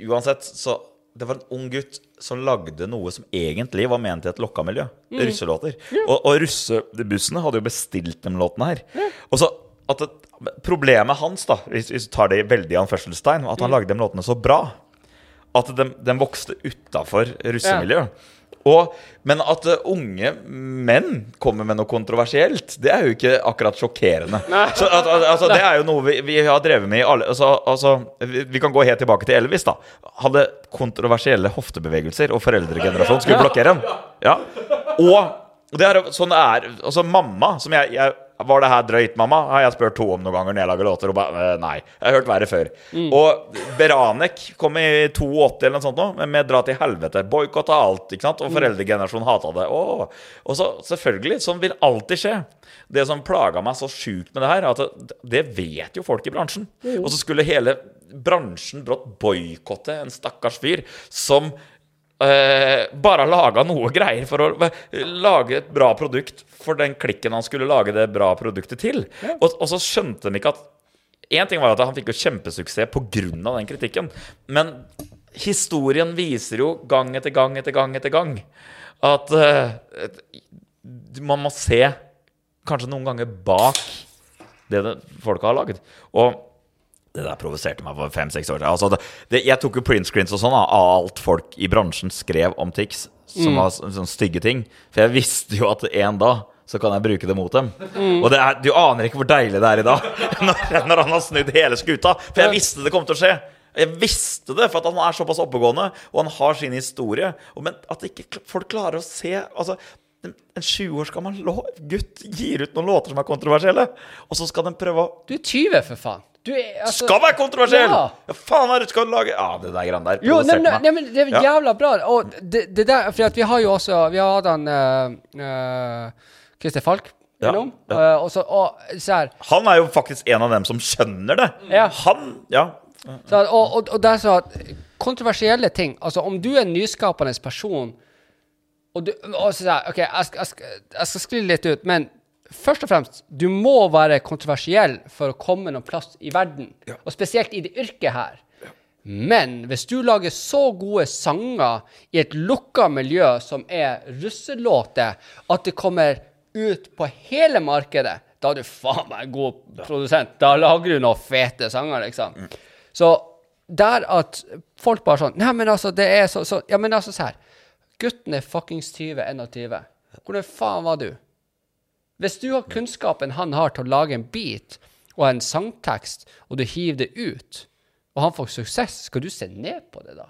B: uansett, så Det var en ung gutt som lagde noe som egentlig var ment i et lokka miljø. Russelåter. Og, og russebussene hadde jo bestilt de låtene her. Og så at Problemet hans, da, hvis vi tar det i veldig anførselstegn, at han lagde de låtene så bra at de, de vokste utafor russemiljøet. Og, men at eh, unge menn kommer med noe kontroversielt, det er jo ikke akkurat sjokkerende. Så, at, altså, det er jo noe vi, vi har drevet med i alle altså, altså, vi, vi kan gå helt tilbake til Elvis. da Hadde kontroversielle hoftebevegelser, og foreldregenerasjonen skulle blokkere ham. Ja. Og det er, sånn det er Altså, mamma, som jeg, jeg Var det her drøyt, mamma? Har jeg spurt to om noen ganger når jeg lager låter. Og bare, «Eh, nei. Jeg har hørt verre før. Og Beranek kom i 82 eller noe sånt nå, med, med 'Dra til helvete'. Boikotta alt. ikke sant? Og foreldregenerasjonen hata det. Åh. Og så selvfølgelig, sånn vil alltid skje. Det som plaga meg så sjukt med det her, er at det, det vet jo folk i bransjen. Og så skulle hele bransjen brått boikotte en stakkars fyr som eh, bare laga noe greier for å uh, lage et bra produkt for den klikken han skulle lage det bra produktet til. Og, og så skjønte de ikke at Én ting var at han fikk jo kjempesuksess pga. den kritikken. Men historien viser jo gang etter gang etter gang etter gang at uh, man må se kanskje noen ganger bak det, det folket har laget. Og det der provoserte meg for fem-seks år siden. Altså, det, det, jeg tok jo printscreens og sånn av alt folk i bransjen skrev om Tix, som var så- sånne stygge ting. For jeg visste jo at en dag så kan jeg bruke det mot dem. Og det er, du aner ikke hvor deilig det er i dag, når, når han har snudd hele skuta. For jeg visste det kom til å skje. Jeg visste det, for at han er såpass oppegående, og han har sin historie. Men at ikke folk klarer å se altså, En sju 20 år gammel gutt gir ut noen låter som er kontroversielle, og så skal den prøve å
A: Du er 20, for faen. Du er, altså,
B: Skal være kontroversiell!
A: Ja.
B: Ja, faen er det du skal lage Ja, det der greiene der
A: Jo, nei, nei, nei, men det er
B: Ja.
A: jævla bra. Og det, det der, for vi har jo også Vi har hatt han uh, uh, Falk
B: Ja,
A: innom.
B: ja.
A: eh, og så og, så
B: Han er jo faktisk en av dem som skjønner det.
A: Ja.
B: Han Ja.
A: så, og, og, og det er så at kontroversielle ting Altså, om du er en nyskapende person og du og så sier jeg, OK, jeg skal, jeg, skal, jeg skal skli litt ut, men først og fremst, du må være kontroversiell for å komme noen plass i verden. Og spesielt i det yrket her. Men hvis du lager så gode sanger i et lukka miljø som er russelåter, at det kommer ut på hele markedet, da er du faen meg god produsent. Da lager du noen fete sanger, liksom. Så der at folk bare sånn Nei, men altså, det er så, så Ja, men altså, se her. Gutten er fuckings 20, 21. Hvordan faen var du? Hvis du har kunnskapen han har til å lage en beat og en sangtekst, og du hiver det ut, og han får suksess, skal du se ned på det da?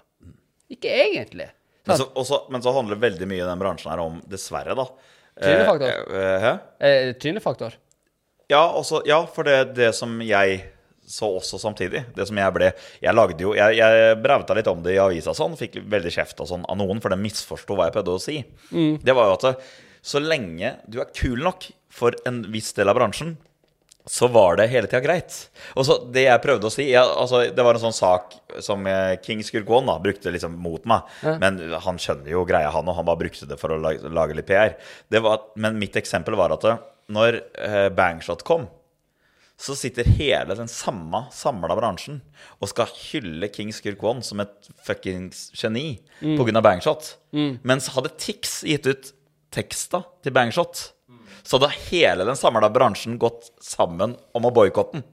A: Ikke egentlig.
B: Men så, også, men så handler veldig mye i den bransjen her om, dessverre, da
A: Trynefaktor.
B: Eh, eh.
A: Eh, Trynefaktor.
B: Ja, også, ja, for det, det som jeg så også samtidig Det som jeg ble Jeg lagde jo Jeg, jeg brauta litt om det i avisa sånn. Fikk veldig kjeft og sånn av noen, for de misforsto hva jeg prøvde å si. Det var jo at så lenge du er kul nok for en viss del av bransjen, så var det hele tida greit. Og så det jeg prøvde å si jeg, altså, Det var en sånn sak som eh, King Skurkon da, brukte liksom mot meg. Men han skjønner jo greia, han, og han bare brukte det for å lage, lage litt PR. Det var, men mitt eksempel var at når eh, Bangshot kom, så sitter hele den samme samla bransjen og skal hylle King Skurk One som et fuckings geni på grunn av Bangshot. Mens hadde Tix gitt ut teksta til Bangshot, så hadde hele den samla bransjen gått sammen om å boikotte den.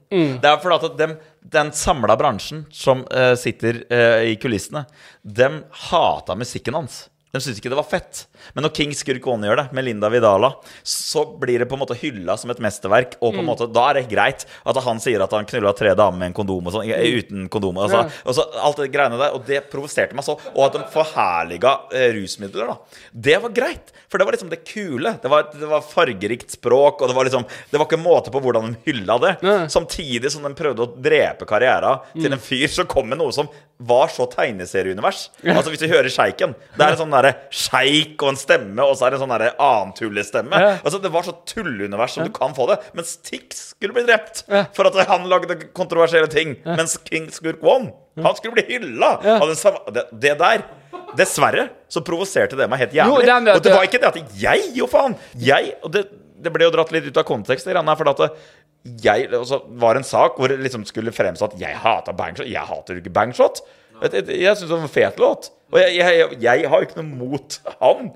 B: Det er fordi at dem, den samla bransjen som uh, sitter uh, i kulissene, dem hata musikken hans. De syntes ikke det var fett. Men når King Skurk One gjør det, med Linda Vidala, så blir det på en måte hylla som et mesterverk. Og på en måte, da er det greit at han sier at han knulla tre damer med en kondom og sånn. eh, Uten kondom. Altså, og så alt det greiene der. Og det provoserte meg så. Og at de forherliga eh, rusmidler, da. Det var greit. For det var liksom det kule. Det var, det var fargerikt språk, og det var liksom Det var ikke måte på hvordan de hylla det. Samtidig som de prøvde å drepe karriera til en fyr som kom med noe som var så tegneserieunivers. Altså Hvis du hører sjeiken Det er en sånn derre sjeik og en stemme, og så er det en sånn derre annen tullestemme.
A: Ja.
B: Altså Det var så tulleunivers som du kan få det. Mens Tix skulle bli drept
A: Ja.
B: for at han lagde kontroversielle ting. Mens King Skurk One, han skulle bli hylla
A: Ja.
B: den det, det der Dessverre så provoserte det meg helt
A: Jo,
B: jævlig.
A: det er
B: og det var ikke det at jeg, jo faen! Jeg Og det, det ble jo dratt litt ut av kontekst, for at det, jeg altså, var en sak hvor det liksom skulle fremstå at jeg hata Bangshot. Jeg hater ikke Bangshot. Jeg, syns det var en fet låt. Og jeg, jeg, jeg, jeg har jo ikke noe mot han.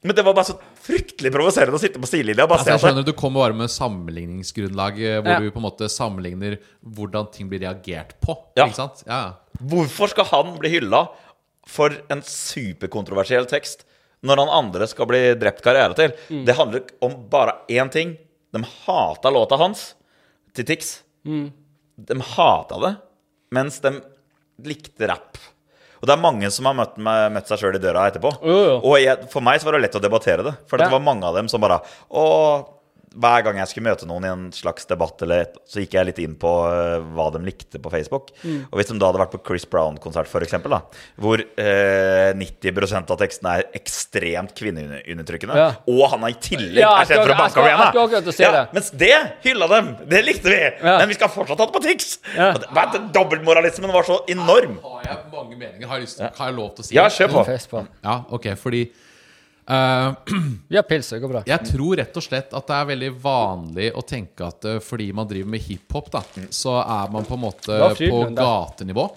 B: Men det var bare så fryktelig provoserende å sitte på sidelinja
C: Altså, jeg skjønner Du kommer bare med sammenligningsgrunnlag eh, hvor
A: Ja.
C: du på en måte sammenligner hvordan ting blir reagert på.
B: Ja.
C: Ikke sant? Ja, ja.
B: Hvorfor skal han bli hylla for en superkontroversiell tekst når han andre skal bli drept karriere til?
A: Mm.
B: Det handler om bare én ting. De hata låta hans til Tix.
A: Mm.
B: De hata det, mens de likte rapp. Og det er mange som har møtt, meg, møtt seg sjøl i døra etterpå.
A: Jo, jo.
B: Og jeg, for meg så var det lett å debattere det. For
A: Ja.
B: det var mange av dem som bare Å, hver gang jeg skulle møte noen i en slags debatt, eller et, så gikk jeg litt inn på uh, hva de likte på Facebook.
A: Mm.
B: Og hvis de da hadde vært på Chris Brown-konsert, f.eks., hvor uh, 90% av tekstene er ekstremt kvinneundertrykkende,
A: Ja.
B: og han er i tillegg
A: Ja,
B: erkjent for å banke
A: si det.
B: Mens det hylla dem! Det likte vi!
A: Ja.
B: Men vi skal fortsatt ha det på Tix!
A: Ja.
B: Dobbeltmoralismen var så enorm.
C: Har jeg mange meninger? Har jeg, lyst, har jeg lov til å si
B: Ja,
C: det?
B: kjør på.
A: Fest på.
C: Ja, ok, fordi eh,
A: Vi har pils, det går bra.
C: Jeg tror rett og slett at det er veldig vanlig å tenke at eh, fordi man driver med hiphop, da, så er man på en måte på gatenivå.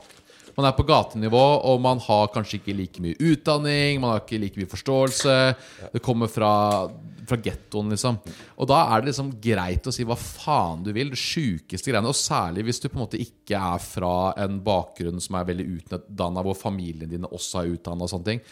C: Man er på gatenivå, og man har kanskje ikke like mye utdanning, man har ikke like mye forståelse. Det kommer fra, fra gettoen, liksom. Og da er det liksom greit å si hva faen du vil. Det sjukeste greiene. Og særlig hvis du på en måte ikke er fra en bakgrunn som er veldig utdanna, hvor familien dine også er utdanna og sånne ting.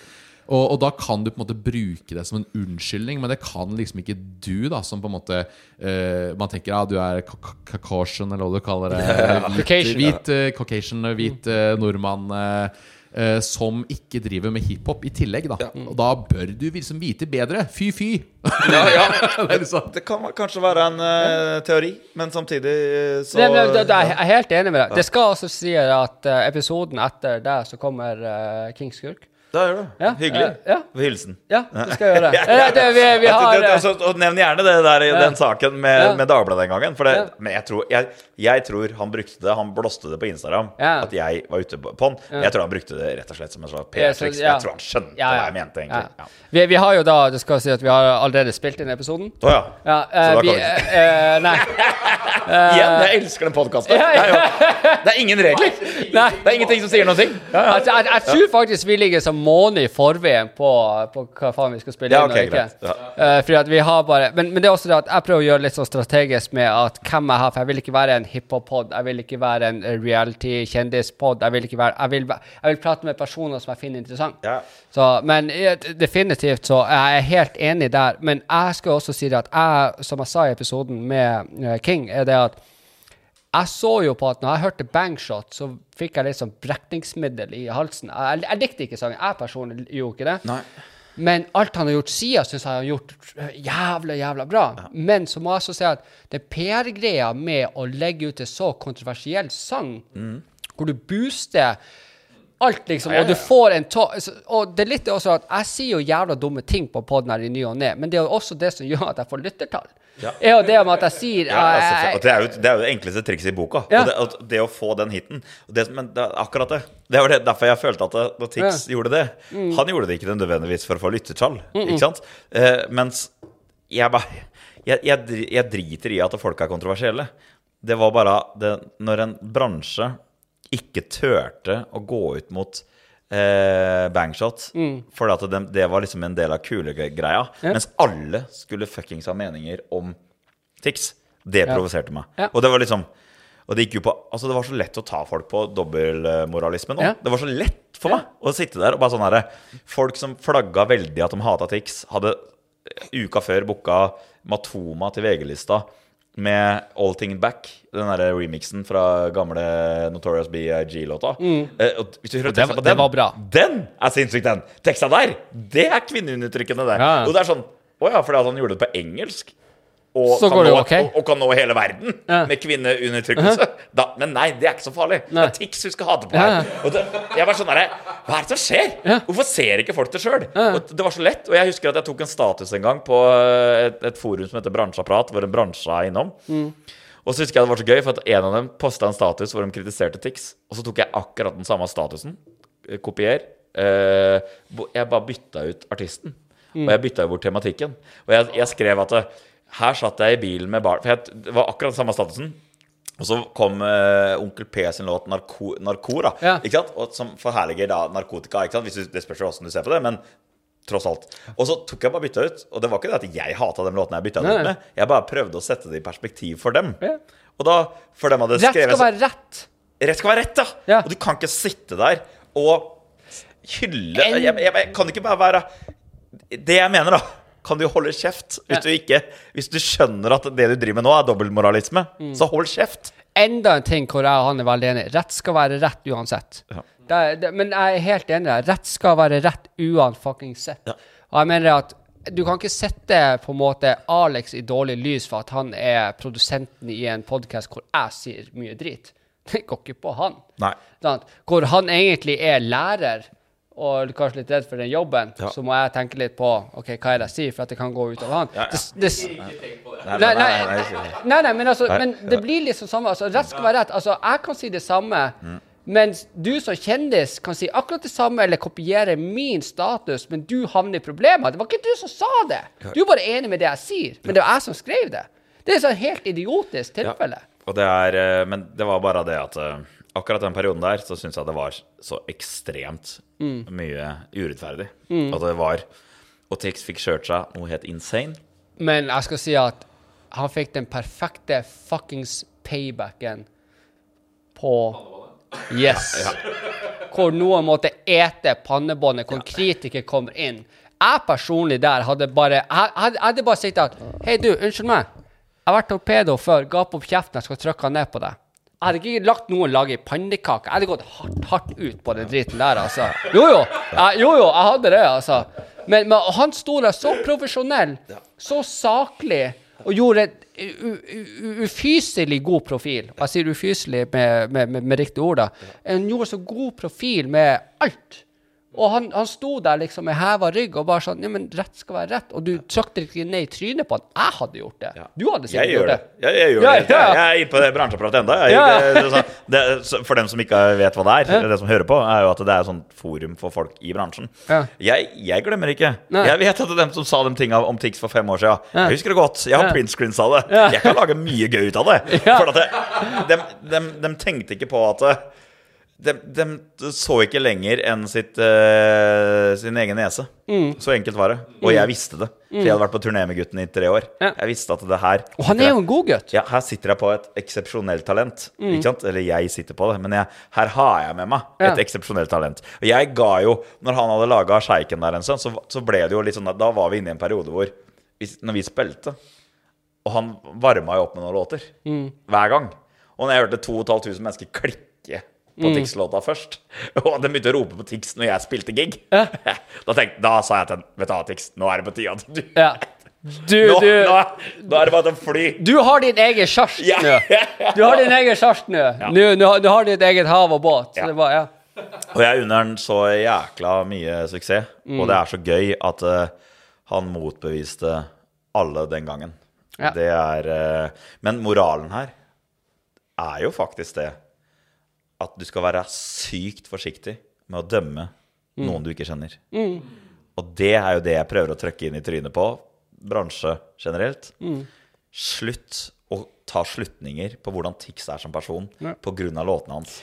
C: Og, og da kan du på en måte bruke det som en unnskyldning, men det kan liksom ikke du, da, som på en måte uh, Man tenker ja, du er ca- ca- Caucasian, eller hva du kaller det. Hvit,
A: Caucasian,
C: hvit uh, Caucasian, hvit uh, nordmann. eh, eh, som ikke driver med hiphop i tillegg, da. Og da bør du liksom vite bedre. Fy, fy!
B: Ja, ja.
C: det liksom
B: Det kan kanskje være en eh, teori, men samtidig eh, så
A: Det, det, det, det, jeg er helt enig med deg. Det skal også si at eh, episoden etter det så kommer uh, King Skurk.
B: Da gjør du.
A: Ja,
B: Hyggelig.
A: ja.
B: Hilsen.
A: Ja, det skal jeg gjøre. Det, vi, vi har eh,
B: og Nevn gjerne det der i den saken med, med Dagbladet den gangen. For det. Men jeg tror, jeg, jeg tror han brukte det Han blåste det på Instagram
A: Ja.
B: at jeg var ute på han. Men jeg tror han brukte det rett og slett som en slags PR-triks. Jeg tror han skjønte hva jeg mente, egentlig.
A: Vi, vi har jo da Det skal si at vi har allerede spilt inn episoden.
B: Å ja.
A: Ja, eh,
B: Så da
A: vi,
B: kan vi
A: eh, eh, Nei.
B: Igjen, jeg elsker den podkasten. Det er ingen regler.
A: nei.
B: Det er ingenting som sier noe.
A: Altså, jeg, jeg tror faktisk vi ligger som måned i forveien på, på hva faen vi skal spille
B: Ja,
A: inn
B: ok,
A: og
B: greit. Ja.
A: Uh, fordi at vi har bare men, men det er også det at jeg prøver å gjøre litt sånn strategisk med at hvem jeg har, for jeg vil ikke være en hiphop-pod, jeg vil ikke være en eh, reality-kjendispod, jeg jeg vil, jeg vil prate med personer som jeg finner interessant.
B: Ja.
A: Så, men definitivt så jeg er helt enig der. Men jeg skal også si det at jeg, som jeg sa i episoden med eh, King, er det at jeg så jo på at når jeg hørte Bangshot, så fikk jeg litt sånn brekningsmiddel i halsen. Jeg, jeg likte ikke sangen. Jeg personlig gjorde ikke det.
B: Nei.
A: Men alt han har gjort siden, syns jeg han har gjort jævla, jævla bra. Men så må jeg også si at det PR-greia med å legge ut en så kontroversiell sang, hvor du booster alt, liksom, og du får en to Og det er litt også at jeg sier jo jævla dumme ting på poden her i ny og ne, men det er også det som gjør at jeg får lyttertall.
B: Ja.
A: Er jo det om at jeg sier
B: Ja, altså, det, er jo, det er jo det enkleste trikset i boka.
A: Ja.
B: Det, det å få den hiten. Det, men det akkurat det. Det var det, derfor jeg følte at da Tix gjorde det Han gjorde det ikke nødvendigvis for å få lyttertall, ikke sant? Eh, mens jeg bare jeg, jeg, jeg driter i at folk er kontroversielle. Det var bare det, når en bransje ikke turte å gå ut mot eh, bangshot For at det, det var liksom en del av kulegreia,
A: Ja.
B: mens alle skulle fuckings ha meninger om Tix. Det provoserte meg. Og det var liksom Og det gikk jo på Altså, det var så lett å ta folk på dobbeltmoralismen nå.
A: Ja.
B: Det var så lett for meg å sitte der og bare sånn herre Folk som flagga veldig at de hata Tix, hadde eh, uka før booka Matoma til VG-lista med All Thing Back, den der remixen fra gamle Notorious BIG-låta. Eh, hvis du hører
A: Mm. var-
B: på den,
A: var bra.
B: Den er sinnssyk, den! Teksta der, det er kvinneundertrykkende, det.
A: Ja, ja.
B: Og det er sånn Å ja, fordi han gjorde det på engelsk. Og,
A: Så
B: kan
A: går det
B: nå,
A: okay.
B: og, og kan nå hele verden
A: Ja.
B: med kvinneundertrykkelse. da, men nei, det er ikke så farlig.
A: Nei.
B: Det er Tix hun skal hate på
A: Ja,
B: her. Og det, jeg var sånn der, Hva er det som skjer?
A: Ja.
B: Hvorfor ser ikke folk det sjøl? Det var så lett. Og jeg husker at jeg tok en status en gang på eh, et, et forum som heter Bransjeapparat, hvor en bransje er innom.
A: Mm.
B: Og så husker jeg det var så gøy, for at en av dem posta en status hvor de kritiserte Tix. Og så tok jeg akkurat den samme statusen. eh, Kopier. Eh, jeg bare bytta ut artisten. Og jeg bytta bort tematikken. Og jeg, jeg skrev at eh, her satt jeg i bilen med barn For jeg, det var akkurat samme statusen. Og så kom eh, Onkel P sin låt Narko, 'Narko', da.
A: Ja.
B: Ikke sant? Og som forherliger da narkotika. Ikke sant? Hvis du, det spørs jo åssen du ser på det, men tross alt. Og så tok jeg bare bytta ut. Og det var ikke det at jeg hata den låten jeg bytta ut med. Jeg bare prøvde å sette det i perspektiv for dem.
A: Ja.
B: Og da, for dem hadde
A: Rett
B: skrevet
A: skal være rett.
B: Rett skal være rett, da.
A: Ja.
B: Og du kan ikke sitte der og hylle
A: En-
B: jeg, jeg, jeg kan ikke bare være Det jeg mener, da kan du holde kjeft hvis du ikke Hvis du skjønner at det du driver med nå, er dobbeltmoralisme.
A: Mm.
B: Så hold kjeft.
A: Enda en ting hvor jeg og han er veldig enige. Rett skal være rett uansett.
B: Ja.
A: Det, det, men jeg er helt enig. der. Rett skal være rett uansett.
B: Ja.
A: Og jeg mener at du kan ikke sette på en måte Alex i dårlig lys for at han er produsenten i en podkast hvor jeg sier mye drit. Det går ikke på han.
B: Nei.
A: Hvor han egentlig er lærer og kanskje litt redd for den jobben,
B: Ja.
A: så må jeg tenke litt på ok, hva er det jeg sier, for at det kan gå utover han.
B: Ja, ja.
A: Det, det,
B: Nei,
A: Nei,
B: nei,
A: nei, men, altså,
B: Nei,
A: men det blir liksom samme. Altså, rett skal være rett. Altså, jeg kan si det samme, mens du som kjendis kan si akkurat det samme eller kopiere min status, men du havner i problemer. Det var ikke du som sa det. Du er bare enig med det jeg sier, men det var jeg som skrev det. Det er et sånn helt idiotisk tilfelle.
B: Og det er eh, Men det var bare det at eh, akkurat den perioden der så syns jeg det var så ekstremt
A: Mm.
B: mye urettferdig. At det var Og Tix fikk kjørt seg noe helt insane.
A: Men jeg skal si at han fikk den perfekte fuckings paybacken på Yes. hvor noen måtte ete pannebåndet, hvor ja. kritiker kommer inn. Jeg personlig der hadde bare Jeg jeg hadde bare sagt at Hei, du, unnskyld meg. Jeg har vært torpedo før. Gap opp kjeften, jeg skal trykke ned på deg. Jeg hadde ikke lagt noen lage pannekaker. Jeg hadde gått hardt, hardt ut på den driten der, altså. Jo, jo. Jeg, jo, jo, jeg hadde det, altså. Men, men han sto der så profesjonell, så saklig, og gjorde en ufyselig god profil. Og jeg sier ufyselig med, med, med, med riktig ord, da. Han gjorde så god profil med alt. Og han, han sto der liksom med heva rygg og bare sånn Ja, men rett skal være rett. Og du trykte ikke ned i trynet på han. Jeg hadde gjort det. Du hadde sikkert gjort
B: det.
A: det.
B: Jeg, jeg gjør
A: Ja,
B: det.
A: ja.
B: Jeg er på det bransjeapparatet ennå.
A: Ja, ja.
B: det- det sånn- For dem som ikke vet hva det er, det som hører på, er jo at det er et sånt forum for folk i bransjen.
A: Ja.
B: Jeg, jeg glemmer ikke.
A: Nei.
B: Jeg vet at det er dem som sa de tinga om Tix for fem år siden. Jeg husker det godt. Jeg har
A: print
B: printscreens av det.
A: Ja.
B: Jeg kan lage mye gøy ut av det.
A: Ja.
B: For at det, de, de, de tenkte ikke på at de, de så ikke lenger enn sitt, uh, sin egen nese.
A: Mm.
B: Så enkelt var det. Og jeg visste det. For jeg hadde vært på turné med gutten i tre år.
A: Ja.
B: Jeg visste at det her
A: Og han er jo en god gutt.
B: ja, her sitter jeg på et eksepsjonelt talent.
A: Mm.
B: Ikke sant? Eller jeg sitter på det, men jeg, her har jeg med meg
A: Ja.
B: et eksepsjonelt talent. Og jeg ga jo Når han hadde laga Sjeiken der en stund, så, så ble det jo litt sånn at da var vi inne i en periode hvor Når vi spilte, og han varma jo opp med noen låter
A: Mm.
B: hver gang. Og når jeg hørte 2500 mennesker klikke på
A: Mm.
B: Tix-låta først, og de begynte å rope på Tix når jeg spilte gig,
A: Ja.
B: da, tenkte, da sa jeg til ham Vet du hva, Tix, nå er det på tide at du
A: Ja. Du,
B: nå,
A: du,
B: nå, nå er det bare til å fly.
A: du har din egen sjark
B: Ja.
A: nå. Du har din egen sjark nå. Nå- nå har- Du har ditt eget hav og båt.
B: Ja.
A: Det bare, ja.
B: Og jeg unner han så jækla mye suksess. Og det er så gøy at uh, han motbeviste alle den gangen.
A: Ja.
B: Det er uh, Men moralen her er jo faktisk det at du skal være sykt forsiktig med å dømme noen du ikke kjenner. Og det er jo det jeg prøver å trøkke inn i trynet på bransje generelt. Slutt å ta slutninger på hvordan Tix er som person
A: Ja.
B: av låtene hans.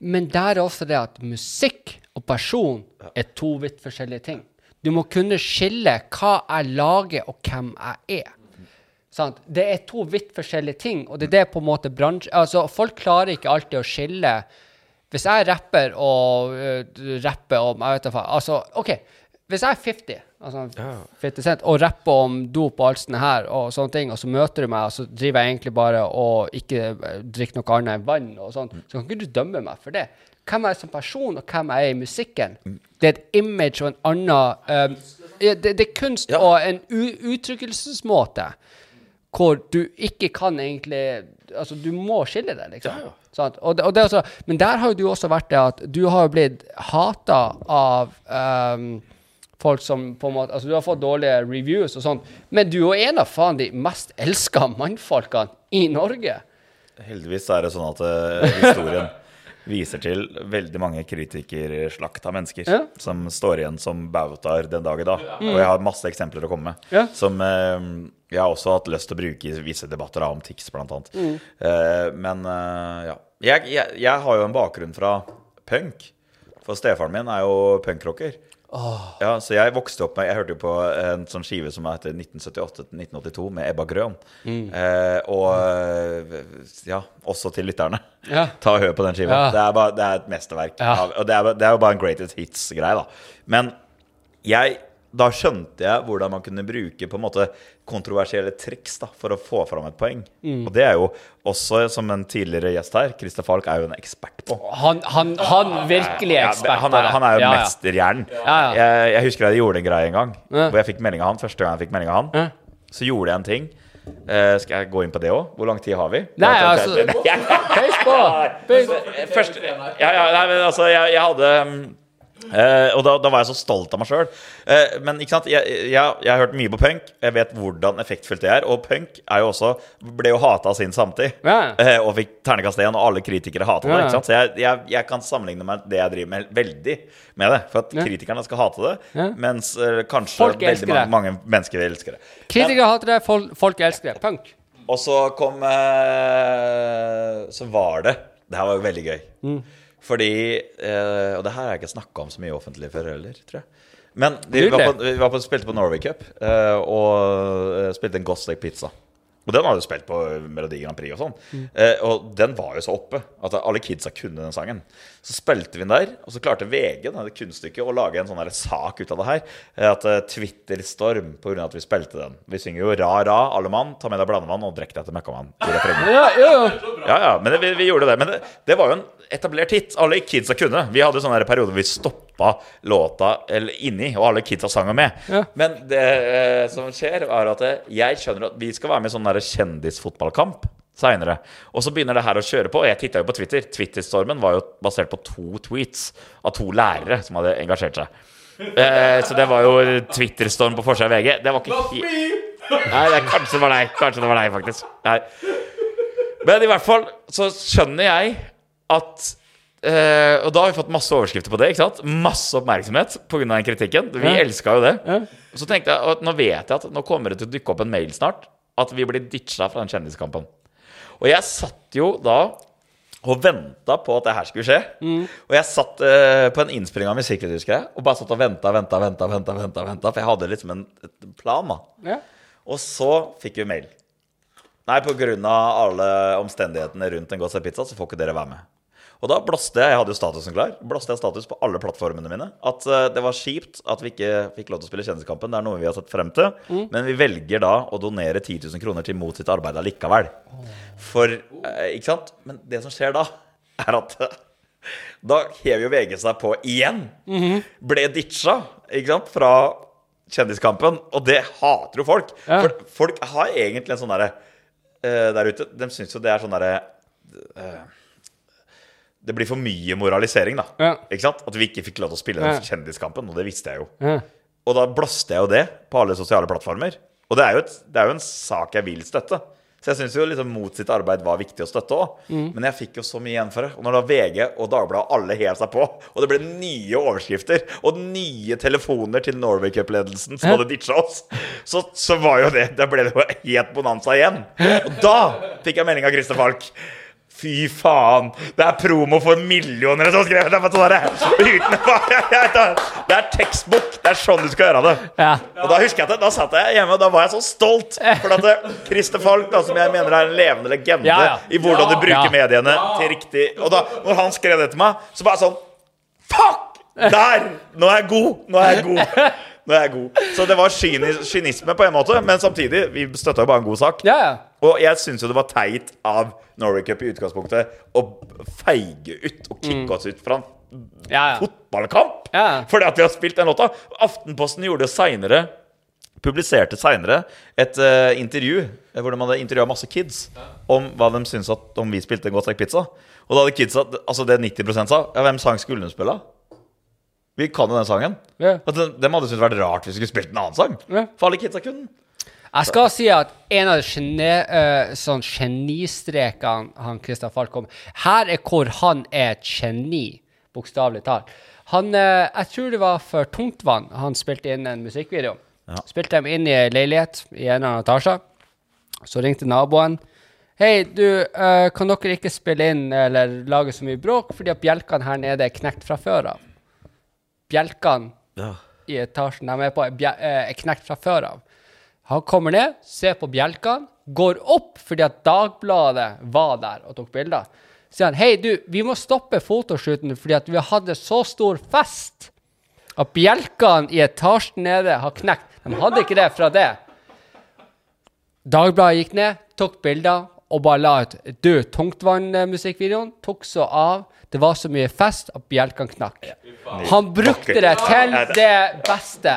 A: Men der er også det at musikk og person er to vidt forskjellige ting. Du må kunne skille hva jeg lager, og hvem jeg er. Sant? Det er to vidt forskjellige ting, og det er det på en måte bransje... Altså, folk klarer ikke alltid å skille Hvis jeg rapper og uh, rapper om Jeg vet da faen. Altså, OK. Hvis jeg er 50, altså 50 cent, og rapper om dop og alt sånt her, og sånne ting, og så møter du meg, og så driver jeg egentlig bare og ikke eh, drikker noe annet enn vann og sånt, så kan ikke du dømme meg for det. Hvem jeg er som person, og hvem jeg er i musikken, det er et image og en annen um, det, det er kunst og en uttrykkelsesmåte hvor du ikke kan egentlig Altså, du må skille deg, liksom. Sant? Og det, og det også, men der har jo du også vært det at du har blitt hata av um, folk som på en måte Altså, du har fått dårlige reviews og sånn, men du er jo en av faen de mest elska mannfolkene i Norge.
B: Heldigvis er det sånn at uh, historien viser til veldig mange kritikerslakta mennesker
A: Ja.
B: som står igjen som bautaer den dag i dag. Og jeg har masse eksempler å komme med.
A: Ja.
B: Som eh, jeg har også hatt lyst til å bruke i visse debatter om TIX, blant annet. Eh, men eh, ja. Jeg, jeg, jeg har jo en bakgrunn fra punk. For stefaren min er jo punkrocker. Ja, så jeg vokste opp med Jeg hørte jo på en sånn skive som heter 1978-1982 med Ebba Grøn. Eh, og eh, ja, også til lytterne.
A: Ja.
B: Ta og hør på den skiva.
A: Ja.
B: Det, er bare, det er et mesterverk.
A: Ja.
B: Og det er, det er jo bare en greatest hits-greie, da. Men jeg da skjønte jeg hvordan man kunne bruke på en måte kontroversielle triks da, for å få fram et poeng.
A: Mm.
B: Og det er jo også, som en tidligere gjest her, Christer Falk er jo en ekspert på.
A: Han, han, han virkelig er
B: Ja,
A: ekspert
B: han,
A: på
B: er, han er jo
A: Ja, ja.
B: mesterhjernen.
A: Ja, ja.
B: Jeg, jeg husker jeg gjorde en greie en gang
A: Ja.
B: hvor jeg fikk melding av han. Første gang jeg fikk melding av han,
A: Ja.
B: så gjorde jeg en ting. Uh, skal jeg gå inn på det òg? Hvor lang tid har vi?
A: Nei, altså Pøys på!
B: Først, ja, ja, nei, men altså, jeg, jeg hadde mm, eh, Og da, da var jeg så stolt av meg sjøl. men ikke sant, jeg, jeg, jeg har hørt mye på punk. Jeg vet hvordan effektfullt det er. Og punk er jo også ble jo hata av sin samtid.
A: Ja.
B: Uh, og fikk ternekast én, og alle kritikere hater det. Ikke sant? Så jeg, jeg, kan sammenligne meg det jeg driver med, veldig med det. For at
A: Ja.
B: kritikerne skal hate det,
A: Ja.
B: mens eh, kanskje
A: Folk
B: veldig mange, mange mennesker elsker det.
A: Kritikere hater det, folk, folk elsker det. Punk.
B: Og så kom eh, Så var det Det her var jo veldig gøy. Fordi eh, Og det her har jeg ikke snakka om så mye offentlig før heller, tror jeg. Men vi var, på, vi var på, spilte på Norway Cup eh, og eh, spilte en Ghost Lake Pizza. Og den hadde du spilt på Melodi Grand Prix og sånn. Eh, og den var jo så oppe at alle kidsa kunne den sangen. Så spilte vi den der, og så klarte VG det kunststykket å lage en sånn sak ut av det her. eh, At uh, Twitter-storm av at vi spilte den. Vi synger jo ra, ra, alle mann, ta med deg blandemann og drekk deg til møkkamann i refrenget.
A: Ja, ja, ja.
B: Ja, ja, men det, vi, vi gjorde det. Men det, det var jo en etablert hit. Alle kidsa kunne. Vi hadde sånne her perioder hvor vi stoppa låta eller inni, og alle kidsa sang med.
A: Ja.
B: Men det eh, som skjer, er at eh, jeg skjønner at vi skal være med i sånn kjendisfotballkamp seinere. Og så begynner det her å kjøre på. Og jeg titta jo på Twitter. Twitter-stormen var jo basert på to tweets av to lærere som hadde engasjert seg. Eh, så det var jo Twitter-storm på forsida av VG. Det var ikke he- Nei, det, kanskje det var deg. Kanskje det var deg, faktisk. Nei. Men i hvert fall så skjønner jeg at Uh, Og da har vi fått masse overskrifter på det. ikke sant? Masse oppmerksomhet pga. den kritikken. Vi
A: Ja.
B: elska jo det.
A: Ja.
B: Så tenkte jeg at nå vet jeg at nå kommer det til å dukke opp en mail snart at vi blir ditcha fra den kjendiskampen. Og jeg satt jo da og venta på at det her skulle skje. Og jeg satt uh, på en innspilling av musikk husker jeg, og bare satt og venta, venta, venta, venta, venta, venta, for jeg hadde liksom en plan. da
A: ja.
B: og så fikk vi mail. Nei, pga. alle omstendighetene rundt en Godt pizza, så får ikke dere være med. Og da blåste jeg jeg hadde jo statusen klar, blåste jeg status på alle plattformene mine. At uh, det var kjipt at vi ikke fikk lov til å spille Kjendiskampen. Det er noe vi har sett frem til. Men vi velger da å donere 10 000 kroner til Mot sitt arbeid allikevel. For uh, Ikke sant? Men det som skjer da, er at uh, da hever jo VG seg på igjen. Ble ditcha, ikke sant, fra Kjendiskampen. Og det hater jo folk.
A: Ja.
B: For folk har egentlig en sånn derre eh, Der ute De syns jo det er sånn derre Det blir for mye moralisering, da.
A: Ja.
B: Ikke sant? At vi ikke fikk lov til å spille den Kjendiskampen. Og det visste jeg jo.
A: ja.
B: Og da blåste jeg jo det på alle sosiale plattformer. Og det er jo, et, det er jo en sak jeg vil støtte. Så jeg syns jo liksom mot sitt arbeid var viktig å støtte òg. Men jeg fikk jo så mye igjen for det. Og når da VG og Dagbladet alle hev seg på, og det ble nye overskrifter og nye telefoner til Norway Cup-ledelsen som
A: Ja.
B: hadde ditcha oss, så, så var jo det Da ble det jo helt bonanza igjen. Og da fikk jeg melding av Christer Falk. Fy faen! Det er promo for millioner som har skrevet det! Uten, det er tekstbok! Det er sånn du skal gjøre det.
A: ja.
B: Og da husker jeg at da satt jeg hjemme, og da var jeg så stolt. For at det- Christer Falk, da, som jeg mener er en levende legende
A: Ja, ja.
B: i hvordan du bruker mediene til riktig Og da når han skrev det til meg, så bare sånn Fuck! Der! Nå er jeg god! Nå er jeg god. Nå er jeg god. Så det var kyni- kynisme på en måte, men samtidig, vi støtta jo bare en god sak.
A: ja, ja.
B: Og jeg syns jo det var teit av Norway Cup i utgangspunktet å feige ut og kicke oss ut fra en
A: Ja, ja.
B: fotballkamp. Fordi at vi har spilt den låta. Aftenposten gjorde det seinere Publiserte seinere et uh, intervju eh, hvor de hadde intervjua masse kids om hva de syntes at, om vi spilte Godt stekt pizza. Og da hadde kidsa Altså det 90% sa Ja, hvem sang skulle de spille? Vi kan jo den sangen.
A: Ja.
B: At de, de hadde syntes det vært rart hvis vi skulle spilt en annen sang.
A: Ja.
B: For alle kidsa kunne den.
A: Jeg skal si at en av geni, eh, sånn genistrekene han Christian Falk kom Her er hvor han er et geni, bokstavelig talt. Han, eh, jeg tror det var for Tungtvann han spilte inn en musikkvideo. Spilte dem inn i ei leilighet i en eller annen etasje. Så ringte naboen. Hei, du, eh, kan dere ikke spille inn eller lage så mye bråk fordi at bjelkene her nede er knekt fra før av? Bjelkene
B: Ja.
A: i etasjen de er på, er knekt fra før av. Han kommer ned, ser på bjelkene, går opp fordi at Dagbladet var der og tok bilder. Sier han hei, du, vi må stoppe fotoshooten fordi at vi hadde så stor fest at bjelkene i etasjen nede har knekt. De hadde ikke det fra det. Dagbladet gikk ned, tok bilder og bare la ut Du, Tungtvann-musikkvideoen tok så av. Det var så mye fest at bjelkene knakk. Han brukte det til det beste.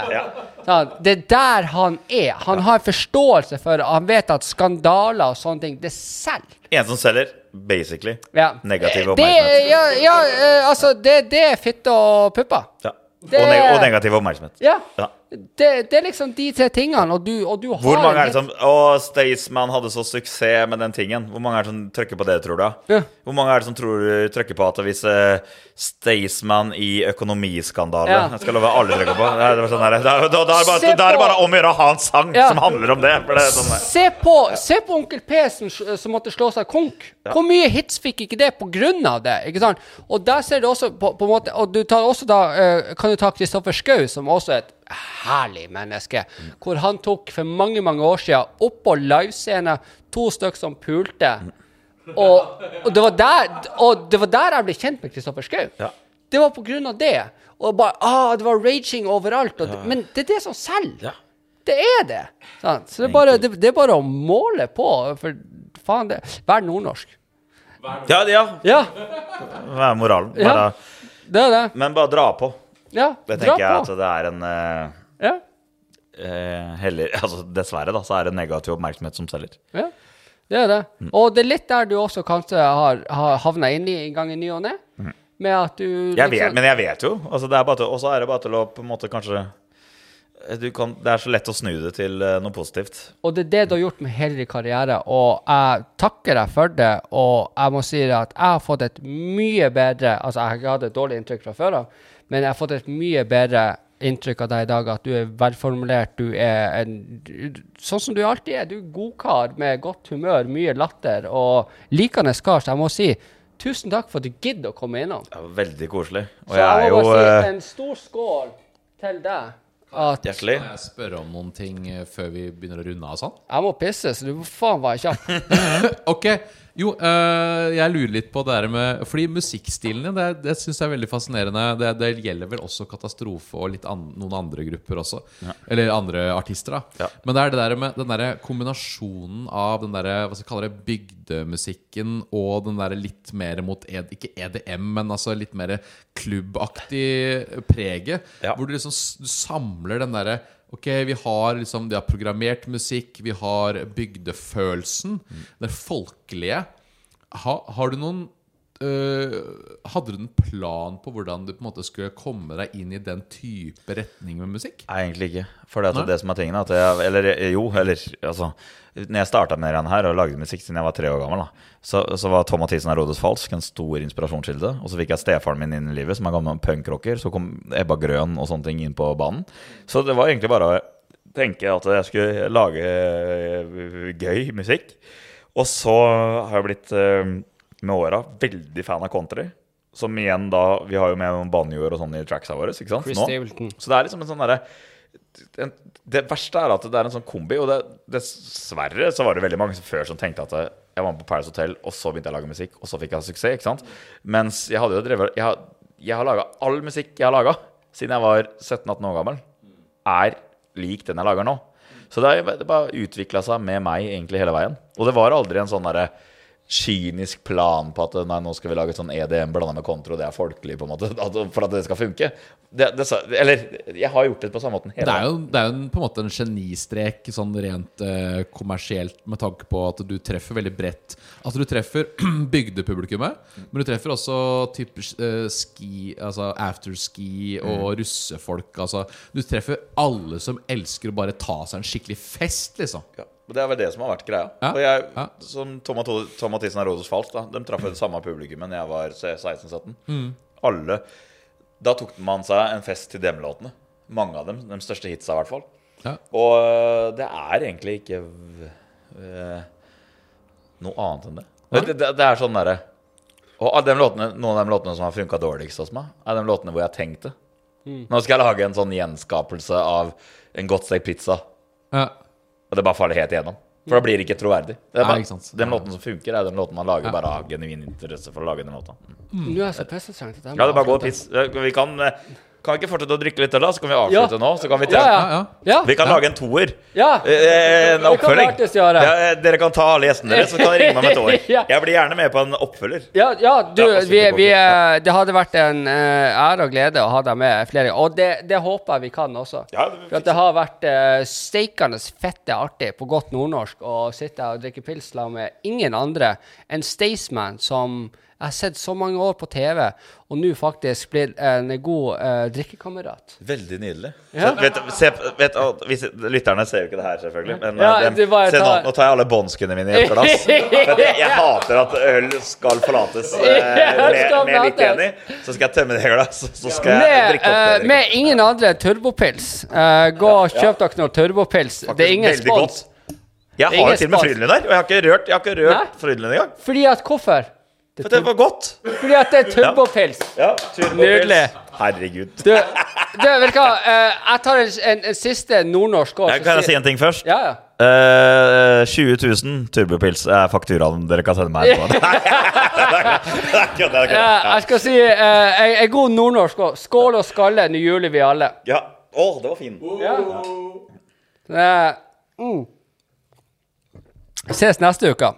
A: Sånn, det er der han er. Han har forståelse for det. Han vet at skandaler og sånne ting, det selger.
B: En som selger, basically.
A: Ja.
B: Negativ
A: Det,
B: oppmerksomhet.
A: ja, ja eh, altså, det, det er fitte og pupper.
B: Ja. Og, neg og negativ oppmerksomhet.
A: Ja.
B: Ja.
A: Det, det er liksom de tre tingene, og du, og du har
B: Hvor mange er det som Å, Staysman hadde så suksess med den tingen. Hvor mange er det som trykker på det, tror du?
A: Ja.
B: Hvor mange er det som tror, trykker på at hvis uh, Staysman i økonomiskandale
A: Ja.
B: Jeg skal love alle trykker på. Er, sånn da, er det bare, er det bare om å gjøre å ha en sang
A: Ja.
B: som handler om det. Det sånn.
A: Se på, se på onkel P som, som måtte slå seg konk. Hvor mye hits fikk ikke det på grunn av det? ikke sant? Og der ser du også på, på måte Og du tar også da eh, kan du ta Kristoffer Schou, som også er et herlig menneske. Hvor han tok for mange, mange år siden oppå livescene to stykker som pulte. Og, og, det var der, og det var der jeg ble kjent med Kristoffer Schou.
B: Ja.
A: Det var på grunn av det. Og bare, ah, det var raging overalt. Og det, men det er det som selger.
B: Ja.
A: Det er det. Sant? Så det er, bare, det, det er bare å måle på. For faen, det Vær nordnorsk.
B: Ja, ja.
A: Ja,
B: Vær moralen?
A: Ja.
B: Bare,
A: det er det.
B: Men bare dra på.
A: Ja,
B: Det tenker jeg at det er en uh,
A: Ja,
B: uh, heller Altså dessverre, da, så er det negativ oppmerksomhet som selger.
A: ja, det er det.
B: Mm.
A: Og det er litt der du også kanskje har, har havna inn i en gang i ny og ne. Med at du
B: liksom, Jeg vet,
A: liksom-
B: men jeg vet jo. Altså, og så er det bare til å på en måte kanskje du kan, Det er så lett å snu det til eh, noe positivt.
A: Og det er det du har gjort med hele din karriere, og jeg takker deg for det. Og jeg må si at jeg har fått et mye bedre Altså, jeg hatt et dårlig inntrykk fra før av, men jeg har fått et mye bedre inntrykk av deg i dag. At du er velformulert, du er en Sånn som du alltid er. Du er godkar med godt humør, mye latter og likende kar. Så jeg må si tusen takk for at du gidder å komme innom.
B: Det er veldig koselig. Og
A: Så
B: jeg er
A: jeg
B: jo
A: må bare
B: eh,
A: si en stor skål til deg. At
B: hjertelig.
C: Kan jeg spørre om noen ting eh, før vi begynner å runde av sånn?
A: jeg må pisse, så du må faen være kjapp.
C: Ok, jo, øh, jeg lurer litt på det der med Fordi musikkstilene, det, det syns jeg er veldig fascinerende. Det, det gjelder vel også Katastrofe og an, noen andre grupper også. Eller andre artister, da.
B: Ja.
C: Men det er det der med den der kombinasjonen av den der, hva skal jeg kalle det, bygdemusikken og den der litt mer mot ed, Ikke EDM, men altså litt mer klubbaktig preget.
B: Ja.
C: Hvor du liksom du samler den derre Ok, vi har liksom De har programmert musikk, vi har bygdefølelsen. Det folkelige. Ha, har du noen øh, Hadde du en plan på hvordan du på en måte skulle komme deg inn i den type retning med musikk?
B: Nei, egentlig ikke. For det, at det som er tingen, at jeg Eller jo, eller altså Når jeg starta med det her og lagde musikk siden jeg var tre år gammel, da, så, så var Tom Mathisen av Rodes Falsk en stor inspirasjonskilde. Og så fikk jeg stefaren min inn i livet, som er gammel punkrocker. Så kom Ebba Grøn og sånne ting inn på banen. Så det var egentlig bare å tenke at jeg skulle lage øh, gøy musikk. Og så har jeg blitt øh, med åra veldig fan av country. Som igjen da Vi har jo med noen banjoer og sånn i tracksa våre. Ikke sant?
A: Chris
B: Nå.
A: Stapleton.
B: Så det er liksom en sånn derre en- Det verste er at det er en sånn kombi, og det, dessverre så var det veldig mange som før som tenkte at jeg var med på Paris Hotel, og så begynte jeg å lage musikk, og så fikk jeg suksess. ikke sant? Mens jeg hadde jo drevet Jeg har, jeg har laga all musikk jeg har laga siden jeg var 17-18 år gammel, er lik den jeg lager nå. Så det har bare utvikla seg med meg egentlig hele veien. Og det var aldri en sånn derre kynisk plan på at nei, nå skal vi lage et sånn EDM blanda med kontro, det er folkelig, på en måte, for at det skal funke. Det, det, eller jeg har gjort det på samme måten hele
C: Det er jo, det er jo en, på en måte en genistrek sånn rent eh, kommersielt med tanke på at du treffer veldig bredt. Altså du treffer bygdepublikummet, men du treffer også typ, eh, ski, altså afterski og russefolk. Altså du treffer alle som elsker å bare ta seg en skikkelig fest, liksom.
B: Ja, Det er vel det som har vært greia.
C: Ja,
B: Og jeg,
C: ja.
B: Som Tom, Tom Mathisen og Rodos Falsk, da, de traff jo det samme publikummet da jeg var 16-17.
C: Mm.
B: Alle Da tok man seg en fest til dem-låtene. Mange av dem. De største hitsa, i hvert fall.
C: Ja.
B: Og øh, det er egentlig ikke øh, noe annet enn det. Det, det, det er sånn derre Og av dem låtene, noen av de låtene som har funka dårligst hos meg, er de låtene hvor jeg tenkte. Nå skal jeg lage en sånn gjenskapelse av en godt stekt pizza.
C: Ja.
B: Og det bare faller helt igjennom. For da blir det ikke troverdig. Det er
C: Nei, ikke sant.
B: Den låten som funker, er den låten man lager bare av genuin interesse for å lage den låta.
A: Nå er jeg så må
B: Ja, det bare går
A: og
B: piss. Vi kan, eh, kan vi ikke fortsette å drikke litt øl, da? Så kan vi avslutte
A: Ja.
B: nå. Så kan vi,
A: Ja, ja.
C: Ja, ja.
A: Ja.
B: vi kan lage en toer.
A: ja.
B: Eh, En oppfølging. kan eh, dere kan ta alle gjestene deres, så kan dere ringe meg om et år. Jeg blir gjerne med på en oppfølger.
A: Ja, ja, du, vi, vi, eh, det hadde vært en eh, ære og glede å ha deg med flere ganger. Og det, det håper jeg vi kan også.
B: Ja, det-
A: For at det har vært uh, steikende fette artig på godt nordnorsk å sitte og drikke pils sammen med ingen andre enn Staysman, som jeg har sett så mange år på TV, og nå faktisk blir en god eh, drikkekamerat.
B: Veldig nydelig.
A: Ja.
B: Så, vet, se, vet, å, hvis, lytterne ser jo ikke det her, selvfølgelig. Men
A: Ja,
B: eh, dem- se nå,
A: tar-
B: nå tar jeg alle båndskuene mine i et glass. Jeg, jeg hater at øl skal forlates eh, med, med litt enig. Så skal jeg tømme det glasset, så skal jeg
A: Med,
B: drikke opp
A: eh,
B: det.
A: med ingen andre turbopils. Uh, gå og kjøp dere noe turbopils. Det er ingen spons.
B: Jeg har jo til og med. Frydenlund der, og jeg har ikke rørt, jeg har ikke rørt. Frydenlund engang.
A: Fordi at hvorfor?
B: For det var godt.
A: Fordi at det er turbopils.
B: Ja, Ja,
A: Nydelig.
B: Herregud.
A: Du, du vet du hva? Eh, jeg tar en, en, en siste nordnorsk òg.
B: Kan jeg si en ting først?
A: Ja, ja.
B: Uh, 20 000 turbopils er fakturaen dere kan sende meg.
A: Ja, jeg skal si uh, en, en god nordnorsk òg. Skål og skalle, nå juler vi alle.
B: Ja. Å, det var fin.
A: Eh, mm. Ses neste uke.